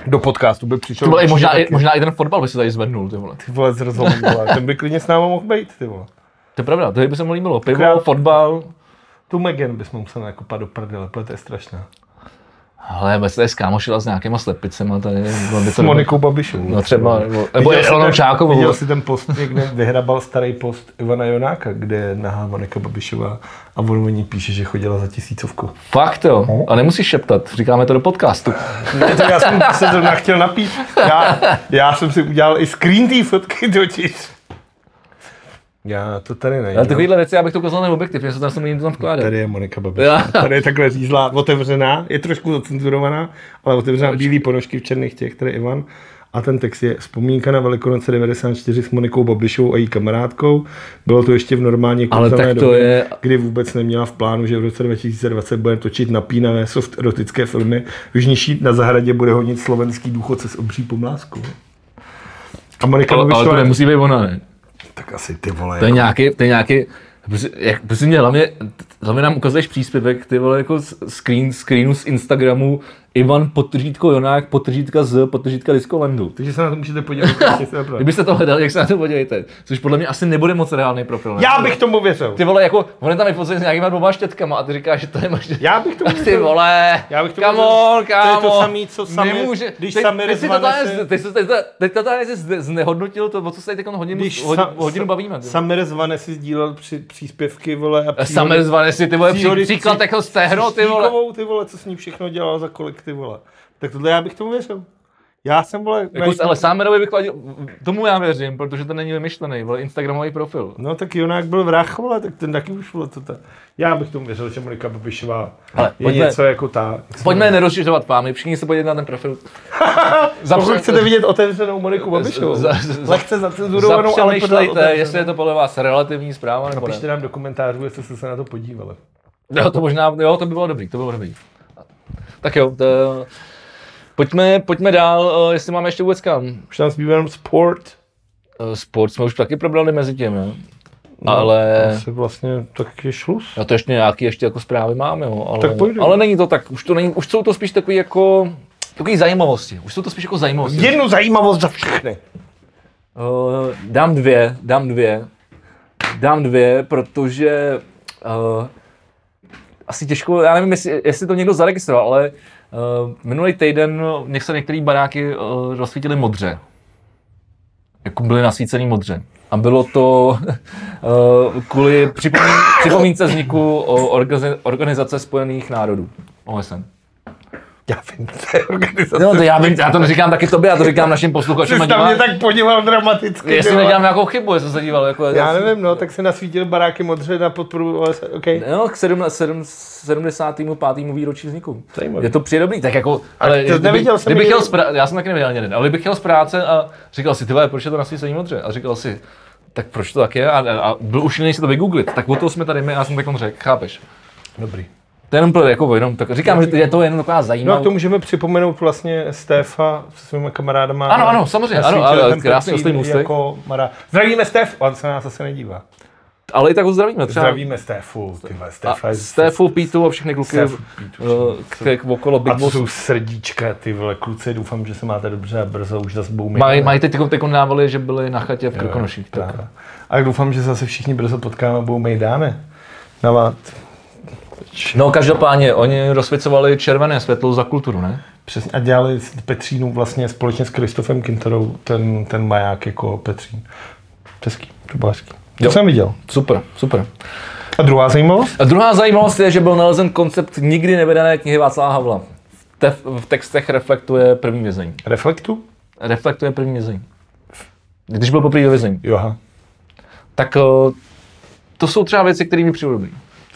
S2: Do podcastu by přišel.
S1: ty vole, možná, i, možná i ten fotbal by se tady zvednul, ty vole.
S2: Ty vole z rozhovoru, vole. Ten by klidně s náma mohl být, ty vole.
S1: To je pravda, to by se mu líbilo, pivo,
S2: Král-
S1: fotbal,
S2: Tu Megan bychom museli nakopat do prdele, to je strašná.
S1: Ale bez tady skámošila s nějakýma slepicema, tady by
S2: S
S1: to
S2: Monikou Babišovou.
S1: No třeba, nebo, nebo
S2: ten-
S1: Čákovou.
S2: Viděl jsi ten post, někde vyhrabal starý post Ivana Jonáka, kde je nahá Monika Babišová a on o ní píše, že chodila za tisícovku.
S1: Fakt jo, a nemusíš šeptat, říkáme to do podcastu.
S2: Ne, to já jsem se zrovna chtěl napít. Já, já jsem si udělal i screen té fotky totiž. Já to tady najdu.
S1: Ale takovýhle věci, já bych to ukázal na objektiv, že se tam jsem tam vkládat.
S2: Tady je Monika Babišová. Tady je takhle řízlá, otevřená, je trošku zacenzurovaná, ale otevřená bílý ponožky v černých těch, tady je Ivan. A ten text je vzpomínka na Velikonoce 94 s Monikou Babišovou a její kamarádkou. Bylo to ještě v normálně
S1: Ale tak to
S2: době,
S1: je-
S2: kdy vůbec neměla v plánu, že v roce 2020 bude točit napínavé soft erotické filmy. V Žniší na zahradě bude honit slovenský důchodce s obří pomláskou. A Monika
S1: Ale, ale to
S2: Babišová,
S1: nemusí být ona, ne?
S2: Tak asi ty vole.
S1: To je
S2: jako-
S1: nějaký, to je nějaký, jak, prostě mě hlavně, hlavně nám ukazuješ příspěvek, ty vole, jako z- screen, screenu z Instagramu, Ivan potržítko Jonák, potržítka z, potržítka Discolandu.
S2: Takže se na to můžete podívat. se.
S1: Kdybyste to hledali, jak se na to podívejte. Což podle mě asi nebude moc reálný profil. ne?
S2: Já bych tomu věřil.
S1: Ty vole, jako, on je tam vyfocený s nějakýma dvoma štětkama a ty říkáš, že to je možná...
S2: Já bych tomu
S1: Ty
S2: věřil.
S1: vole,
S2: Já bych tomu věřil.
S1: on,
S2: To je to samý, co Samir-
S1: Nemůže.
S2: když
S1: teď,
S2: Samir
S1: teď si- teď, teď, teď to tady znehodnotil to, o co se tady teď hodinu,
S2: Když
S1: hodinu, hodinu bavíme. ty.
S2: Samir Zvane si sdílel při, příspěvky, vole, a příhody-
S1: Samer zvane si, ty vole, příklad jako stehno, ty vole.
S2: Ty vole, co s ní všechno dělal za kolik, ty vole. Tak tohle já bych tomu věřil. Já jsem, vole,
S1: Jako,
S2: na-
S1: ale Samerovi bych vadil, tomu já věřím, protože to není vymyšlený, vole, Instagramový profil.
S2: No tak Jonák byl vrah, vole, tak ten taky už, vole, to ta... Já bych tomu věřil, že Monika Babišová
S1: Ale
S2: je
S1: pojďme-
S2: něco jako ta.
S1: Pojďme nerozšiřovat fámy, všichni se podívejte na ten profil.
S2: Pokud chcete vidět otevřenou Moniku Babišovou,
S1: za- za-
S2: lehce zacenzurovanou, ale pořád
S1: jestli je to podle vás relativní zpráva nebo ne.
S2: Napište nám do komentářů, jestli jste se na to podívali.
S1: Jo, to možná, jo, to by bylo dobrý, to by bylo dobrý. Tak jo, to, pojďme, pojďme dál, eh, jestli máme ještě vůbec kam.
S2: Už nám zbývá jenom sport.
S1: Eh, Sport jsme už taky probrali mezi tím, jo.
S2: No,
S1: Ale
S2: Asi vlastně tak je šlus.
S1: já to ještě nějaký ještě jako zprávy mám, jo. Ale,
S2: Tak
S1: ale není to tak, už to není, už jsou to spíš takový jako, takový zajímavosti. Už jsou to spíš jako zajímavosti.
S2: Jednu zajímavost za všechny.
S1: Uh, dám dvě, dám dvě. Dám dvě, protože uh, asi těžko, já nevím, jestli, jestli to někdo zaregistroval, ale Uh, minulý týden něk se některé baráky uh, rozsvítily modře. Jako byly nasvícený modře. A bylo to uh, kvůli připomín, připomínce vzniku Organizace spojených národů. OSN.
S2: Já vím, to je organizace.
S1: No, to já, vím, já to neříkám taky tobě, já to říkám našim posluchačům.
S2: jsi
S1: a
S2: tam mě tak podíval dramaticky.
S1: Jestli
S2: vole.
S1: nedělám nějakou chybu, jestli se díval. Jako,
S2: Já nevím, no, tak se nasvítil baráky modře na podporu OSN, OK.
S1: No, k 7, 7, 75. výročí vzniku.
S2: Zajímavý.
S1: Je to přijde tak jako, ale
S2: to neviděl jsem
S1: kdybych chtěl z prá- já jsem taky neviděl ani jeden, ale kdybych chtěl z práce a říkal si, ty vole, proč je to nasvícení modře? A říkal si, tak proč to tak je? A, a, a byl už si to vygooglit, tak o to jsme tady my, já jsem tak řekl, chápeš?
S2: Dobrý.
S1: To je jenom, pro- jako, jenom tak, říkám, že je to jenom taková
S2: No
S1: zajímavá.
S2: a to můžeme připomenout vlastně Stefa se svými kamarádama.
S1: Ano, ano, samozřejmě, ano,
S2: ten
S1: krásný
S2: Petřín
S1: ostrý můstek.
S2: Jako Mara. Zdravíme Stef, on se nás zase nedívá.
S1: ale i tak ho zdravíme. Třeba
S2: Zdravíme Stefu, ty vole, Stefa
S1: a. Stefu, Pítu a všechny kluky
S2: Pítu,
S1: k, k, okolo
S2: A
S1: Big
S2: to
S1: Boss.
S2: jsou srdíčka, ty vole, kluci, doufám, že se máte dobře a brzo už zase budou.
S1: Mají, mají teď teď dávali, že byli na chatě v Krkonoších. Tak.
S2: Tak. A doufám, že zase všichni brzo potkáme a budou mít dáme. Navát.
S1: No každopádně, oni rozsvěcovali červené světlo za kulturu, ne?
S2: Přesně, a dělali s Petřínu vlastně společně s Kristofem Kinterou ten, ten maják jako Petřín. Český, to bylo hezký. To
S1: Jo.
S2: jsem viděl.
S1: Super, super.
S2: A druhá zajímavost?
S1: A druhá zajímavost je, že byl nalezen koncept nikdy nevydané knihy Václava Havla. V, te, v textech reflektuje první vězení.
S2: Reflektu?
S1: Reflektuje první vězení. Když byl poprvé vězení.
S2: Joha.
S1: Tak eh, to jsou třeba věci, které mi přijdou dobrý.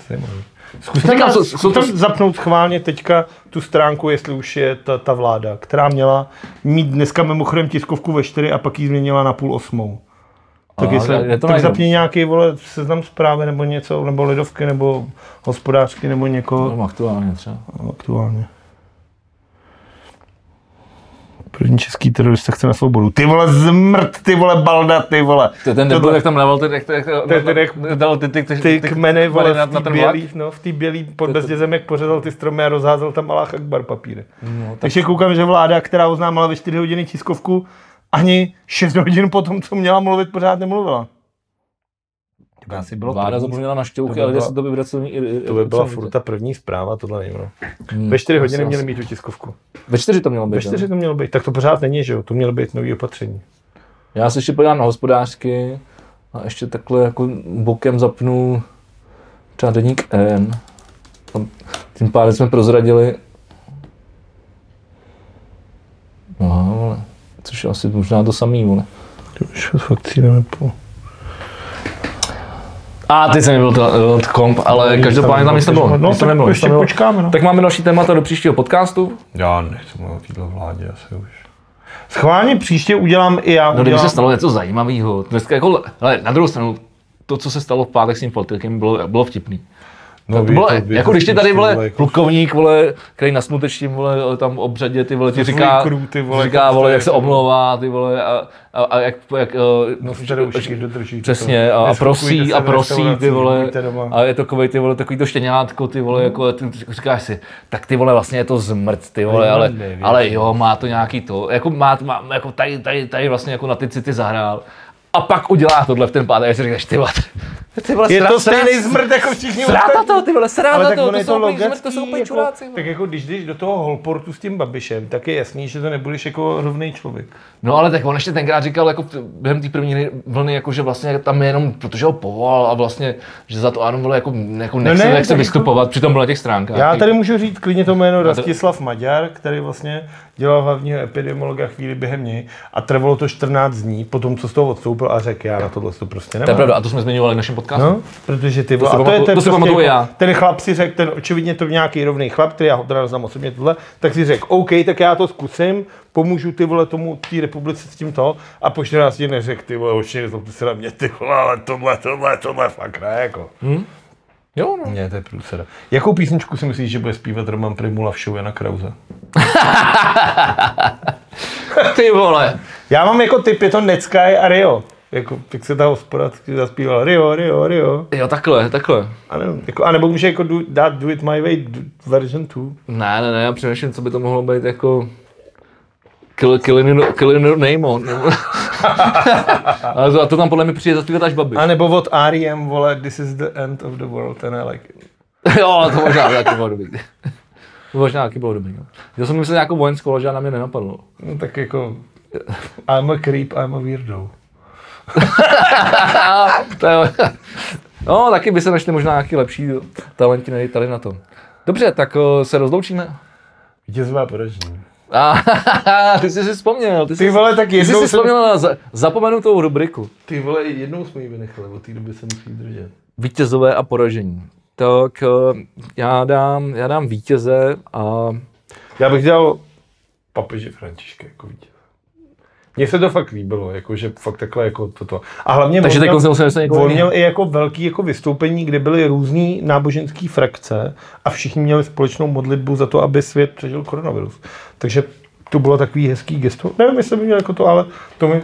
S2: Zajímavý. Zkuste,
S1: Říkám,
S2: nás,
S1: jsou- to-
S2: zapnout schválně teďka tu stránku, jestli už je ta, ta vláda, která měla mít dneska mimochodem tiskovku ve 4 a pak ji změnila na půl osmou. Tak, jestli,
S1: je to
S2: tak zapni nějaký vole, seznam zprávy nebo něco, nebo lidovky, nebo hospodářky, nebo někoho
S1: No, aktuálně třeba.
S2: aktuálně. První český terorista chce na svobodu. Ty vole zmrt, ty vole balda, ty vole.
S1: To ten nebyl,
S2: Tohle-
S1: jak tam dával ty, jak, jak,
S2: ten- ten- jak-
S1: dal ty, ty, ty,
S2: ty kmeny, vole,
S1: na,
S2: v
S1: na
S2: té
S1: ten
S2: bělý, no, v té bělý pod bezdězemek pořezal ty stromy a rozházel tam Alách Akbar papíry.
S1: No, tak,
S2: Takže koukám, že vláda, která oznámila ve 4 hodiny tiskovku, ani 6 hodin po tom, co měla mluvit, pořád nemluvila. To by asi bylo
S1: vláda zapomněla na
S2: to
S1: šťouchy,
S2: by
S1: ale
S2: byla-
S1: že se to.
S2: To by byla furt ta první zpráva, tohle nevím. No.
S1: Hmm,
S2: Ve 4
S1: asi-
S2: hodiny měli mít tu tiskovku.
S1: Ve čtyři to mělo být.
S2: Ve 4
S1: jo.
S2: to mělo být, tak to pořád není, že jo? To mělo být nový opatření.
S1: Já se ještě podívám na hospodářky a ještě takhle jako bokem zapnu třeba deník N. A tím pádem jsme prozradili. No, vole. Což je asi možná to samý, vole.
S2: To už fakt cílem po...
S1: A teď jsem nebyl to, to komp, ale každopádně tam nic nebylo.
S2: No, tak
S1: nebylo,
S2: ještě
S1: nebylo.
S2: počkáme, no.
S1: Tak máme další témata do příštího podcastu.
S2: Já nechci mluvit o této vládě asi už. Schválně příště udělám i já.
S1: No, kdyby
S2: udělám...
S1: se stalo něco zajímavého. Dneska jako, ale na druhou stranu, to, co se stalo v pátek s tím Faltylkem, bylo, bylo vtipný.
S2: No,
S1: To
S2: ví
S1: bylo,
S2: ví
S1: jako když ti tady, vole,
S2: jako-
S1: plukovník, vole, který na smutečním, vole, tam obřadě, ty vole, ti říká,
S2: crew, ty vole,
S1: říká,
S2: jako
S1: vole, jak se omlouvá, ty vole, a, a, a jak, jak
S2: No, v roušky dodržíte
S1: Přesně,
S2: to.
S1: a, a prosí, a prosí, ty vole, a je to takový, ty vole, takový to štěňátko, ty vole, jako, ty říkáš si, tak ty vole, vlastně je to zmrt, ty vole,
S2: já
S1: ale, ale jo, má to nějaký to, jako má, má jako tady, tady, tady vlastně jako na ty city zahrál, a pak udělá tohle v ten pátek, a si říkáš, ty vole, ty vole,
S2: Je to stejný zmrt jako všichni
S1: Sráta to, ty vole, sráta
S2: tak
S1: to, to
S2: je
S1: jsou úplně
S2: logický,
S1: to jsou úplně
S2: jako,
S1: čuráci.
S2: Tak jako když jdeš do toho holportu s tím Babišem, tak je jasný, že to nebudeš jako rovný člověk.
S1: No ale tak on ještě tenkrát říkal jako v- během té první vlny, jako, že vlastně tam je jenom protože ho povolal a vlastně, že za to ano bylo jako, jako nechce,
S2: ne,
S1: nechce
S2: jako-
S1: vystupovat, přitom byl na těch stránkách.
S2: Já tady můžu říct klidně to jméno
S1: to-
S2: Rastislav Maďar, který vlastně dělal hlavního epidemiologa chvíli během něj a trvalo to 14 dní, potom co z toho odstoupil a řekl, já na tohle to prostě nemám.
S1: To je pravda, a to jsme zmiňovali v našem podcastu.
S2: No, protože ty vole, a to je, to je
S1: to
S2: prostě jako,
S1: já.
S2: ten chlap si řekl, ten očividně to nějaký rovný chlap, který já ho teda znám osobně tohle, tak si řekl, OK, tak já to zkusím, pomůžu ty vole tomu, té republice s tímto a po 14 dní neřekl, ty vole, hoši, nezlobte se na mě, ty vole, ale tohle, tohle, tohle, fakt ne, jako.
S1: Jo, no.
S2: Ne, to je průseda. Jakou písničku si myslíš, že bude zpívat Roman Primula v show Jana Krause?
S1: Ty vole.
S2: Já mám jako typ, je to Netsky a Rio. Jako, jak se ta hospoda zaspívala Rio, Rio, Rio.
S1: Jo, takhle, takhle.
S2: A, nevím, jako, a nebo může jako do, dát Do It My Way do, version 2.
S1: Ne, ne, ne, já přemýšlím, co by to mohlo být jako... Kill, name on. Ale to, a to tam podle mě přijde zaspívat až babi.
S2: A nebo od R.E.M. vole This is the end of the world, ten I like it.
S1: jo, to možná taky mohlo být. Možná taky bylo dobrý. No. Já jsem myslel nějakou vojenskou loď a na mě nenapadlo.
S2: No tak jako, I'm a creep, I'm a weirdo.
S1: to je, no, taky by se našli možná nějaký lepší talenti tady na tom. Dobře, tak uh, se rozloučíme.
S2: Vítězové poražení.
S1: A ty jsi si vzpomněl. Ty, jsi,
S2: Ty vole, tak
S1: ty jsi
S2: jednou
S1: si
S2: jsem,
S1: vzpomněl na za, zapomenutou rubriku.
S2: ty vole, jednou jsme ji vynechali, od té doby se musí držet.
S1: Vítězové a poražení. Tak uh, já dám, já dám vítěze a
S2: Já bych dal papeže Františka jako vítěz. Mně se to fakt líbilo, jako, že fakt takhle jako toto. A hlavně
S1: Takže
S2: on měl-
S1: se
S2: On měl i jako velký jako vystoupení, kde byly různý náboženské frakce a všichni měli společnou modlitbu za to, aby svět přežil koronavirus. Takže to bylo takový hezký gesto. Nevím, jestli by měl jako to, ale to mi,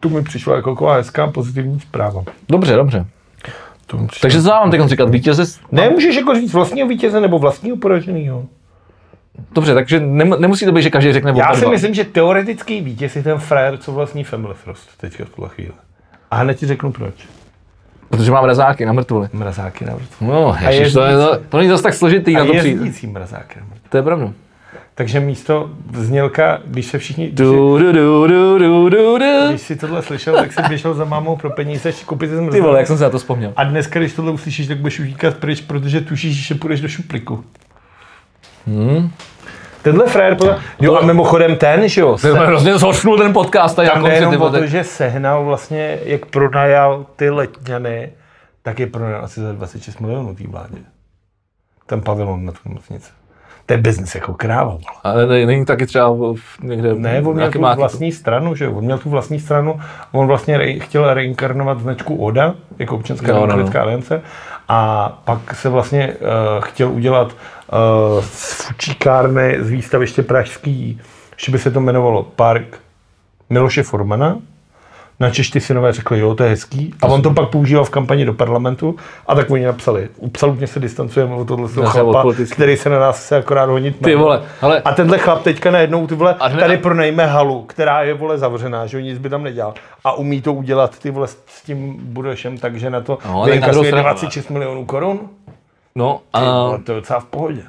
S2: to mi přišlo jako taková hezká pozitivní zpráva.
S1: Dobře, dobře.
S2: To.
S1: Takže co vám teď říkat? Vítěze? s-
S2: Ne, můžeš jako říct vlastního vítěze nebo vlastního poraženého.
S1: Dobře, takže nem, nemusí to být, že každý řekne
S2: Já si
S1: dva.
S2: myslím, že teoretický vítěz je ten frajer, co vlastní Family Frost teďka v tuhle chvíli. A hned ti řeknu proč.
S1: Protože mám mrazáky na mrtvoli.
S2: Mrazáky na vrtvu.
S1: No, ježiš, to, je, to, to není zase tak složitý
S2: A
S1: na to přijít.
S2: mrazáky na vrtvu.
S1: To je pravda.
S2: Takže místo znělka, když se všichni,
S1: Du, du, du, du, du, du, du.
S2: když si tohle slyšel, tak si běžel za mámou pro peníze koupit si
S1: Ty vole, jak jsem se na to vzpomněl.
S2: A dneska, když tohle uslyšíš, tak budeš utíkat pryč, protože tušíš, že půjdeš do šupliku.
S1: Hmm.
S2: Tenhle frajer, podle... jo a mimochodem ten, že jo,
S1: Ty jsme hrozně zhořknul ten podcast tady
S2: tam jde jenom o to, že sehnal vlastně, jak pronajal ty letňany, tak je pronajal asi za 26 milionů té vládě. Ten pavilon na tu nemocnici. To je biznis jako kráva.
S1: Ale ne- není taky třeba v, v někde
S2: Ne, on měl tu
S1: má-
S2: vlastní stranu, že? On měl tu vlastní stranu, on vlastně re, chtěl reinkarnovat značku ODA, jako občanská
S1: No, no, no.
S2: demokratická aliance, a pak se vlastně uh, chtěl udělat uh, z fučíkárny z výstaviště pražský, že by se to jmenovalo Park Miloše Formana. Na Češ ty synové řekli, jo, to je hezký. A on to pak používal v kampani do parlamentu. A tak oni napsali, absolutně se distancujeme od tohle
S1: se od
S2: chlapa, který se na nás chce akorát honit.
S1: Ty vole, ale
S2: A tenhle chlap teďka najednou ty vole,
S1: A
S2: tady pronajme halu, která je vole zavřená, že nic by tam nedělal. A umí to udělat ty vole s tím Budešem, takže na to
S1: No,
S2: vyinkasuje
S1: stranu-
S2: 26 milionů korun.
S1: no
S2: Ty
S1: a
S2: vole, to je docela v pohodě.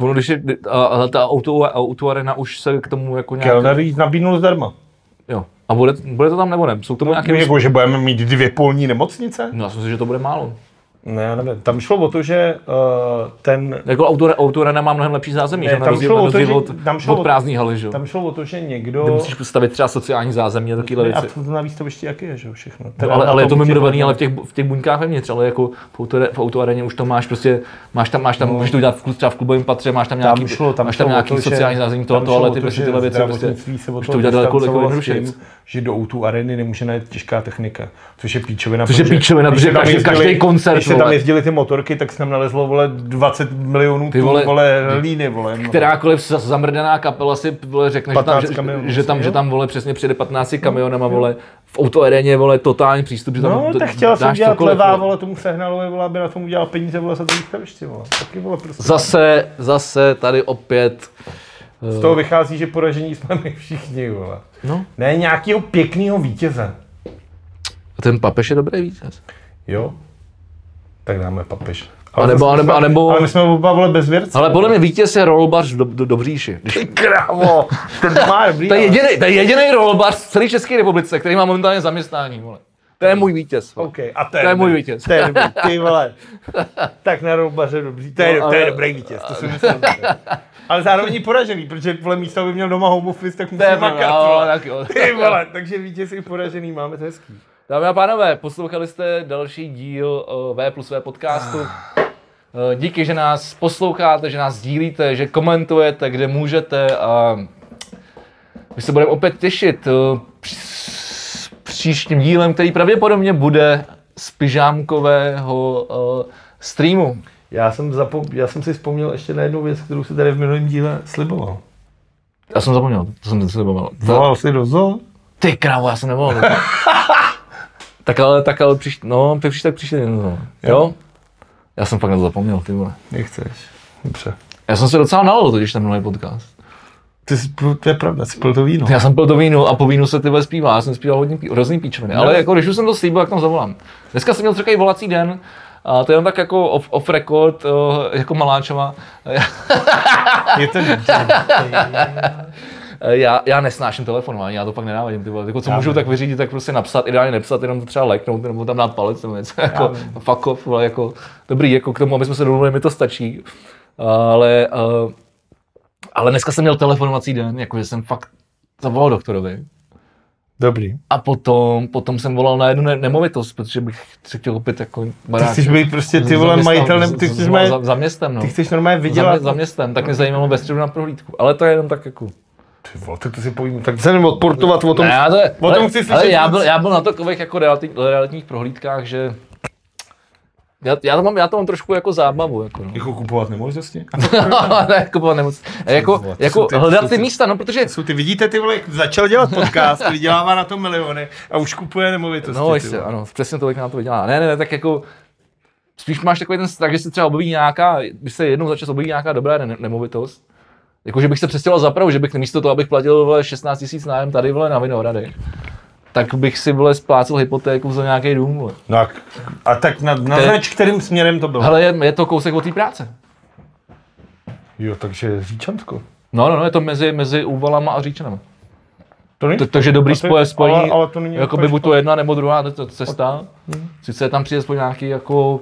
S1: ono, když je, a, a ta auto, auto arena už se k tomu jako nějak,
S2: Kellner nabídnul zdarma.
S1: jo. A bude, bude to tam nebo ne? Jsou k tomu nějaké,
S2: Jako, že budeme mít dvě polní nemocnice?
S1: no já si myslím, že to bude málo.
S2: Ne, já nevím. Tam šlo o to, že uh, ten
S1: Jako auto, auto arena má mnohem lepší zázemí,
S2: Ne,
S1: že
S2: tam
S1: rozdíl,
S2: šlo o to, že-
S1: od,
S2: tam šlo
S1: od prázdný haly, že jo.
S2: tam šlo o to, že
S1: Kde
S2: někdo...
S1: musíš postavit třeba sociální zázemí a takové
S2: a
S1: věci.
S2: to na výstavišti jaký je, že jo, všechno.
S1: No, ale, ale je to
S2: těch-
S1: ale v těch, v těch buňkách vevnitř, ale jako v, auto, v autoareně už to máš prostě, máš tam, máš tam, můžeš to udělat v, třeba v klubovém patře, máš tam nějaký,
S2: tam šlo, tam
S1: máš tam nějaký
S2: to, že-
S1: sociální zázemí, to,
S2: tam šlo
S1: tohle,
S2: o
S1: ty,
S2: to,
S1: prostě
S2: že
S1: tyhle věci, prostě, můžeš
S2: toho
S1: to udělat daleko, daleko
S2: distancovalo s
S1: jednodušeji.
S2: že do O2 areny nemůže najet těžká technika, což je píčovina.
S1: Což je píčovina, protože každý koncert,
S2: Se tam
S1: vole.
S2: jezdili ty motorky, tak se tam nalezlo vole 20 milionů
S1: Ty vole,
S2: vole, líny, vole. no.
S1: Kterákoliv za- zamrdená kapela si vole, řekne, že tam,
S2: 15
S1: že,
S2: kamionů,
S1: že, tam,
S2: jo.
S1: že tam vole přesně přijede 15 kamionama, vole, v autoareně, vole, totální přístup, že tam
S2: No,
S1: d-
S2: tak chtěl jsem dělat
S1: cokoliv,
S2: levá,
S1: vole.
S2: vole, tomu sehnalovi, vole, aby na tom udělal peníze, vole, za to výstaviště, vole. Taky, vole, prostě.
S1: Zase, zase tady opět,
S2: Z toho vychází, že poražení jsme my všichni, vole.
S1: no,
S2: Ne nějakého pěkného vítěze.
S1: ten papež je dobrý vítěz.
S2: Jo? Tak dáme papež.
S1: A nebo- a nebo- a nebo-
S2: Ale my jsme oba vole bezvěrci.
S1: Ale podle mě vítěz je rolbař do, do, Dobříši. Když,
S2: Ty krávo, ten má dobrý.
S1: to je
S2: ale-
S1: jediný, to je jediný rolbař v celé České republice, který má momentálně zaměstnání, vole. To je můj vítěz. vole.
S2: OK, a to je,
S1: To je můj vítěz.
S2: To je dobrý, ty vole. tak na roubaře dobrý, to je,
S1: No,
S2: to je
S1: ale-
S2: dobrý vítěz, to si myslím. ale zároveň i poražený, protože vole místo by měl doma home office, tak musí makat.
S1: tak jo.
S2: Ty vole, takže vítěz i poražený, máme to hezký.
S1: Dámy a pánové, poslouchali jste další díl uh, V plus V podcastu. Uh, díky, že nás posloucháte, že nás sdílíte, že komentujete, kde můžete a my se budeme opět těšit uh, s příštím dílem, který pravděpodobně bude z pyžámkového streamu.
S2: Já jsem, zapom- já jsem si vzpomněl ještě na jednu věc, kterou si tady v minulém díle sliboval.
S1: Já jsem zapomněl, to jsem si nepomal.
S2: Volal jsi do zoo?
S1: Ty krávo, já jsem nevolal. tak ale, tak ale příště, no, příště tak příště, no. jo? Já jsem fakt na to zapomněl, ty vole.
S2: Nechceš. Dobře.
S1: Já jsem se docela nalil totiž ten minulý podcast.
S2: Ty jsi, to je pravda, jsi pil to víno.
S1: Já jsem pil to víno a po vínu se ty vole zpívá. Já jsem zpíval hodně pí, hrozný píčoviny. Ale jako když už jsem to slíbil, jak tam zavolám. Dneska jsem měl takový volací den A to je jenom tak jako off, off record, eh, jako Maláčová.
S2: Je to
S1: Eh, Já, já nesnáším telefonování, já to pak nenávadím. Ty vole. Jako, co
S2: Já
S1: můžu
S2: ne.
S1: tak vyřídit, tak prostě napsat, ideálně nepsat, jenom to třeba leknout, nebo tam dát palec nebo něco. Jako, fuck off, vole, jako, dobrý, jako k tomu, aby jsme se domluvili, mi to stačí. Ale, uh, ale dneska jsem měl telefonovací den, jakože jsem fakt zavolal doktorovi.
S2: Dobrý.
S1: A potom, potom jsem volal na jednu ne- nemovitost, protože bych si chtěl koupit jako
S2: Ty
S1: barák.
S2: chceš být prostě ty
S1: Za
S2: vole majitel, nebo ty chceš
S1: za, za, za městem, no.
S2: ty chceš normálně
S1: za,
S2: vydělat.
S1: mě- za městem, tak mě zajímalo ve středu na prohlídku. Ale to je jenom tak jako...
S2: Ty vole, tak to si povím, tak se nemůžu odportovat o tom.
S1: Ne, já to je,
S2: o tom
S1: ale,
S2: chci slyšet
S1: ale já, byl, já byl na takových jako realitních, realitních prohlídkách, že já, já, to mám, já to mám trošku jako zábavu. Jako, no.
S2: Jako kupovat nemovitosti?
S1: ne, kupovat nemoc. Jako,
S2: vole,
S1: jako
S2: ty-
S1: hledat
S2: jsou
S1: ty
S2: ty-
S1: místa, no, protože
S2: Jsou ty, vidíte ty vole, jak začal dělat podcast, vydělává na to miliony a už kupuje nemovitosti.
S1: No, jistě, ano, přesně tolik nám to vydělá. Ne, ne, ne, tak jako spíš máš takový ten strach, že se třeba objeví nějaká, když se jednou za čas objeví nějaká dobrá ne- nemovitost, jako že bych se přestěhoval zapravu, že bych místo toho, abych platil vole, 16 tisíc nájem tady vole, na Vinohradech, tak bych si vole, splácel hypotéku za nějaký dům. Vole.
S2: No a, a tak na, naznač, kterým směrem to bylo.
S1: Hele, je, je, to kousek od té práce.
S2: Jo, takže Říčansko.
S1: No, no, no, je to mezi, mezi Úvalama a Říčanama.
S2: To není
S1: To, takže dobrý
S2: je-
S1: spoje, spojení,
S2: ale- ale to není
S1: jakoby buď to jedna nebo druhá cesta. Sice je tam přijde aspoň nějaký jako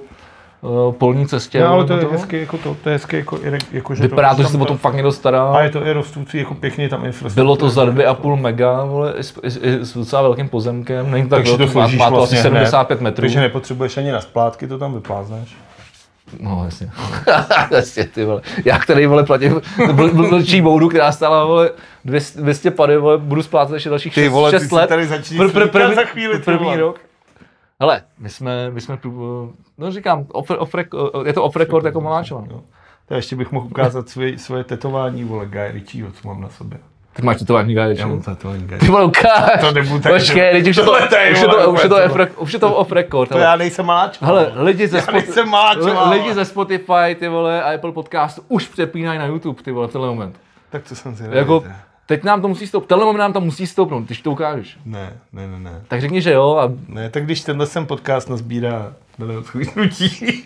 S1: uh, polní cestě.
S2: No, ale to je hezky jako to, to je hezky jako, jako že
S1: Vypadá to, že se o tom fakt někdo stará.
S2: A je to i rostoucí, jako pěkně tam infrastruktura.
S1: Bylo to za 2,5 mega, vole, i s, i, i s docela velkým pozemkem. Není to tak
S2: takže to
S1: velký, má, má to
S2: vlastně
S1: asi 75
S2: hned,
S1: metrů.
S2: Takže nepotřebuješ ani na splátky, to tam vyplázneš.
S1: No, jasně. jasně, ty vole. Já, který, vole, platím bl- bl- blčí boudu, která stála, vole, 200, 200 pady, vole, budu splácet ještě dalších
S2: Ty
S1: 6,
S2: vole, ty
S1: 6
S2: si
S1: let.
S2: tady začneš
S1: Pr- pr- první,
S2: za chvíli, ty
S1: první
S2: vole.
S1: rok. Hele, my jsme, my jsme, no říkám, off, off, rec- je to off record jako Maláčova.
S2: No. To ještě bych mohl ukázat svoje, svoje tetování, vole, Guy Ritchieho, co mám na sobě.
S1: Ty máš tetování Guy
S2: Já
S1: Ritchie?
S2: mám tetování Guy
S1: Ty vole, ukáž.
S2: To nebudu tak-
S1: Počkej, teď už je to,
S2: je,
S1: už je to, už to, už to off record.
S2: To já nejsem maláč.
S1: Hele, lidi ze,
S2: Já Maláčová,
S1: li- lidi ze Spotify, ty vole, a Apple Podcastu už přepínají na YouTube, ty vole, v tenhle moment.
S2: Tak to jsem si
S1: Jako, teď nám to musí stoupnout, tenhle nám to musí stoupnout, když to ukážeš.
S2: Ne, ne, ne, ne.
S1: Tak řekni, že jo a
S2: Ne, tak když tenhle sem podcast nazbírá milion schlídnutí.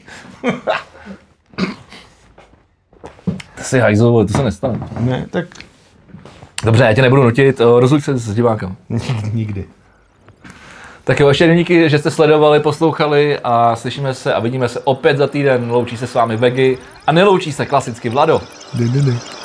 S1: ty si hajzl, vole, to se nestane.
S2: ne, tak
S1: Dobře, já tě nebudu nutit, eh, rozluč se s divákem.
S2: nikdy.
S1: Tak jo, ještě díky, že jste sledovali, poslouchali a slyšíme se a vidíme se opět za týden. Loučí se s vámi Vegy a neloučí se klasicky Vlado.
S2: Ne, ne, ne.